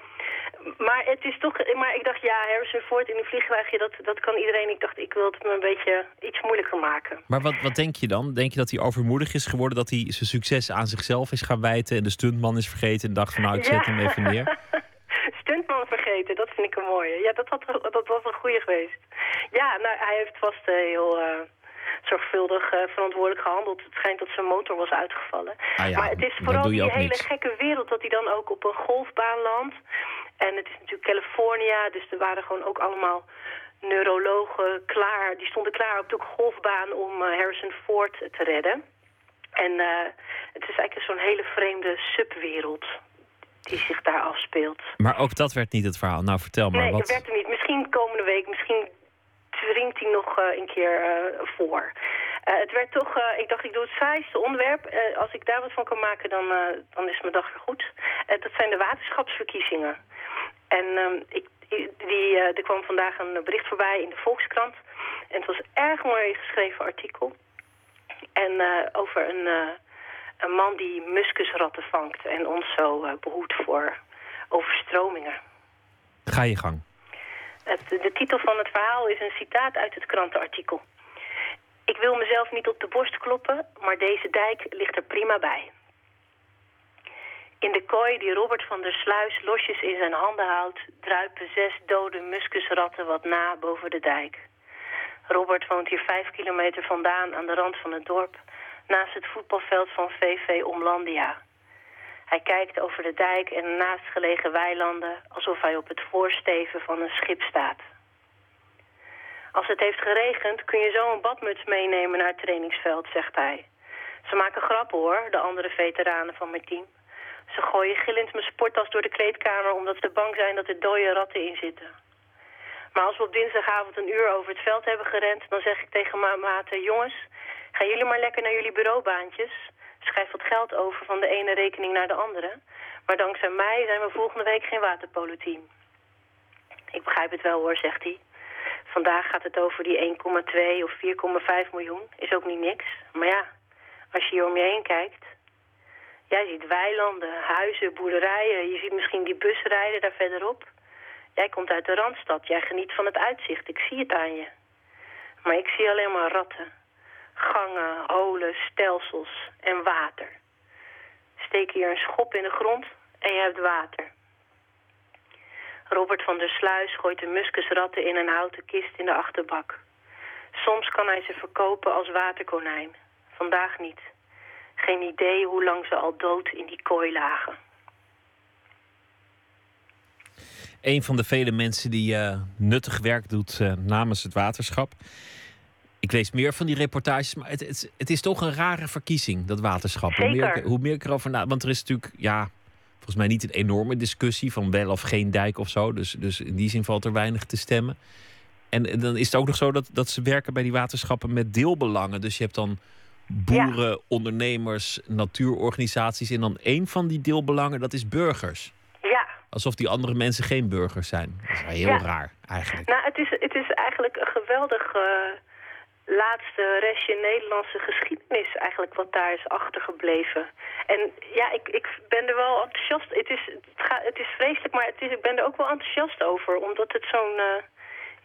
Maar het is toch, maar ik dacht, ja, Harrison Ford in een vliegtuigje, dat, dat kan iedereen. Ik dacht, ik wil het me een beetje iets moeilijker maken. Maar wat, wat denk je dan? Denk je dat hij overmoedig is geworden? Dat hij zijn succes aan zichzelf is gaan wijten... en de stuntman is vergeten en dacht van nou, ik zet hem even neer? [LAUGHS] Stuntman vergeten, dat vind ik een mooie. Ja, dat, had, dat was een goede geweest. Ja, nou, hij heeft vast eh, heel eh, zorgvuldig eh, verantwoordelijk gehandeld. Het schijnt dat zijn motor was uitgevallen. Ah ja, maar het is vooral die hele niks. gekke wereld dat hij dan ook op een golfbaan landt. En het is natuurlijk California, dus er waren gewoon ook allemaal neurologen klaar. Die stonden klaar op de golfbaan om eh, Harrison Ford te redden. En uh, het is eigenlijk zo'n hele vreemde subwereld die zich daar afspeelt. Maar ook dat werd niet het verhaal. Nou, vertel maar. Nee, wat... dat werd er niet. Misschien komende week, misschien dringt hij nog uh, een keer uh, voor. Uh, het werd toch, ik dacht ik doe het saaiste onderwerp. als ik daar wat van kan maken, dan, dan is mijn dag weer goed. dat zijn de waterschapsverkiezingen. En ehm, ik, die, er kwam vandaag een bericht voorbij in de Volkskrant. En het was een erg mooi geschreven artikel. En over een, een man die muskusratten vangt en ons zo behoedt voor overstromingen. Ga je gang. De titel van het verhaal is een citaat uit het krantenartikel. Ik wil mezelf niet op de borst kloppen, maar deze dijk ligt er prima bij. In de kooi die Robert van der Sluis losjes in zijn handen houdt... druipen zes dode muskusratten wat na boven de dijk. Robert woont hier vijf kilometer vandaan aan de rand van het dorp... naast het voetbalveld van VV Omlandia... Hij kijkt over de dijk en naastgelegen weilanden alsof hij op het voorsteven van een schip staat. Als het heeft geregend kun je zo een badmuts meenemen naar het trainingsveld, zegt hij. Ze maken grappen hoor, de andere veteranen van mijn team. Ze gooien gillend mijn sporttas door de kleedkamer omdat ze bang zijn dat er dode ratten in zitten. Maar als we op dinsdagavond een uur over het veld hebben gerend, dan zeg ik tegen mijn maten... jongens, gaan jullie maar lekker naar jullie bureaubaantjes schrijf wat geld over van de ene rekening naar de andere. Maar dankzij mij zijn we volgende week geen waterpolo-team. Ik begrijp het wel hoor, zegt hij. Vandaag gaat het over die 1,2 of 4,5 miljoen. Is ook niet niks. Maar ja, als je hier om je heen kijkt... Jij ziet weilanden, huizen, boerderijen. Je ziet misschien die bus rijden daar verderop. Jij komt uit de Randstad. Jij geniet van het uitzicht. Ik zie het aan je. Maar ik zie alleen maar ratten gangen, holen, stelsels en water. Steek hier een schop in de grond en je hebt water. Robert van der Sluis gooit de muskusratten in een houten kist in de achterbak. Soms kan hij ze verkopen als waterkonijn. Vandaag niet. Geen idee hoe lang ze al dood in die kooi lagen. Een van de vele mensen die uh, nuttig werk doet uh, namens het waterschap. Ik lees meer van die reportages, maar het, het, het is toch een rare verkiezing, dat waterschap. Hoe meer, hoe meer ik erover na... Want er is natuurlijk, ja, volgens mij niet een enorme discussie van wel of geen dijk of zo. Dus, dus in die zin valt er weinig te stemmen. En, dan is het ook nog zo dat, dat ze werken bij die waterschappen met deelbelangen. Dus je hebt dan boeren, ja. ondernemers, natuurorganisaties. En dan één van die deelbelangen, dat is burgers. Ja. Alsof die andere mensen geen burgers zijn. Dat is heel ja. raar, eigenlijk. Nou, het is, het is eigenlijk een geweldig... Uh laatste restje Nederlandse geschiedenis eigenlijk wat daar is achtergebleven. En ja, ik, ik ben er wel enthousiast. Het is, het, het is vreselijk, maar het is, ik ben er ook wel enthousiast over. Omdat het zo'n uh,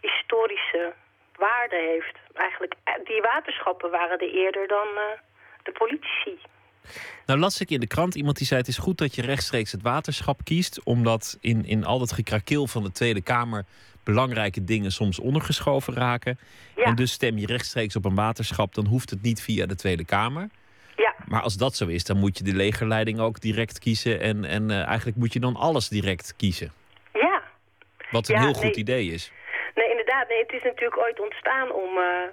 historische waarde heeft. Eigenlijk, die waterschappen waren er eerder dan uh, de politici. Nou las ik in de krant iemand die zei... het is goed dat je rechtstreeks het waterschap kiest... omdat in, in al dat gekrakeel van de Tweede Kamer belangrijke dingen soms ondergeschoven raken. Ja. En dus stem je rechtstreeks op een waterschap, dan hoeft het niet via de Tweede Kamer. Ja. Maar als dat zo is, dan moet je de legerleiding ook direct kiezen. En, en uh, eigenlijk moet je dan alles direct kiezen. Ja. Wat een ja, heel goed nee. idee is. Nee, inderdaad. Nee, het is natuurlijk ooit ontstaan om, uh,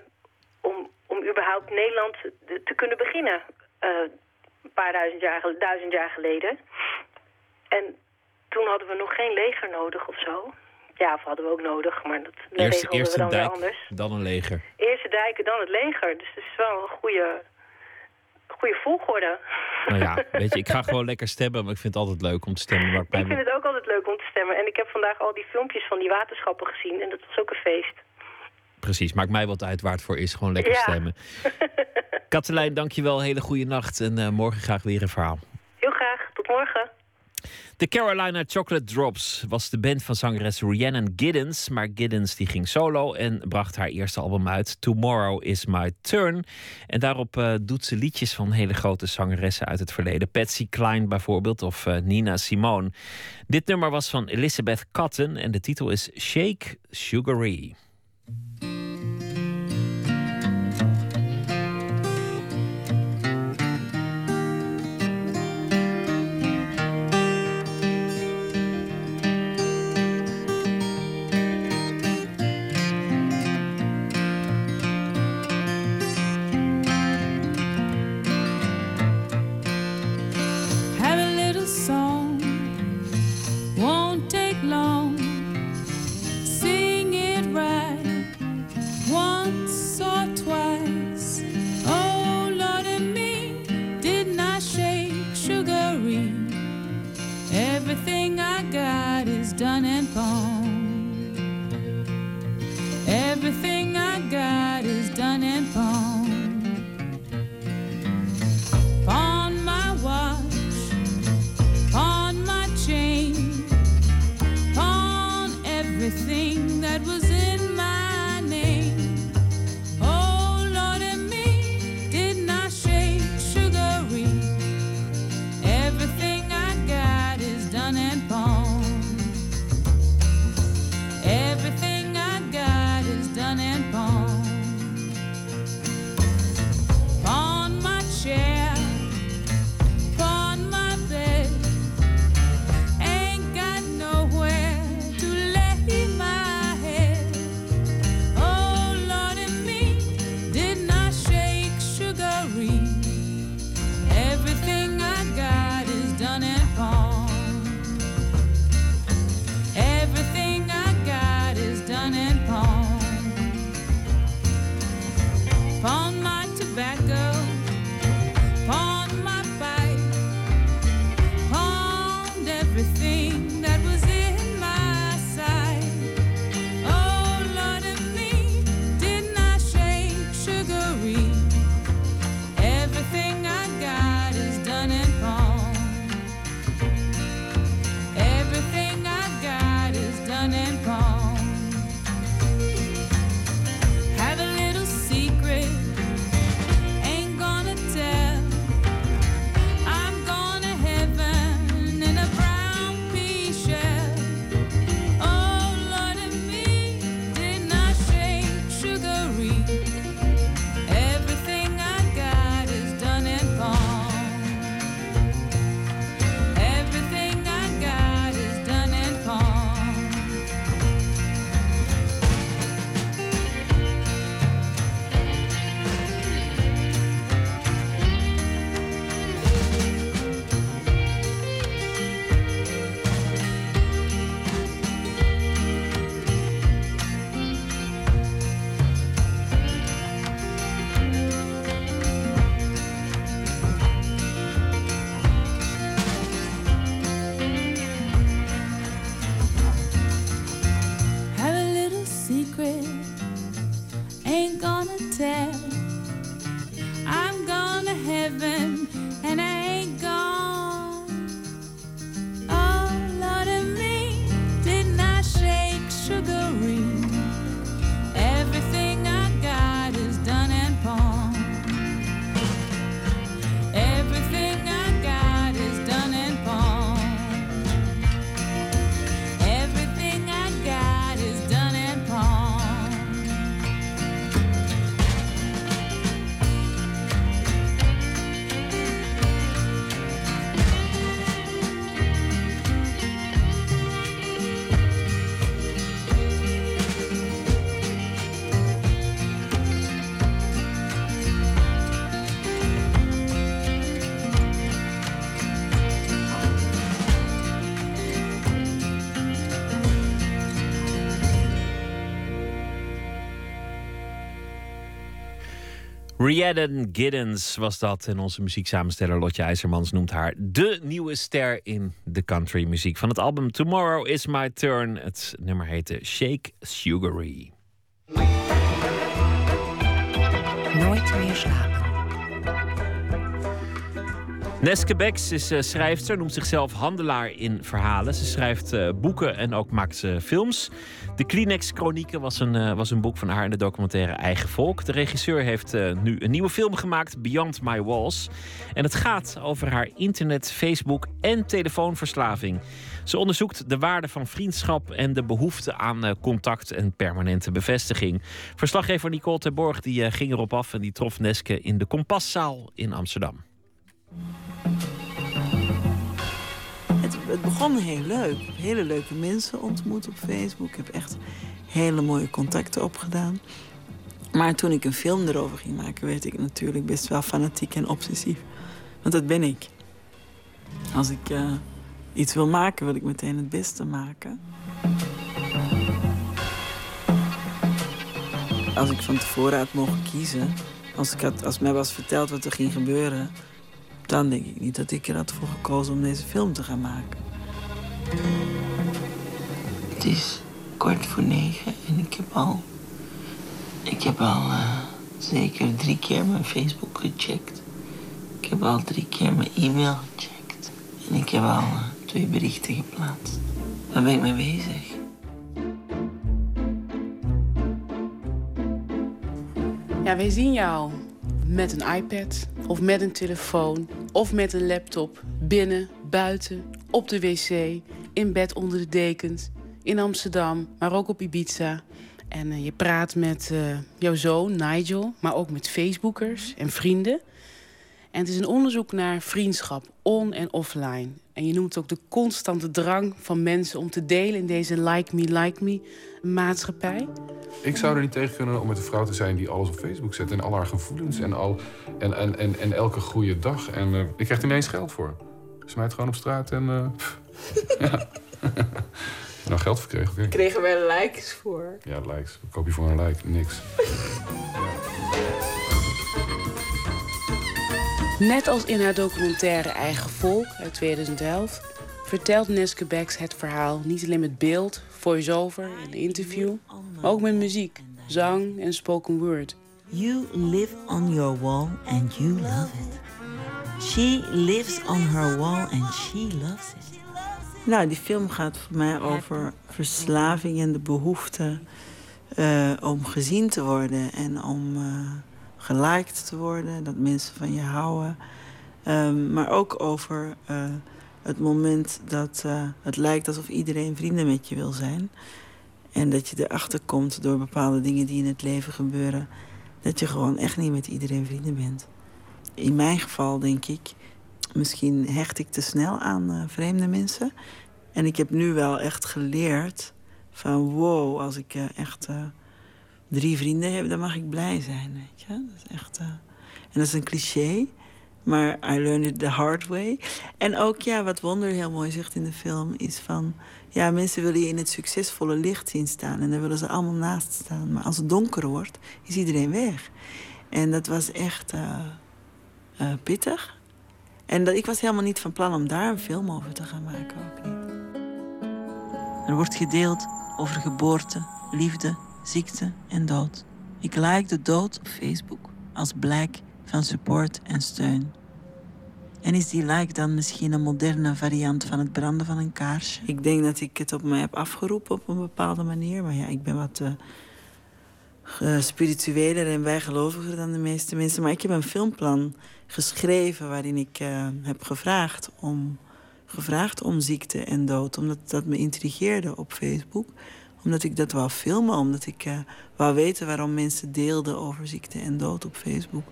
om, om überhaupt Nederland te kunnen beginnen. Uh, een paar duizend jaar, duizend jaar geleden. En toen hadden we nog geen leger nodig of zo. Ja, of hadden we ook nodig, maar dat eerst, eerst we dan een dijk, anders. dan een leger. Eerst de dijken, dan het leger. Dus het is wel een goede, goede volgorde. Nou ja, [LAUGHS] weet je, ik ga gewoon lekker stemmen, maar ik vind het altijd leuk om te stemmen. Ik, ik vind het ook altijd leuk om te stemmen. En ik heb vandaag al die filmpjes van die waterschappen gezien en dat was ook een feest. Precies, maakt mij wat uit waar het voor is. Gewoon lekker ja. stemmen. [LAUGHS] Katelijn, dankjewel. Hele goede nacht. En uh, morgen graag weer een verhaal. Heel graag. Tot morgen. De Carolina Chocolate Drops was de band van zangeres Rhiannon Giddens. Maar Giddens die ging solo en bracht haar eerste album uit. Tomorrow is my turn. En daarop uh, doet ze liedjes van hele grote zangeressen uit het verleden. Patsy Cline bijvoorbeeld of uh, Nina Simone. Dit nummer was van Elizabeth Cotton en de titel is Shake Sugary. temps. Riadan Giddens was dat. En onze muzieksamensteller Lotje IJzermans noemt haar de nieuwe ster in de country muziek. Van het album Tomorrow is My Turn. Het nummer heette Shake Sugary. Nooit meer slapen. Neske Becks is eh, schrijfster, noemt zichzelf handelaar in verhalen. Ze schrijft eh, boeken en ook maakt ze films. De Kleenex-chronieken was, een, eh, was een boek van haar in de documentaire Eigen Volk. De regisseur heeft eh, nu een nieuwe film gemaakt, Beyond My Walls. En het gaat over haar internet, Facebook en telefoonverslaving. Ze onderzoekt de waarde van vriendschap en de behoefte aan eh, contact en permanente bevestiging. Verslaggever Nicole Terborg die, eh, ging erop af en die trof Neske in de Kompaszaal in Amsterdam. Het, het begon heel leuk. Hele leuke mensen ontmoet op Facebook. Ik heb echt hele mooie contacten opgedaan. Maar toen ik een film erover ging maken, werd ik natuurlijk best wel fanatiek en obsessief. Want dat ben ik. Als ik eh, iets wil maken, wil ik meteen het beste maken. Als ik van tevoren had mogen kiezen, als, ik had, als mij was verteld wat er ging gebeuren, dan denk ik niet dat ik er had voor gekozen om deze film te gaan maken. Het is kwart voor negen en ik heb al, ik heb al eh, zeker drie keer mijn Facebook gecheckt. Ik heb al drie keer mijn e-mail gecheckt. En ik heb al eh, twee berichten geplaatst. Daar ben ik mee bezig. Ja, wij zien jou met een iPad of met een telefoon of met een laptop binnen, buiten, op de wc, in bed onder de dekens, in Amsterdam, maar ook op Ibiza. En eh, je praat met eh, jouw zoon Nigel, maar ook met Facebookers en vrienden. En het is een onderzoek naar vriendschap, on- en offline. En je noemt ook de constante drang van mensen om te delen in deze like me, like me maatschappij. Ik zou er niet tegen kunnen om met een vrouw te zijn die alles op Facebook zet. En al haar gevoelens en, al, en, en, en, en elke goede dag. En eh, ik krijg er ineens geld voor. Smijt gewoon op straat en... eh, ja. [LAUGHS] nou, geld verkregen. oké. Kregen wij likes voor? Ja, likes. Wat koop je voor een like? Niks. [LAUGHS] Net als in haar documentaire Eigen Volk uit 2011 vertelt Neske Becks het verhaal niet alleen met beeld, voice-over en interview, maar ook met muziek, zang en spoken word. You live on your wall and you love it. She lives on her wall and she loves it. Nou, die film gaat voor mij over verslaving en de behoefte eh, om gezien te worden en om eh geliked te worden, dat mensen van je houden. Ehm, maar ook over eh, het moment dat eh, het lijkt alsof iedereen vrienden met je wil zijn. En dat je erachter komt door bepaalde dingen die in het leven gebeuren, dat je gewoon echt niet met iedereen vrienden bent. In mijn geval denk ik, misschien hecht ik te snel aan eh, vreemde mensen. En ik heb nu wel echt geleerd van wow, als ik echt drie vrienden heb, dan mag ik blij zijn. Weet je? Dat is echt, eh, En dat is een cliché, maar I learned it the hard way. En ook ja, wat Wonder heel mooi zegt in de film, is van ja, mensen willen je in het succesvolle licht zien staan en daar willen ze allemaal naast staan. Maar als het donker wordt, is iedereen weg. En dat was echt eh, eh, pittig. En dat, ik was helemaal niet van plan om daar een film over te gaan maken. Ook niet. Er wordt gedeeld over geboorte, liefde, ziekte en dood. Ik like de dood op Facebook als blijk van support en steun. En is die like dan misschien een moderne variant van het branden van een kaarsje? Ik denk dat ik het op mij heb afgeroepen op een bepaalde manier. Maar ja, ik ben wat uh, spiritueler en bijgeloviger dan de meeste mensen. Maar ik heb een filmplan geschreven waarin ik uh, heb gevraagd om, gevraagd om ziekte en dood. Omdat dat me intrigeerde op Facebook. Omdat ik dat wou filmen. Omdat ik uh, wou weten waarom mensen deelden over ziekte en dood op Facebook.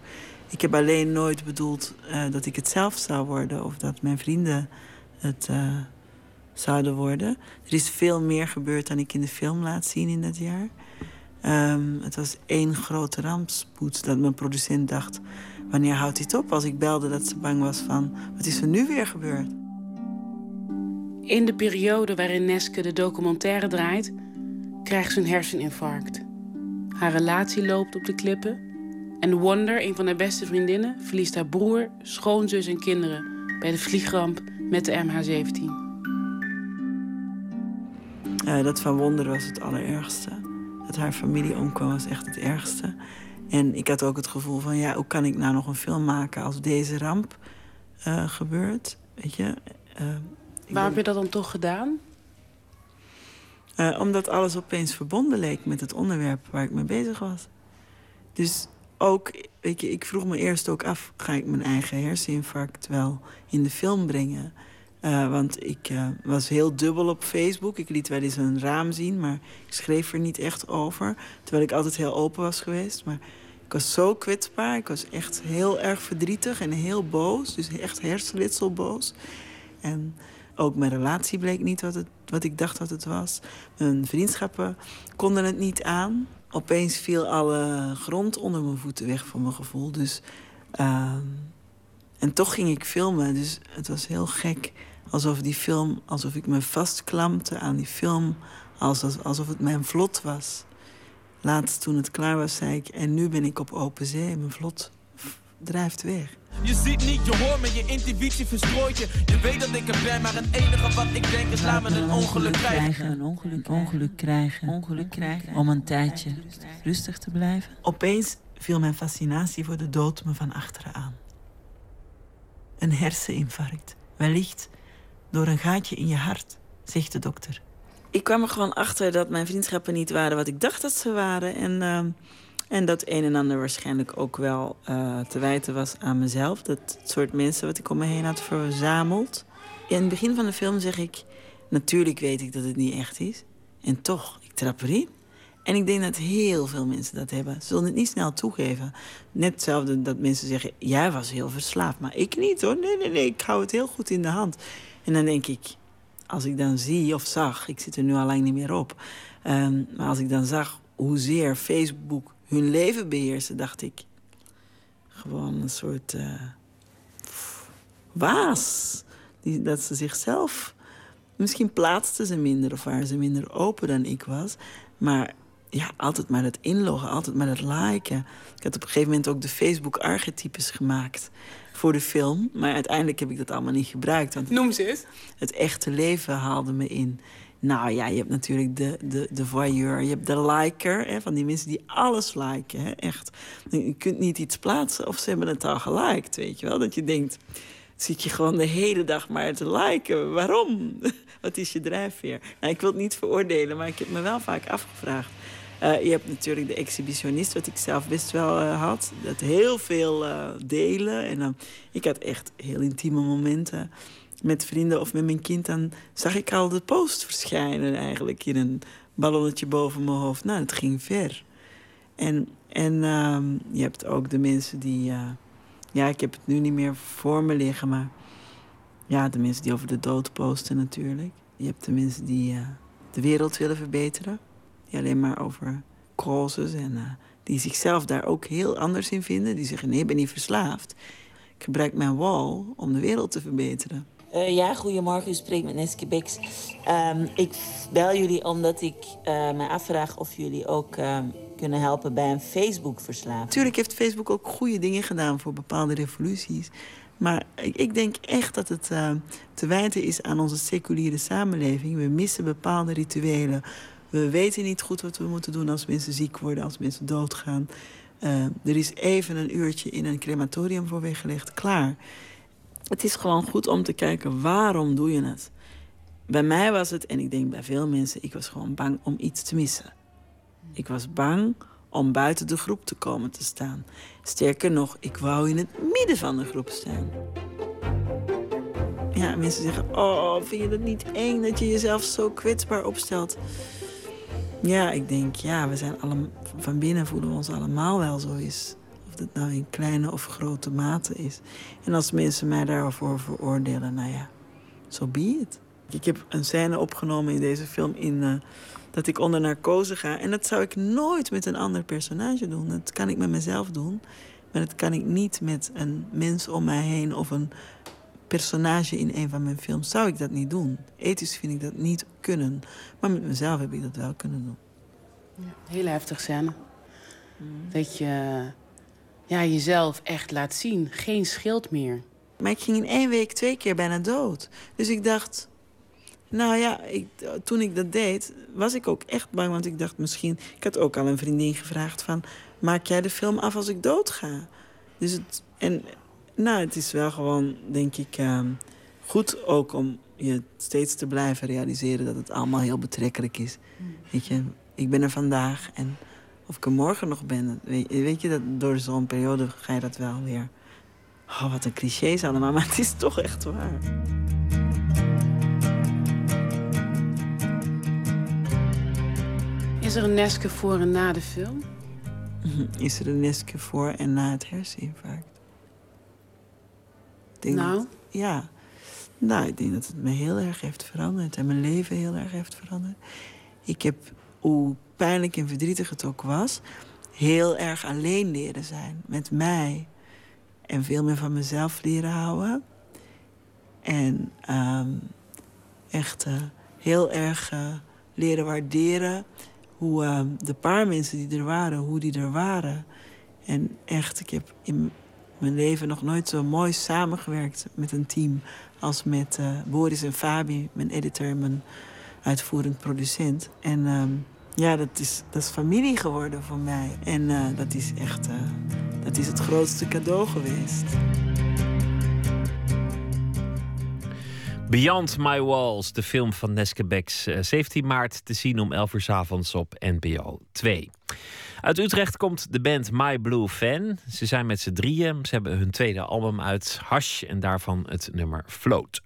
Ik heb alleen nooit bedoeld uh, dat ik het zelf zou worden of dat mijn vrienden het uh, zouden worden. Er is veel meer gebeurd dan ik in de film laat zien in dat jaar. Um, het was één grote rampspoed dat mijn producent dacht... wanneer houdt dit op? Als ik belde dat ze bang was van... wat is er nu weer gebeurd? In de periode waarin Neske de documentaire draait... krijgt ze een herseninfarct. Haar relatie loopt op de klippen... En Wonder, een van haar beste vriendinnen, verliest haar broer, schoonzus en kinderen bij de vliegramp met de MH17. Uh, dat van Wonder was het allerergste. Dat haar familie omkwam was echt het ergste. En ik had ook het gevoel van, ja, hoe kan ik nou nog een film maken als deze ramp uh, gebeurt? Weet je? Uh, Waar heb je dat dan toch gedaan? Omdat alles opeens verbonden leek met het onderwerp waar ik mee bezig was. Dus ook, weet je, ik vroeg me eerst ook af... ga ik mijn eigen herseninfarct wel in de film brengen? Uh, want ik uh, was heel dubbel op Facebook. Ik liet wel eens een raam zien, maar ik schreef er niet echt over. Terwijl ik altijd heel open was geweest. Maar ik was zo kwetsbaar. Ik was echt heel erg verdrietig en heel boos. Dus echt hersenlitselboos. En ook mijn relatie bleek niet wat, het, wat ik dacht dat het was. Mijn vriendschappen konden het niet aan opeens viel alle grond onder mijn voeten weg voor mijn gevoel. Dus, uh, en toch ging ik filmen. Dus het was heel gek. Alsof die film, alsof ik me vastklampte aan die film. Alsof, alsof het mijn vlot was. Laatst toen het klaar was, zei ik... en nu ben ik op open zee. Mijn vlot drijft weg. Je ziet niet, je hoort me, je intuïtie verstrooit je. Je weet dat ik er ben, maar het enige wat ik denk is laat me een ongeluk krijgen. Een ongeluk, ongeluk krijgen. Ongeluk krijgen. Om een tijdje rustig te blijven. Opeens viel mijn fascinatie voor de dood me van achteren aan. Een herseninfarct. Wellicht door een gaatje in je hart, zegt de dokter. Ik kwam er gewoon achter dat mijn vriendschappen niet waren wat ik dacht dat ze waren. En... Uh, en dat een en ander waarschijnlijk ook wel uh, te wijten was aan mezelf. Dat soort mensen wat ik om me heen had verzameld. In het begin van de film zeg ik... natuurlijk weet ik dat het niet echt is. En toch, ik trap erin. En ik denk dat heel veel mensen dat hebben. Ze zullen het niet snel toegeven. Net hetzelfde dat mensen zeggen... jij was heel verslaafd, maar ik niet hoor. Nee, nee, nee, ik hou het heel goed in de hand. En dan denk ik... als ik dan zie of zag... ik zit er nu al lang niet meer op... Um, maar als ik dan zag hoezeer Facebook hun leven beheersen, dacht ik. Gewoon een soort uh, waas. Die, dat ze zichzelf. Misschien plaatsten ze minder of waren ze minder open dan ik was. Maar ja, altijd maar het inloggen, altijd maar het liken. Ik had op een gegeven moment ook de Facebook-archetypes gemaakt voor de film. Maar uiteindelijk heb ik dat allemaal niet gebruikt. Want Noem ze eens. Het echte leven haalde me in. Nou ja, je hebt natuurlijk de, de, de voyeur, je hebt de liker, hè, van die mensen die alles liken. Hè, echt. Je kunt niet iets plaatsen of ze hebben het al geliked, weet je wel. Dat je denkt, zit je gewoon de hele dag maar te liken. Waarom? [LAUGHS] Wat is je drijfveer? Nou, ik wil het niet veroordelen, maar ik heb me wel vaak afgevraagd. Uh, je hebt natuurlijk de exhibitionist, wat ik zelf best wel uh, had. Dat heel veel uh, delen. En dan, ik had echt heel intieme momenten met vrienden of met mijn kind, dan zag ik al de post verschijnen eigenlijk in een ballonnetje boven mijn hoofd. Nou, het ging ver. En, en uh, je hebt ook de mensen die, uh, ja, ik heb het nu niet meer voor me liggen, maar ja, de mensen die over de dood posten natuurlijk. Je hebt de mensen die uh, de wereld willen verbeteren, die alleen maar over causes en uh, die zichzelf daar ook heel anders in vinden. Die zeggen: nee, ik ben niet verslaafd. Ik gebruik mijn wall om de wereld te verbeteren. Uh, ja, goedemorgen. U spreekt met Neske Bix. Um, ik bel jullie omdat ik uh, me afvraag of jullie ook uh, kunnen helpen bij een Facebook-verslaving. Natuurlijk heeft Facebook ook goede dingen gedaan voor bepaalde revoluties. Maar ik, denk echt dat het te wijten is aan onze seculiere samenleving. We missen bepaalde rituelen. We weten niet goed wat we moeten doen als mensen ziek worden, als mensen doodgaan. Er is even een uurtje in een crematorium voor weggelegd. Klaar. Het is gewoon goed om te kijken waarom doe je het. Bij mij was het, en ik denk bij veel mensen, ik was gewoon bang om iets te missen. Ik was bang om buiten de groep te komen te staan. Sterker nog, ik wou in het midden van de groep staan. Ja, mensen zeggen: Oh, vind je het niet eng dat je jezelf zo kwetsbaar opstelt? Ja, ik denk, ja, we zijn allemaal, van binnen voelen we ons allemaal wel zo is. Dat nou in kleine of grote mate is. En als mensen mij daarvoor veroordelen, nou ja, zo so be it. Ik heb een scène opgenomen in deze film in, uh, dat ik onder narcose ga. En dat zou ik nooit met een ander personage doen. Dat kan ik met mezelf doen. Maar dat kan ik niet met een mens om mij heen of een personage in een van mijn films. Zou ik dat niet doen. Ethisch vind ik dat niet kunnen. Maar met mezelf heb ik dat wel kunnen doen. Ja, heel heftig scène. Dat je ja, jezelf echt laat zien. Geen schild meer. Maar ik ging in één week twee keer bijna dood. Dus ik dacht, nou ja, ik, toen ik dat deed, was ik ook echt bang. Want ik dacht misschien... Ik had ook al een vriendin gevraagd van... Maak jij de film af als ik dood ga? Dus het... En nou, het is wel gewoon, denk ik, uh, goed ook om je steeds te blijven realiseren... dat het allemaal heel betrekkelijk is. Weet je, ik ben er vandaag en of ik er morgen nog ben... Weet, weet je, dat door zo'n periode ga je dat wel weer... Oh, wat een clichés allemaal, [LAUGHS] maar het is toch echt waar. Is er een Neske voor en na de film? [LAUGHS] Is er een Neske voor en na het herseninfarct? Denk Nou? Dat, ja. Nou, ik denk dat het me heel erg heeft veranderd. En mijn leven heel erg heeft veranderd. Ik heb, hoe pijnlijk en verdrietig het ook was... heel erg alleen leren zijn met mij. En veel meer van mezelf leren houden. En um, echt uh, heel erg uh, leren waarderen hoe uh, de paar mensen die er waren, hoe die er waren. En echt, ik heb in mijn leven nog nooit zo mooi samengewerkt met een team als met uh, Boris en Fabi, mijn editor en mijn uitvoerend producent. En um, ja, dat is, dat is familie geworden voor mij. En uh, dat is echt dat is het grootste cadeau geweest. Beyond My Walls, de film van Neske Becks. 17 maart te zien om 11 uur s avonds op NPO 2. Uit Utrecht komt de band My Blue Fan. Ze zijn met z'n drieën. Ze hebben hun tweede album uit, Hash, en daarvan het nummer Float.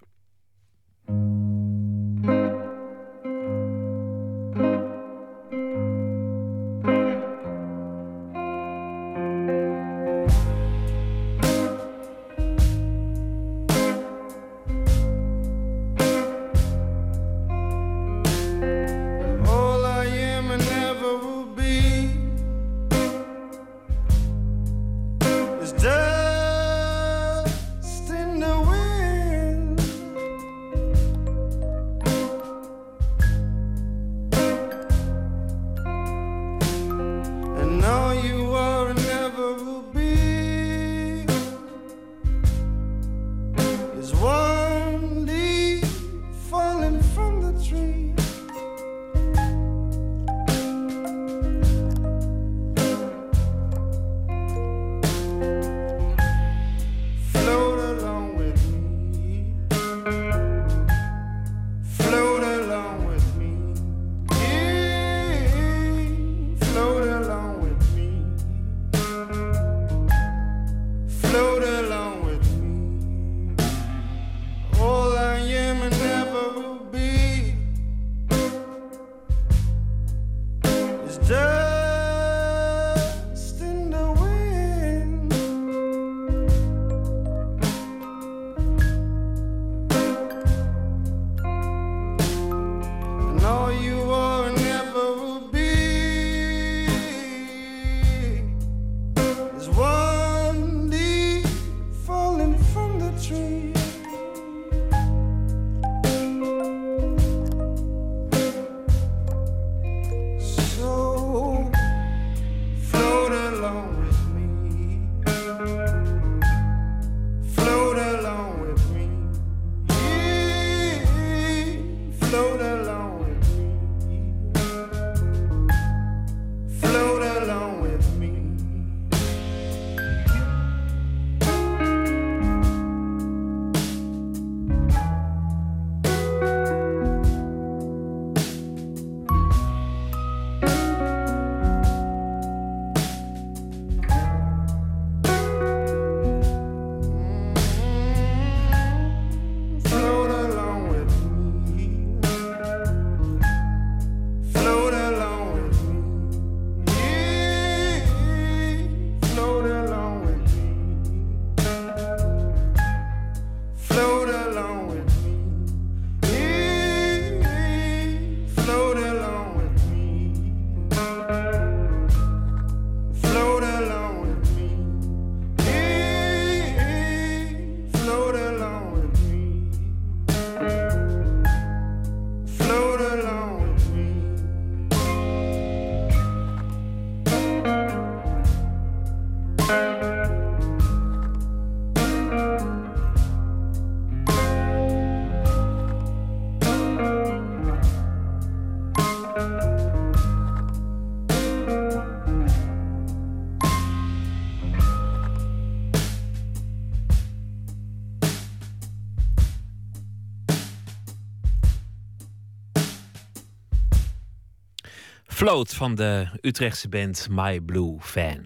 Float van de Utrechtse band My Blue Fan.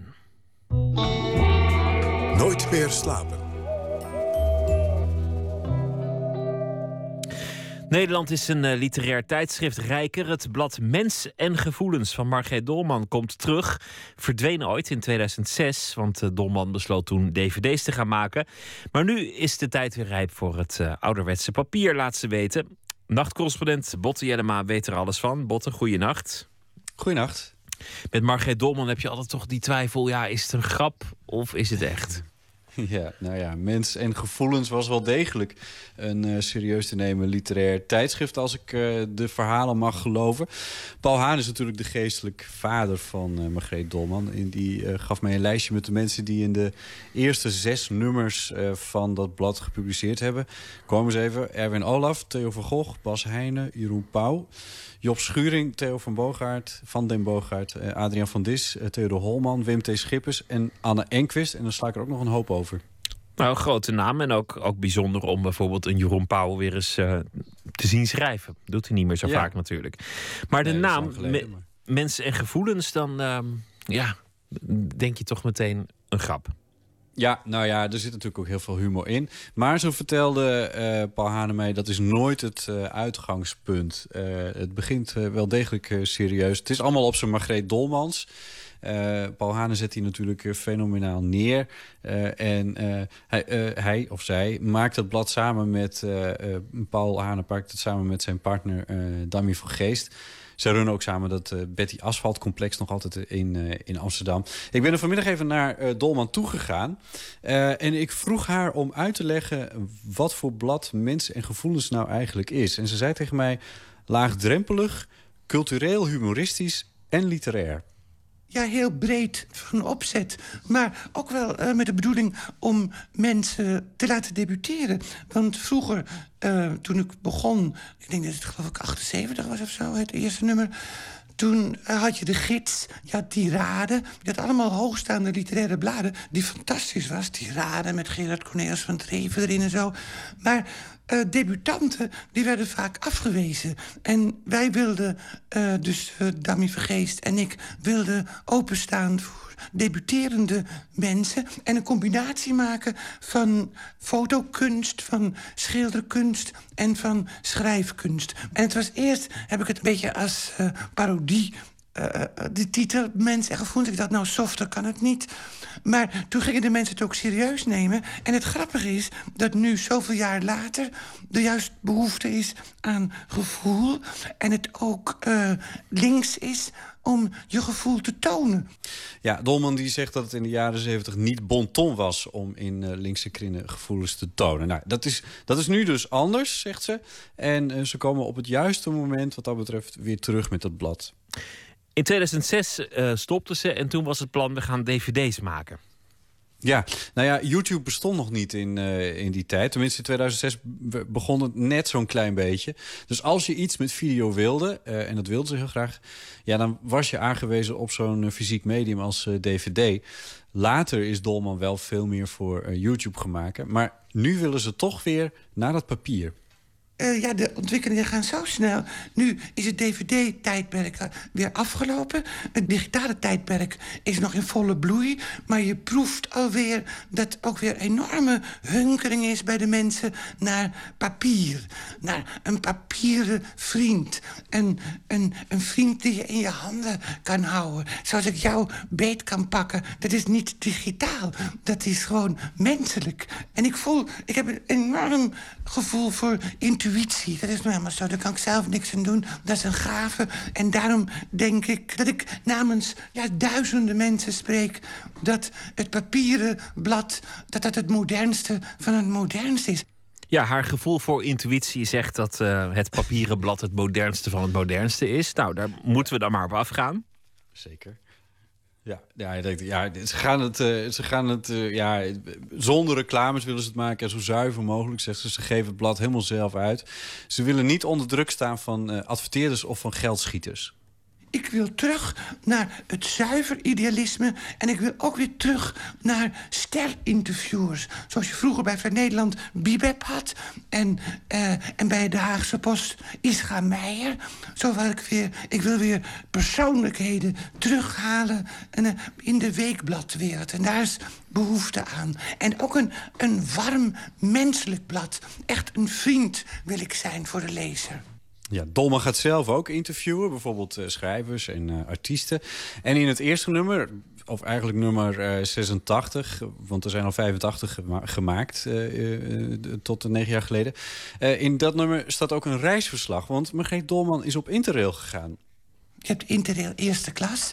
Nooit meer slapen. Nederland is een uh, literair tijdschrift rijker. Het blad Mens en Gevoelens van Margreet Dolman komt terug. Verdween ooit in 2006, want uh, Dolman besloot toen dvd's te gaan maken. Maar nu is de tijd weer rijp voor het uh, ouderwetse papier, laat ze weten. Nachtcorrespondent Botte Jellema weet er alles van. Botte, goeienacht. Goeienacht. Met Margreet Dolman heb je altijd toch die twijfel: ja, is het een grap of is het echt? [LAUGHS] Ja, nou ja, Mens en Gevoelens was wel degelijk een uh, serieus te nemen literair tijdschrift... als ik uh, de verhalen mag geloven. Paul Haan is natuurlijk de geestelijk vader van uh, Margreet Dolman. En die gaf mij een lijstje met de mensen die in de eerste zes nummers van dat blad gepubliceerd hebben. Kom eens even. Erwin Olaf, Theo van Gogh, Bas Heijnen, Jeroen Pauw... Job Schuring, Theo van Boogaard, Van den Boogaard, Adriaan van Dis, Theodor Holman, Wim T. Schippers en Anne Enquist. En dan sla ik er ook nog een hoop over. Nou, een grote naam en ook, ook bijzonder om bijvoorbeeld een Jeroen Pauw weer eens uh, te zien schrijven. Doet hij niet meer zo ja. vaak natuurlijk. Maar de naam geleden, maar... Mensen en Gevoelens, dan uh, ja, denk je toch meteen een grap. Ja, nou ja, er zit natuurlijk ook heel veel humor in. Maar zo vertelde uh, Paul Hane mij, dat is nooit het uh, uitgangspunt. Uh, het begint wel degelijk serieus. Het is allemaal op zijn Margreet Dolmans. Paul Hane zet die natuurlijk fenomenaal neer. en hij, hij, of zij maakt het blad samen met... Paul Hane het samen met zijn partner Dami van Geest... Ze runnen ook samen dat Betty Asphalt complex nog altijd in, in Amsterdam. Ik ben er vanmiddag even naar uh, Dolman toegegaan. en ik vroeg haar om uit te leggen wat voor blad Mensen en Gevoelens nou eigenlijk is. En ze zei tegen mij laagdrempelig, cultureel, humoristisch en literair ja, heel breed van opzet. Maar ook wel uh, met de bedoeling om mensen te laten debuteren. Want vroeger, uh, toen ik begon... ik denk dat het geloof ik 78 was of zo, het eerste nummer... Toen uh, had je de gids, je had Tirade. Je had allemaal hoogstaande literaire bladen... die fantastisch was. Tirade met Gerard Cornelis van Treven erin en zo. Maar uh, debutanten die werden vaak afgewezen. En wij wilden, uh, dus uh, Dami Vergeest en ik, wilden openstaan voor debuterende mensen... en een combinatie maken van fotokunst, van schilderkunst... en van schrijfkunst. En het was eerst, heb ik het een beetje als parodie... de titel, Mens en Gevoelens. Ik dacht, nou, softer kan het niet... Maar toen gingen de mensen het ook serieus nemen. En het grappige is dat nu, zoveel jaar later... er juist behoefte is aan gevoel. En het ook links is om je gevoel te tonen. Ja, Dolman die zegt dat het in de jaren zeventig niet bon ton was... om in uh, linkse kringen gevoelens te tonen. Nou, dat is, dat is nu dus anders, zegt ze. En ze komen op het juiste moment wat dat betreft weer terug met dat blad. In 2006 uh, stopten ze en toen was het plan, we gaan dvd's maken. Ja, nou ja, YouTube bestond nog niet in, uh, in die tijd. Tenminste, in 2006 begon het net zo'n klein beetje. Dus als je iets met video wilde, uh, en dat wilden ze heel graag... ja, dan was je aangewezen op zo'n fysiek medium als DVD. Later is Dolman wel veel meer voor YouTube gemaakt. Maar nu willen ze toch weer naar dat papier. Uh, ja, de ontwikkelingen gaan zo snel. Nu is het dvd-tijdperk weer afgelopen. Het digitale tijdperk is nog in volle bloei. Maar je proeft alweer dat ook weer enorme hunkering is... bij de mensen naar papier. Naar een papieren vriend. Een, een, een vriend die je in je handen kan houden. Zoals ik jou beet kan pakken. Dat is niet digitaal. Dat is gewoon menselijk. En ik voel... Ik heb een enorm gevoel voor intuïtie intuïtie. Dat is nou helemaal zo. Daar kan ik zelf niks aan doen. Dat is een gave. En daarom denk ik dat ik namens ja, duizenden mensen spreek... dat het papieren blad dat dat het modernste van het modernste is. Ja, haar gevoel voor intuïtie zegt dat uh, het papieren blad het modernste van het modernste is. Nou, daar moeten we dan maar op afgaan. Zeker. Ja, ja, ja ze gaan het, eh, ze gaan het eh, ja, zonder reclames willen ze het maken. En zo zuiver mogelijk, zegt ze. Ze geven het blad helemaal zelf uit. Ze willen niet onder druk staan van eh, adverteerders of van geldschieters. Ik wil terug naar het zuiver idealisme. En ik wil ook weer terug naar sterinterviewers. Zoals je vroeger bij Van Nederland Bibep had. En, eh, en bij de Haagse Post Ischa Meijer. Zo ik weer... Ik wil weer persoonlijkheden terughalen en, eh, in de weekbladwereld. En daar is behoefte aan. En ook een, een warm menselijk blad. Echt een vriend wil ik zijn voor de lezer. Ja, Dolman gaat zelf ook interviewen, bijvoorbeeld eh, schrijvers en eh, artiesten. En in het eerste nummer, of eigenlijk nummer eh, 86, want er zijn al 85 gema- gemaakt eh, eh, tot negen jaar geleden. Eh, in dat nummer staat ook een reisverslag, want Margreet Dolman is op Interrail gegaan. Je hebt Interrail eerste klas.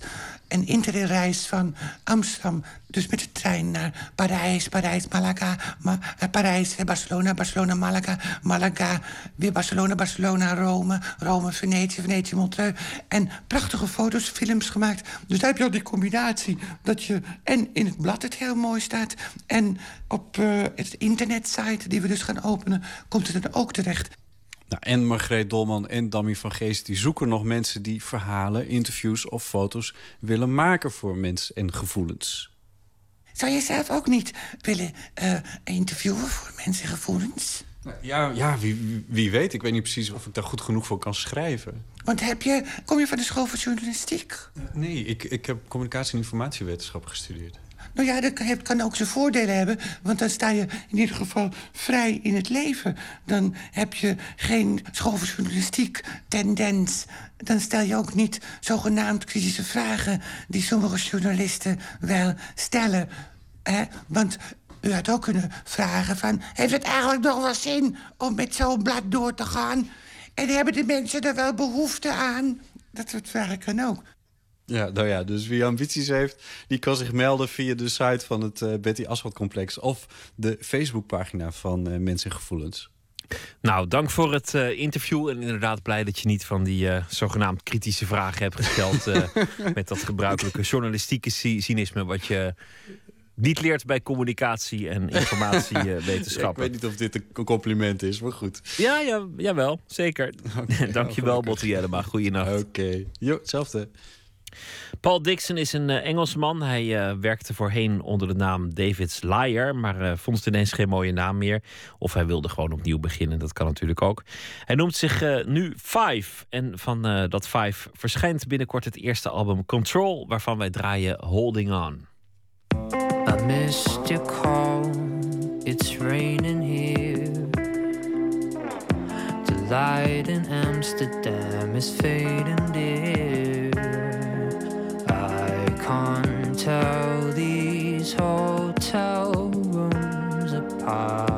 Een Interrailreis van Amsterdam, dus met de trein naar Parijs, Parijs, Malaga, Ma eh, Parijs, Barcelona, Barcelona, Malaga, Malaga, weer Barcelona, Barcelona, Rome, Rome, Venetië, Venetië, Montreux. En prachtige foto's, films gemaakt. Dus daar heb je al die combinatie dat je en in het blad het heel mooi staat en op eh, het internetsite die we dus gaan openen, komt het er ook terecht. Nou, en Margreet Dolman en Dammy van Geest die zoeken nog mensen die verhalen, interviews of foto's willen maken voor mensen en gevoelens. Zou je zelf ook niet willen eh, interviewen voor mensengevoelens? Ja, ja wie, wie- wie weet. Ik weet niet precies of ik daar goed genoeg voor kan schrijven. Want heb je, kom je van de school voor journalistiek? Nee, ik, ik heb communicatie- en informatiewetenschap gestudeerd. Nou ja, dat kan, ook zijn voordelen hebben. Want dan sta je in ieder geval vrij in het leven. Dan heb je geen school voor journalistiek tendens. Dan stel je ook niet zogenaamd kritische vragen... die sommige journalisten wel stellen. Hè? Want u had ook kunnen vragen van... heeft het eigenlijk nog wel zin om met zo'n blad door te gaan? En hebben de mensen er wel behoefte aan? Dat soort vragen kan ook. Ja, nou ja, dus wie ambities heeft, die kan zich melden via de site van het eh, Betty Asphalt Complex of de Facebookpagina van Mensen en Gevoelens. Nou, dank voor het eh, interview. En inderdaad blij dat je niet van die zogenaamd kritische vragen hebt gesteld. [LAUGHS] met dat gebruikelijke journalistieke cy- cynisme. wat je niet leert bij communicatie en [LAUGHS] informatiewetenschappen. ik weet niet of dit een compliment is, maar goed. Ja, ja jawel, zeker. [LAUGHS] Dankjewel, Botte Jellema. Goeienacht. Oké, jo, hetzelfde. Paul Dixon is een eh, Engelsman. Hij eh, werkte voorheen onder de naam David's Liar, maar eh, vond het ineens geen mooie naam meer. Of hij wilde gewoon opnieuw beginnen, dat kan natuurlijk ook. Hij noemt zich nu Five. En van dat Five verschijnt binnenkort het eerste album Control, waarvan wij draaien Holding On. I missed your call. It's raining here. The light in Amsterdam is fading dear. Can't tell these hotel rooms apart.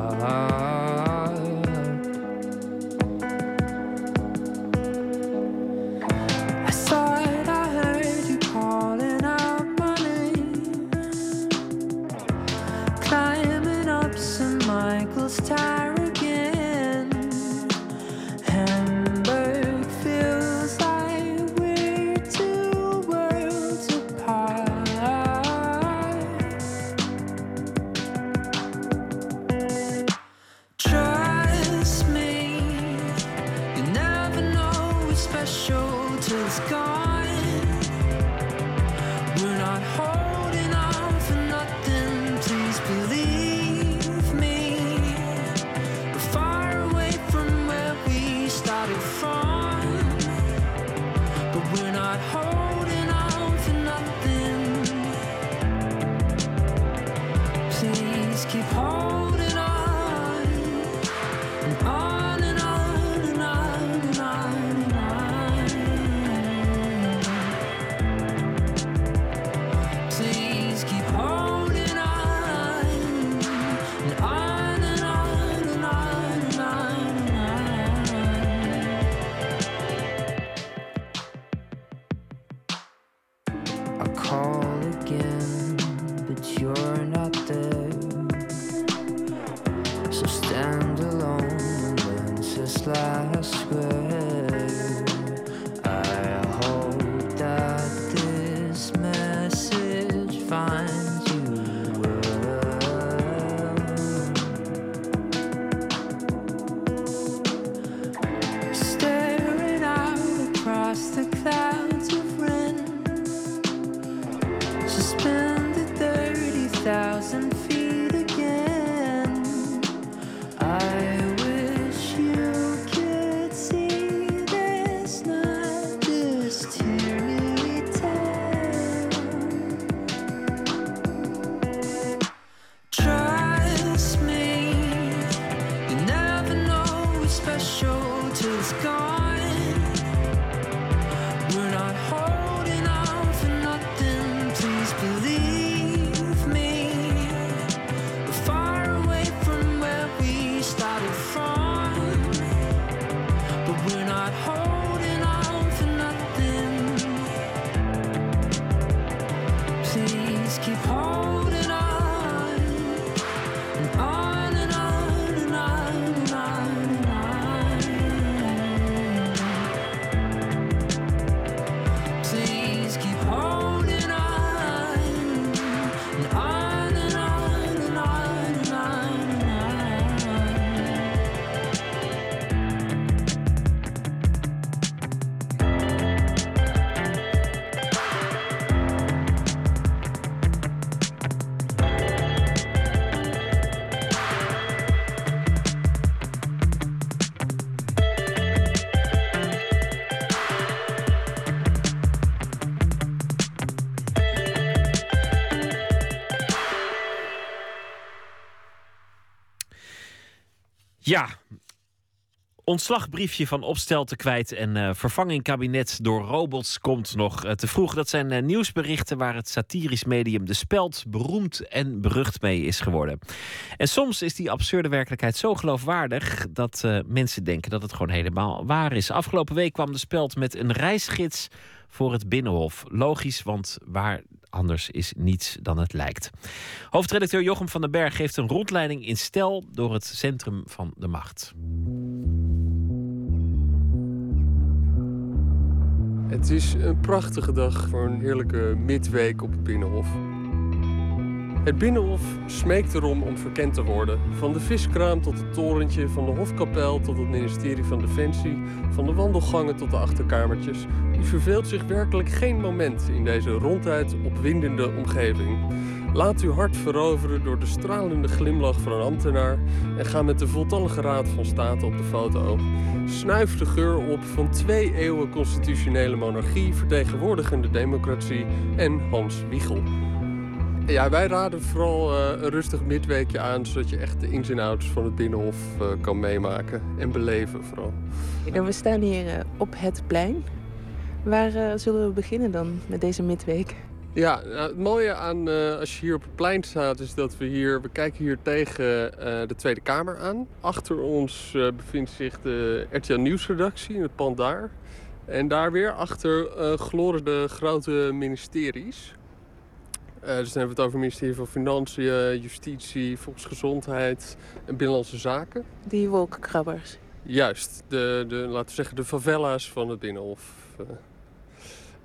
Ontslagbriefje van Opstelten kwijt en eh, vervanging kabinet door robots komt nog eh, te vroeg. Dat zijn eh, nieuwsberichten waar het satirisch medium De Speld beroemd en berucht mee is geworden. En soms is die absurde werkelijkheid zo geloofwaardig dat mensen denken dat het gewoon helemaal waar is. Afgelopen week kwam De Speld met een reisgids voor het Binnenhof. Logisch, want waar anders is niets dan het lijkt. Hoofdredacteur Jochem van den Berg geeft een rondleiding in stijl door het centrum van de macht. Het is een prachtige dag voor een heerlijke midweek op het Binnenhof. Het Binnenhof smeekt erom om verkend te worden. Van de viskraam tot het torentje, van de hofkapel tot het ministerie van Defensie, van de wandelgangen tot de achterkamertjes. U verveelt zich werkelijk geen moment in deze ronduit opwindende omgeving. Laat uw hart veroveren door de stralende glimlach van een ambtenaar en ga met de voltallige raad van state op de foto. Snuif de geur op van twee eeuwen constitutionele monarchie, vertegenwoordigende democratie en Hans Wiegel. Ja, wij raden vooral eh, een rustig midweekje aan, zodat je echt de ins en outs van het Binnenhof eh, kan meemaken en beleven vooral. We staan hier eh, op het plein. Waar zullen we beginnen dan met deze midweek? Ja, nou, het mooie aan eh, als je hier op het plein staat is dat we hier, we kijken hier tegen eh, de Tweede Kamer aan. Achter ons eh, bevindt zich de RTL Nieuwsredactie in het pand daar. En daar weer achter gloren de grote ministeries. Dus dan hebben we het over het ministerie van Financiën, Justitie, Volksgezondheid en Binnenlandse Zaken. Die wolkenkrabbers. Juist, de, de, laten we zeggen de favela's van het Binnenhof.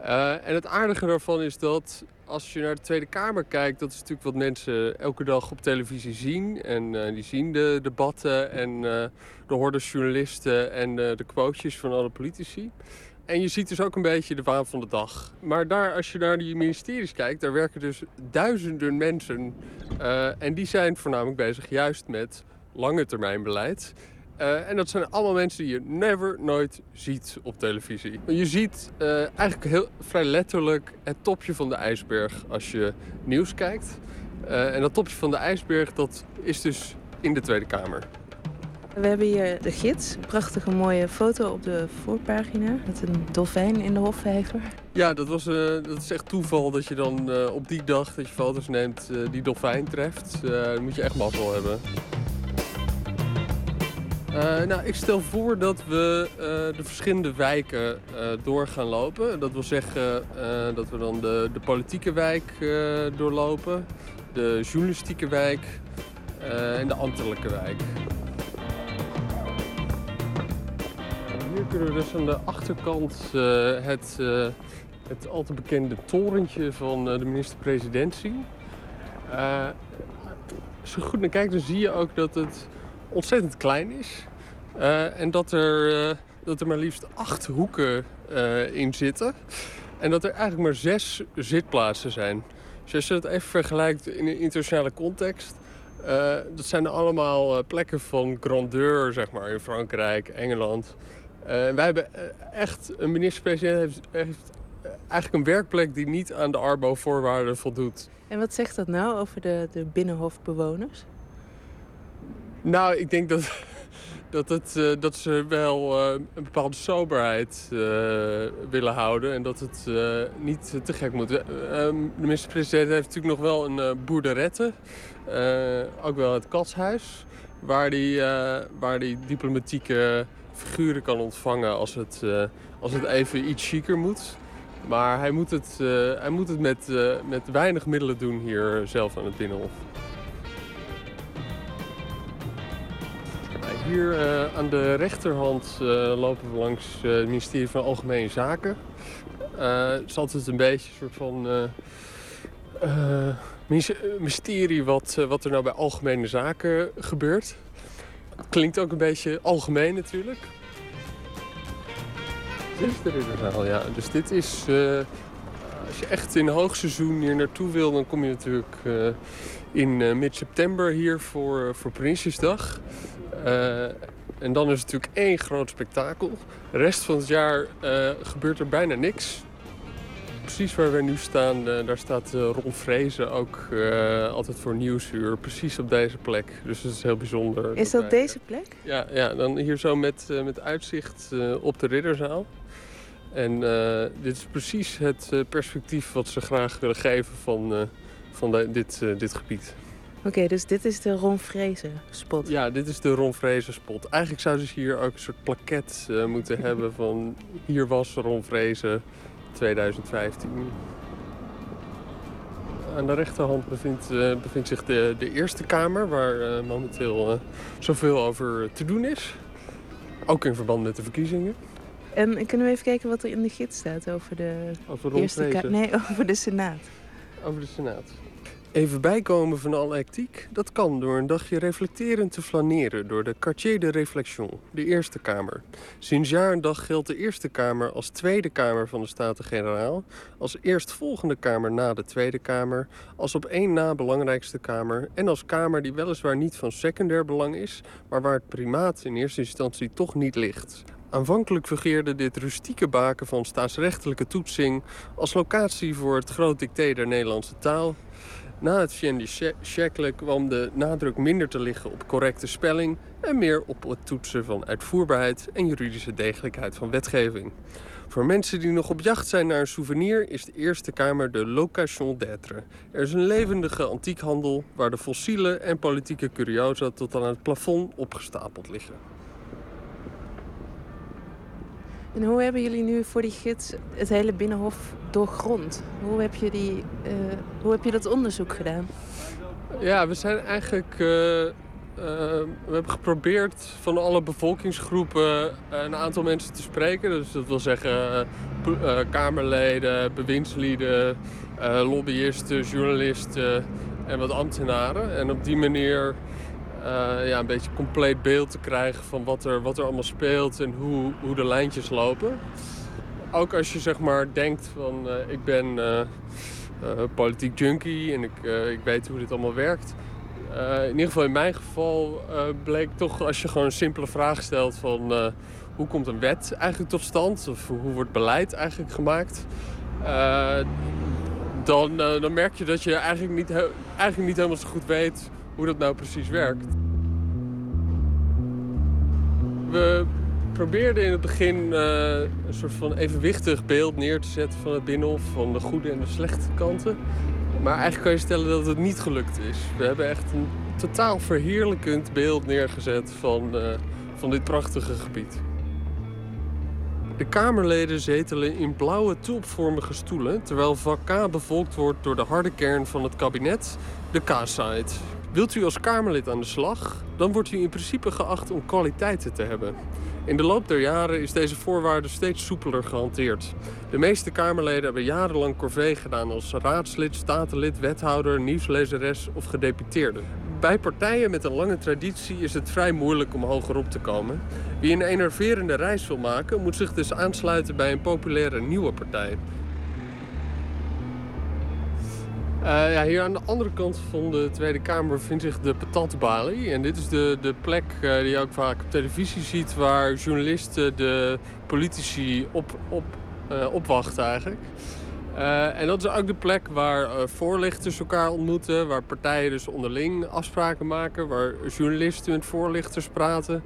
Eh, en het aardige daarvan is dat als je naar de Tweede Kamer kijkt, dat is natuurlijk wat mensen elke dag op televisie zien. En eh, die zien de debatten en eh, de horde journalisten en de quotejes van alle politici. En je ziet dus ook een beetje de waan van de dag. Maar daar, als je naar die ministeries kijkt, daar werken dus duizenden mensen. En die zijn voornamelijk bezig juist met lange termijn beleid. Eh, en dat zijn allemaal mensen die je never, nooit ziet op televisie. Je ziet eh, eigenlijk heel, vrij letterlijk het topje van de ijsberg als je nieuws kijkt. Eh, en dat topje van de ijsberg, dat is dus in de Tweede Kamer. We hebben hier de gids. Een prachtige mooie foto op de voorpagina. Met een dolfijn in de hofvijver. Ja, dat, was, dat is echt toeval dat je dan op die dag dat je foto's neemt die dolfijn treft. Dan moet je echt mazzel hebben. Eh, nou, ik stel voor dat we eh, de verschillende wijken eh, door gaan lopen. Dat wil zeggen dat we dan de, de politieke wijk doorlopen, de journalistieke wijk en de ambtelijke wijk. Hier kunnen we dus aan de achterkant het, het al te bekende torentje van de minister-president zien. Als je goed naar kijkt, dan zie je ook dat het ontzettend klein is. Eh, en dat er, eh, dat er maar liefst acht hoeken eh, in zitten. En dat er eigenlijk maar zes zitplaatsen zijn. Dus als je dat even vergelijkt in een internationale context... dat zijn allemaal plekken van grandeur, zeg maar, in Frankrijk, Engeland. Wij hebben echt, een minister-president heeft, heeft eigenlijk een werkplek die niet aan de Arbo-voorwaarden voldoet. En wat zegt dat nou over de, de binnenhofbewoners? Nou, ik denk dat, [LAUGHS] dat, het, eh, dat ze wel eh, een bepaalde soberheid eh, willen houden. En dat het niet te gek moet. Eh, ehm, de minister-president heeft natuurlijk nog wel een boerderette. ook wel het katshuis. Waar die, waar die diplomatieke figuren kan ontvangen als het, als het even iets chiquer moet. Maar hij moet het, hij moet het met, met weinig middelen doen hier zelf aan het Binnenhof. Hier eh, aan de rechterhand eh, lopen we langs eh, het ministerie van Algemene Zaken. Het is altijd een beetje een soort van mysterie wat, wat er nou bij Algemene Zaken gebeurt. Klinkt ook een beetje algemeen natuurlijk. Dit is ja. Dus dit is... als je echt in hoogseizoen hier naartoe wil, dan kom je natuurlijk in mid-september hier voor, voor Prinsjesdag. Eh, en dan is het natuurlijk één groot spektakel. De rest van het jaar eh, gebeurt er bijna niks. Precies waar we nu staan, eh, daar staat Ron Vrezen ook altijd voor Nieuwsuur. Precies op deze plek. Dus dat is heel bijzonder. Is dat deze plek? ja, ja, dan hier zo met, met uitzicht op de Ridderzaal. En dit is precies het perspectief wat ze graag willen geven van, van de- dit, dit gebied. Oké, dus dit is de Ron Vrezen spot. Ja, dit is de Ron Vrezen spot. Eigenlijk zouden ze hier ook een soort plaket eh, moeten hebben van... hier was Ron Vrezen 2015. Aan de rechterhand bevindt, eh, bevindt zich de, de Eerste Kamer... waar eh, momenteel zoveel over te doen is. Ook in verband met de verkiezingen. En kunnen we even kijken wat er in de gids staat over de Over Ron Vrezen. Nee, [LAUGHS] over de Senaat. Over de Senaat. Even bijkomen van alle hectiek, dat kan door een dagje reflecterend te flaneren door de Quartier de Réflexion, de Eerste Kamer. Sinds jaar en dag geldt de Eerste Kamer als Tweede Kamer van de Staten-Generaal, als eerstvolgende Kamer na de Tweede Kamer, als op één na belangrijkste Kamer en als Kamer die weliswaar niet van secundair belang is, maar waar het primaat in eerste instantie toch niet ligt. Aanvankelijk fungeerde dit rustieke baken van staatsrechtelijke toetsing als locatie voor het groot dicté der Nederlandse taal. Na het Vienne siècle kwam de nadruk minder te liggen op correcte spelling en meer op het toetsen van uitvoerbaarheid en juridische degelijkheid van wetgeving. Voor mensen die nog op jacht zijn naar een souvenir is de Eerste Kamer de location d'être. Er is een levendige antiekhandel waar de fossiele en politieke curiosa tot aan het plafond opgestapeld liggen. En hoe hebben jullie nu voor die gids het hele Binnenhof doorgrond? Hoe heb je, die, eh, hoe heb je dat onderzoek gedaan? Ja, we zijn eigenlijk. eh, eh, we hebben geprobeerd van alle bevolkingsgroepen een aantal mensen te spreken. Dus dat wil zeggen Kamerleden, bewindslieden, lobbyisten, journalisten en wat ambtenaren. En op die manier ja, een beetje compleet beeld te krijgen van wat er, wat er allemaal speelt en hoe, hoe de lijntjes lopen. Ook als je zeg maar denkt van eh, ik ben eh, eh, politiek junkie en ik, eh, ik weet hoe dit allemaal werkt. Eh, in ieder geval in mijn geval eh, bleek toch als je gewoon een simpele vraag stelt van eh, hoe komt een wet eigenlijk tot stand of hoe wordt beleid eigenlijk gemaakt. eh, dan, eh, dan merk je dat je eigenlijk niet, eigenlijk niet helemaal zo goed weet hoe dat nou precies werkt. We probeerden in het begin eh, een soort van evenwichtig beeld neer te zetten van het Binnenhof, van de goede en de slechte kanten. Maar eigenlijk kan je stellen dat het niet gelukt is. We hebben echt een totaal verheerlijkend beeld neergezet van, eh, van dit prachtige gebied. De Kamerleden zetelen in blauwe tulpvormige stoelen, terwijl vak K bevolkt wordt door de harde kern van het kabinet, de K-side. Wilt u als Kamerlid aan de slag, dan wordt u in principe geacht om kwaliteiten te hebben. In de loop der jaren is deze voorwaarde steeds soepeler gehanteerd. De meeste Kamerleden hebben jarenlang corvée gedaan als raadslid, statenlid, wethouder, nieuwslezeres of gedeputeerde. Bij partijen met een lange traditie is het vrij moeilijk om hogerop te komen. Wie een enerverende reis wil maken, moet zich dus aansluiten bij een populaire nieuwe partij. Eh, ja, hier aan de andere kant van de Tweede Kamer bevindt zich de patatbalie. En dit is de, de plek eh, die je ook vaak op televisie ziet... waar journalisten de politici op, op, eh, opwachten eigenlijk. En dat is ook de plek waar voorlichters elkaar ontmoeten... waar partijen dus onderling afspraken maken... waar journalisten met voorlichters praten.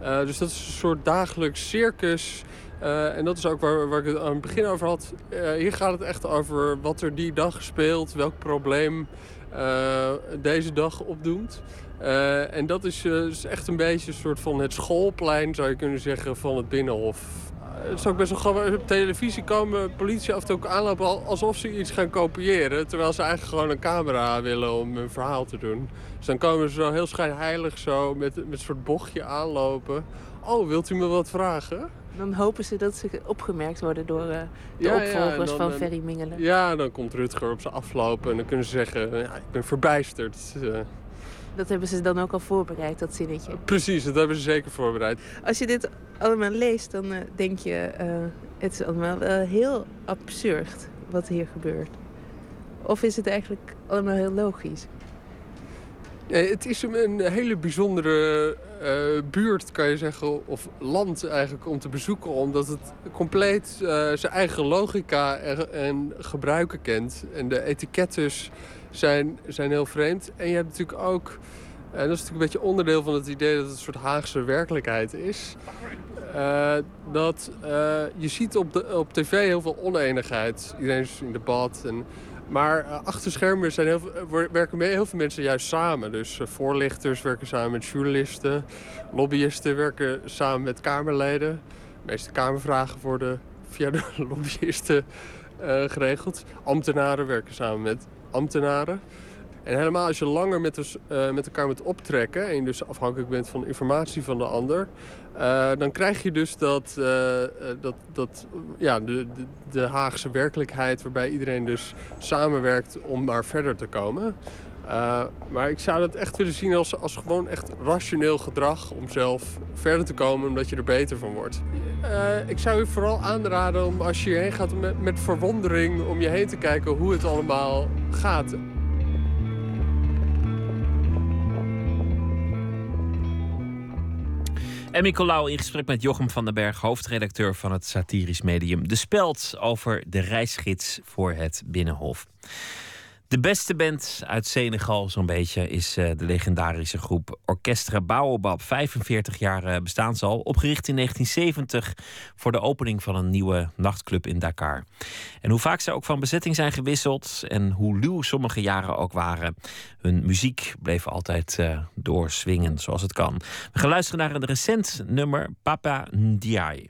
Dus dat is een soort dagelijks circus... Eh, en dat is ook waar, waar ik het aan het begin over had. Eh, hier gaat het echt over wat er die dag speelt, welk probleem eh, deze dag opdoemt. En dat is, is echt een beetje een soort van het schoolplein, zou je kunnen zeggen, van het Binnenhof. Het is ook best wel. Op televisie komen politie af en toe aanlopen al- alsof ze iets gaan kopiëren. Terwijl ze eigenlijk gewoon een camera willen om hun verhaal te doen. Dus dan komen ze zo heel schijnheilig zo met, met een soort bochtje aanlopen. Oh, wilt u me wat vragen? Dan hopen ze dat ze opgemerkt worden door eh, de Ja, opvolgers dan- van en- Ferry Mingelen. Ja, dan komt Rutger op ze aflopen en dan kunnen ze zeggen... Ja, ik ben verbijsterd. Eh, Dat hebben ze dan ook al voorbereid, dat zinnetje. precies, dat hebben ze zeker voorbereid. Als je dit allemaal leest, dan eh, denk je... eh, het is allemaal wel heel absurd wat hier gebeurt. Of is het eigenlijk allemaal heel logisch? Nee, het is een, hele bijzondere eh, buurt, kan je zeggen, of land eigenlijk om te bezoeken. Omdat het compleet eh, zijn eigen logica en, en gebruiken kent. En de etikettes zijn, zijn heel vreemd. En je hebt natuurlijk ook, en dat is natuurlijk een beetje onderdeel van het idee dat het een soort Haagse werkelijkheid is. eh, dat eh, je ziet op, de, op tv heel veel oneenigheid. Iedereen is in debat. En, maar eh, achter schermen zijn heel, veel- eh, wer- werken heel veel mensen juist samen. Dus eh, voorlichters werken samen met journalisten. Lobbyisten werken samen met Kamerleden. De meeste Kamervragen worden via de [LAUGHS] lobbyisten geregeld. Ambtenaren werken samen met ambtenaren. En helemaal als je langer met, dus, met elkaar moet optrekken... en je dus afhankelijk bent van informatie van de ander... eh, dan krijg je dus dat, eh, dat, dat ja, de, de, de Haagse werkelijkheid... waarbij iedereen dus samenwerkt om maar verder te komen. Maar ik zou dat echt willen zien als, als gewoon echt rationeel gedrag... om zelf verder te komen omdat je er beter van wordt. Ik zou je vooral aanraden om als je hierheen gaat... met, met verwondering om je heen te kijken hoe het allemaal gaat. Emmy Colau in gesprek met Jochem van den Berg, hoofdredacteur van het satirisch medium De Speld, over de reisgids voor het Binnenhof. De beste band uit Senegal, zo'n beetje, is eh, de legendarische groep Orchestra Baobab. 45 jaar eh, bestaan ze opgericht in 1970 voor de opening van een nieuwe nachtclub in Dakar. En hoe vaak ze ook van bezetting zijn gewisseld en hoe luw sommige jaren ook waren, hun muziek bleef altijd eh, doorswingen zoals het kan. We gaan luisteren naar een recent nummer, Papa Ndiaye,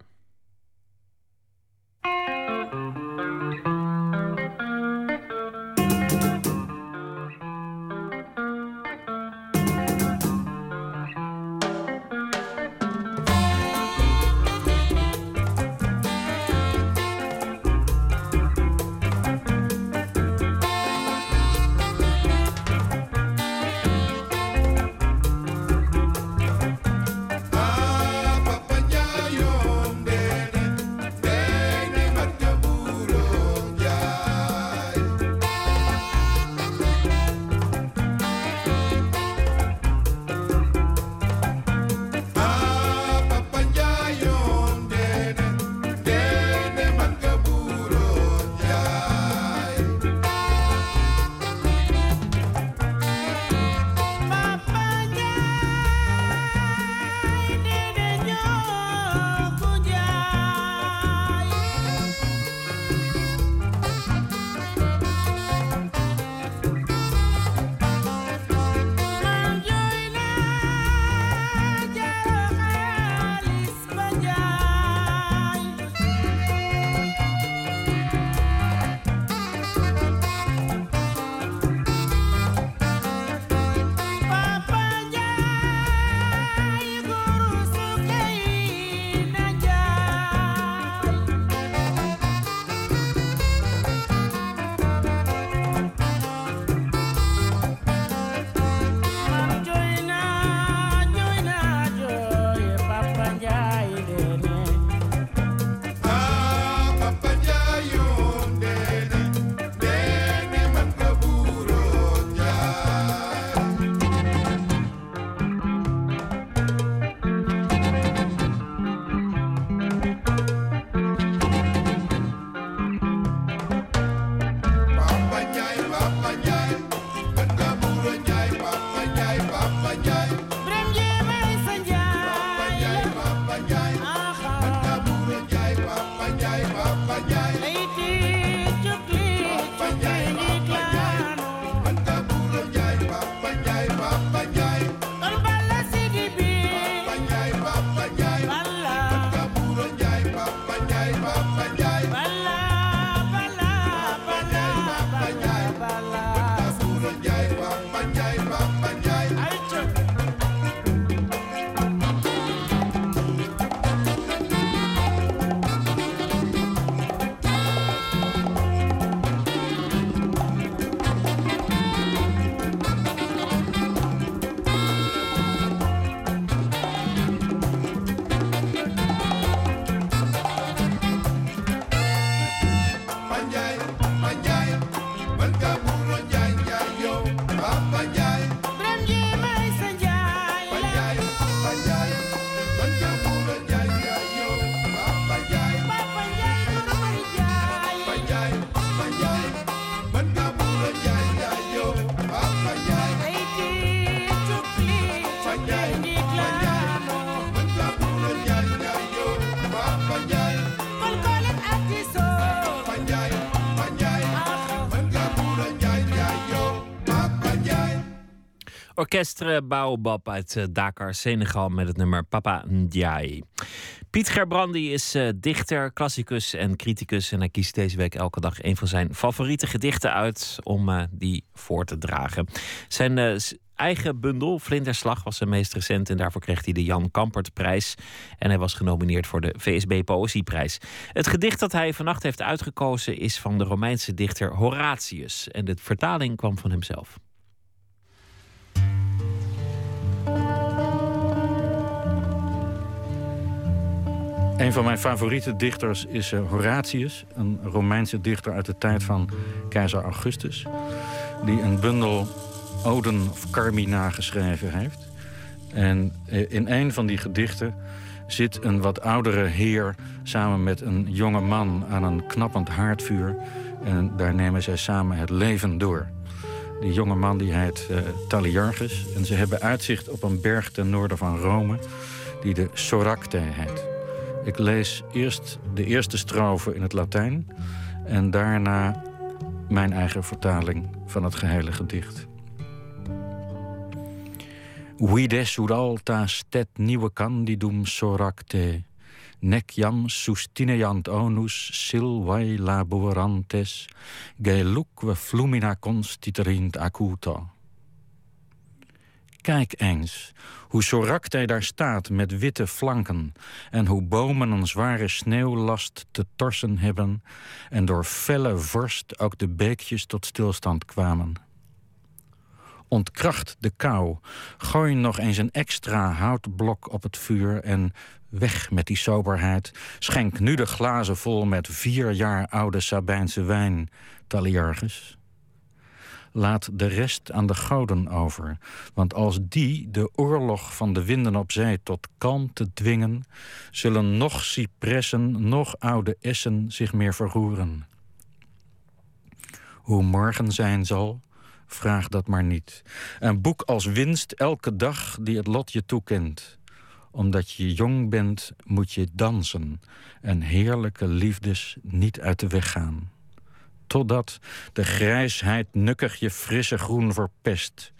Orkestre Baobab uit eh, Dakar, Senegal met het nummer Papa Ndiaye. Piet Gerbrandi is eh, dichter, klassicus en criticus. En hij kiest deze week elke dag een van zijn favoriete gedichten uit om eh, die voor te dragen. Zijn eigen bundel, Vlinderslag, was zijn meest recent. En daarvoor kreeg hij de Jan Kampertprijs. En hij was genomineerd voor de VSB Poëzieprijs. Het gedicht dat hij vannacht heeft uitgekozen is van de Romeinse dichter Horatius. En de vertaling kwam van hemzelf. Een van mijn favoriete dichters is eh, Horatius, een Romeinse dichter uit de tijd van keizer Augustus, die een bundel Oden of Carmina geschreven heeft. En eh, in een van die gedichten zit een wat oudere heer samen met een jonge man aan een knappend haardvuur. En daar nemen zij samen het leven door. Die jonge man die heet eh Taliarchus. En ze hebben uitzicht op een berg ten noorden van Rome... die de Soracte heet. Ik lees eerst de eerste strofe in het Latijn... en daarna mijn eigen vertaling van het gehele gedicht. Vides ud alta stet nieuwe candidum soracte... nec jam sustineant onus silvae laborantes... geluque flumina constituerint acuto. Kijk eens hoe Soracte daar staat met witte flanken... en hoe bomen een zware sneeuwlast te torsen hebben... en door felle vorst ook de beekjes tot stilstand kwamen. Ontkracht de kou, gooi nog eens een extra houtblok op het vuur... en weg met die soberheid. Schenk nu de glazen vol met vier jaar oude Sabijnse wijn, Taliarchus. Laat de rest aan de goden over. Want als die de oorlog van de winden op zee tot kalmte dwingen, zullen nog cipressen, nog oude essen zich meer verroeren. Hoe morgen zijn zal, vraag dat maar niet. Een boek als winst elke dag die het lot je toekent. Omdat je jong bent, moet je dansen en heerlijke liefdes niet uit de weg gaan totdat de grijsheid nukkig je frisse groen verpest.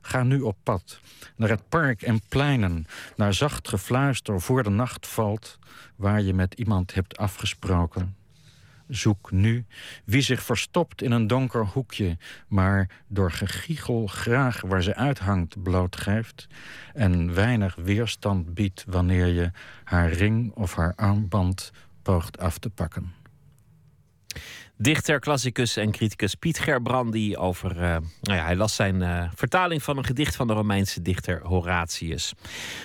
Ga nu op pad, naar het park en pleinen, naar zacht gefluister voor de nacht valt, waar je met iemand hebt afgesproken. Zoek nu wie zich verstopt in een donker hoekje, maar door gegiegel graag waar ze uithangt blootgeeft en weinig weerstand biedt wanneer je haar ring of haar armband poogt af te pakken. Dichter, klassicus en criticus Piet Gerbrandi over. eh, nou ja, hij las zijn eh, vertaling van een gedicht van de Romeinse dichter Horatius.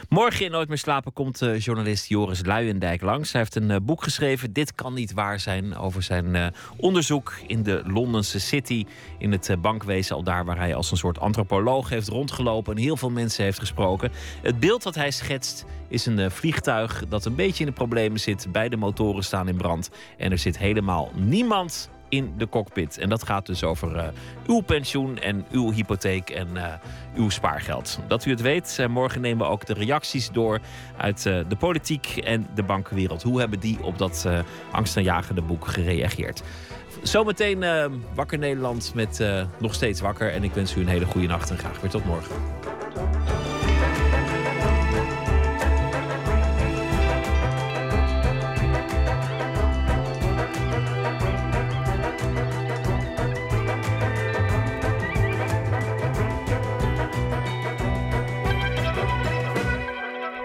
Morgen in Nooit meer slapen komt eh, journalist Joris Luijendijk langs. Hij heeft een boek geschreven, Dit kan niet waar zijn, over zijn onderzoek in de Londense City, in het bankwezen, al daar waar hij als een soort antropoloog heeft rondgelopen en heel veel mensen heeft gesproken. Het beeld dat hij schetst is een vliegtuig dat een beetje in de problemen zit. Beide motoren staan in brand en er zit helemaal niemand in de cockpit. En dat gaat dus over eh, uw pensioen en uw hypotheek en eh, uw spaargeld. Dat u het weet, eh, morgen nemen we ook de reacties door uit de politiek en de bankenwereld. Hoe hebben die op dat angstaanjagende boek gereageerd? Zometeen Wakker Nederland met Nog Steeds Wakker. En ik wens u een hele goede nacht en graag weer tot morgen.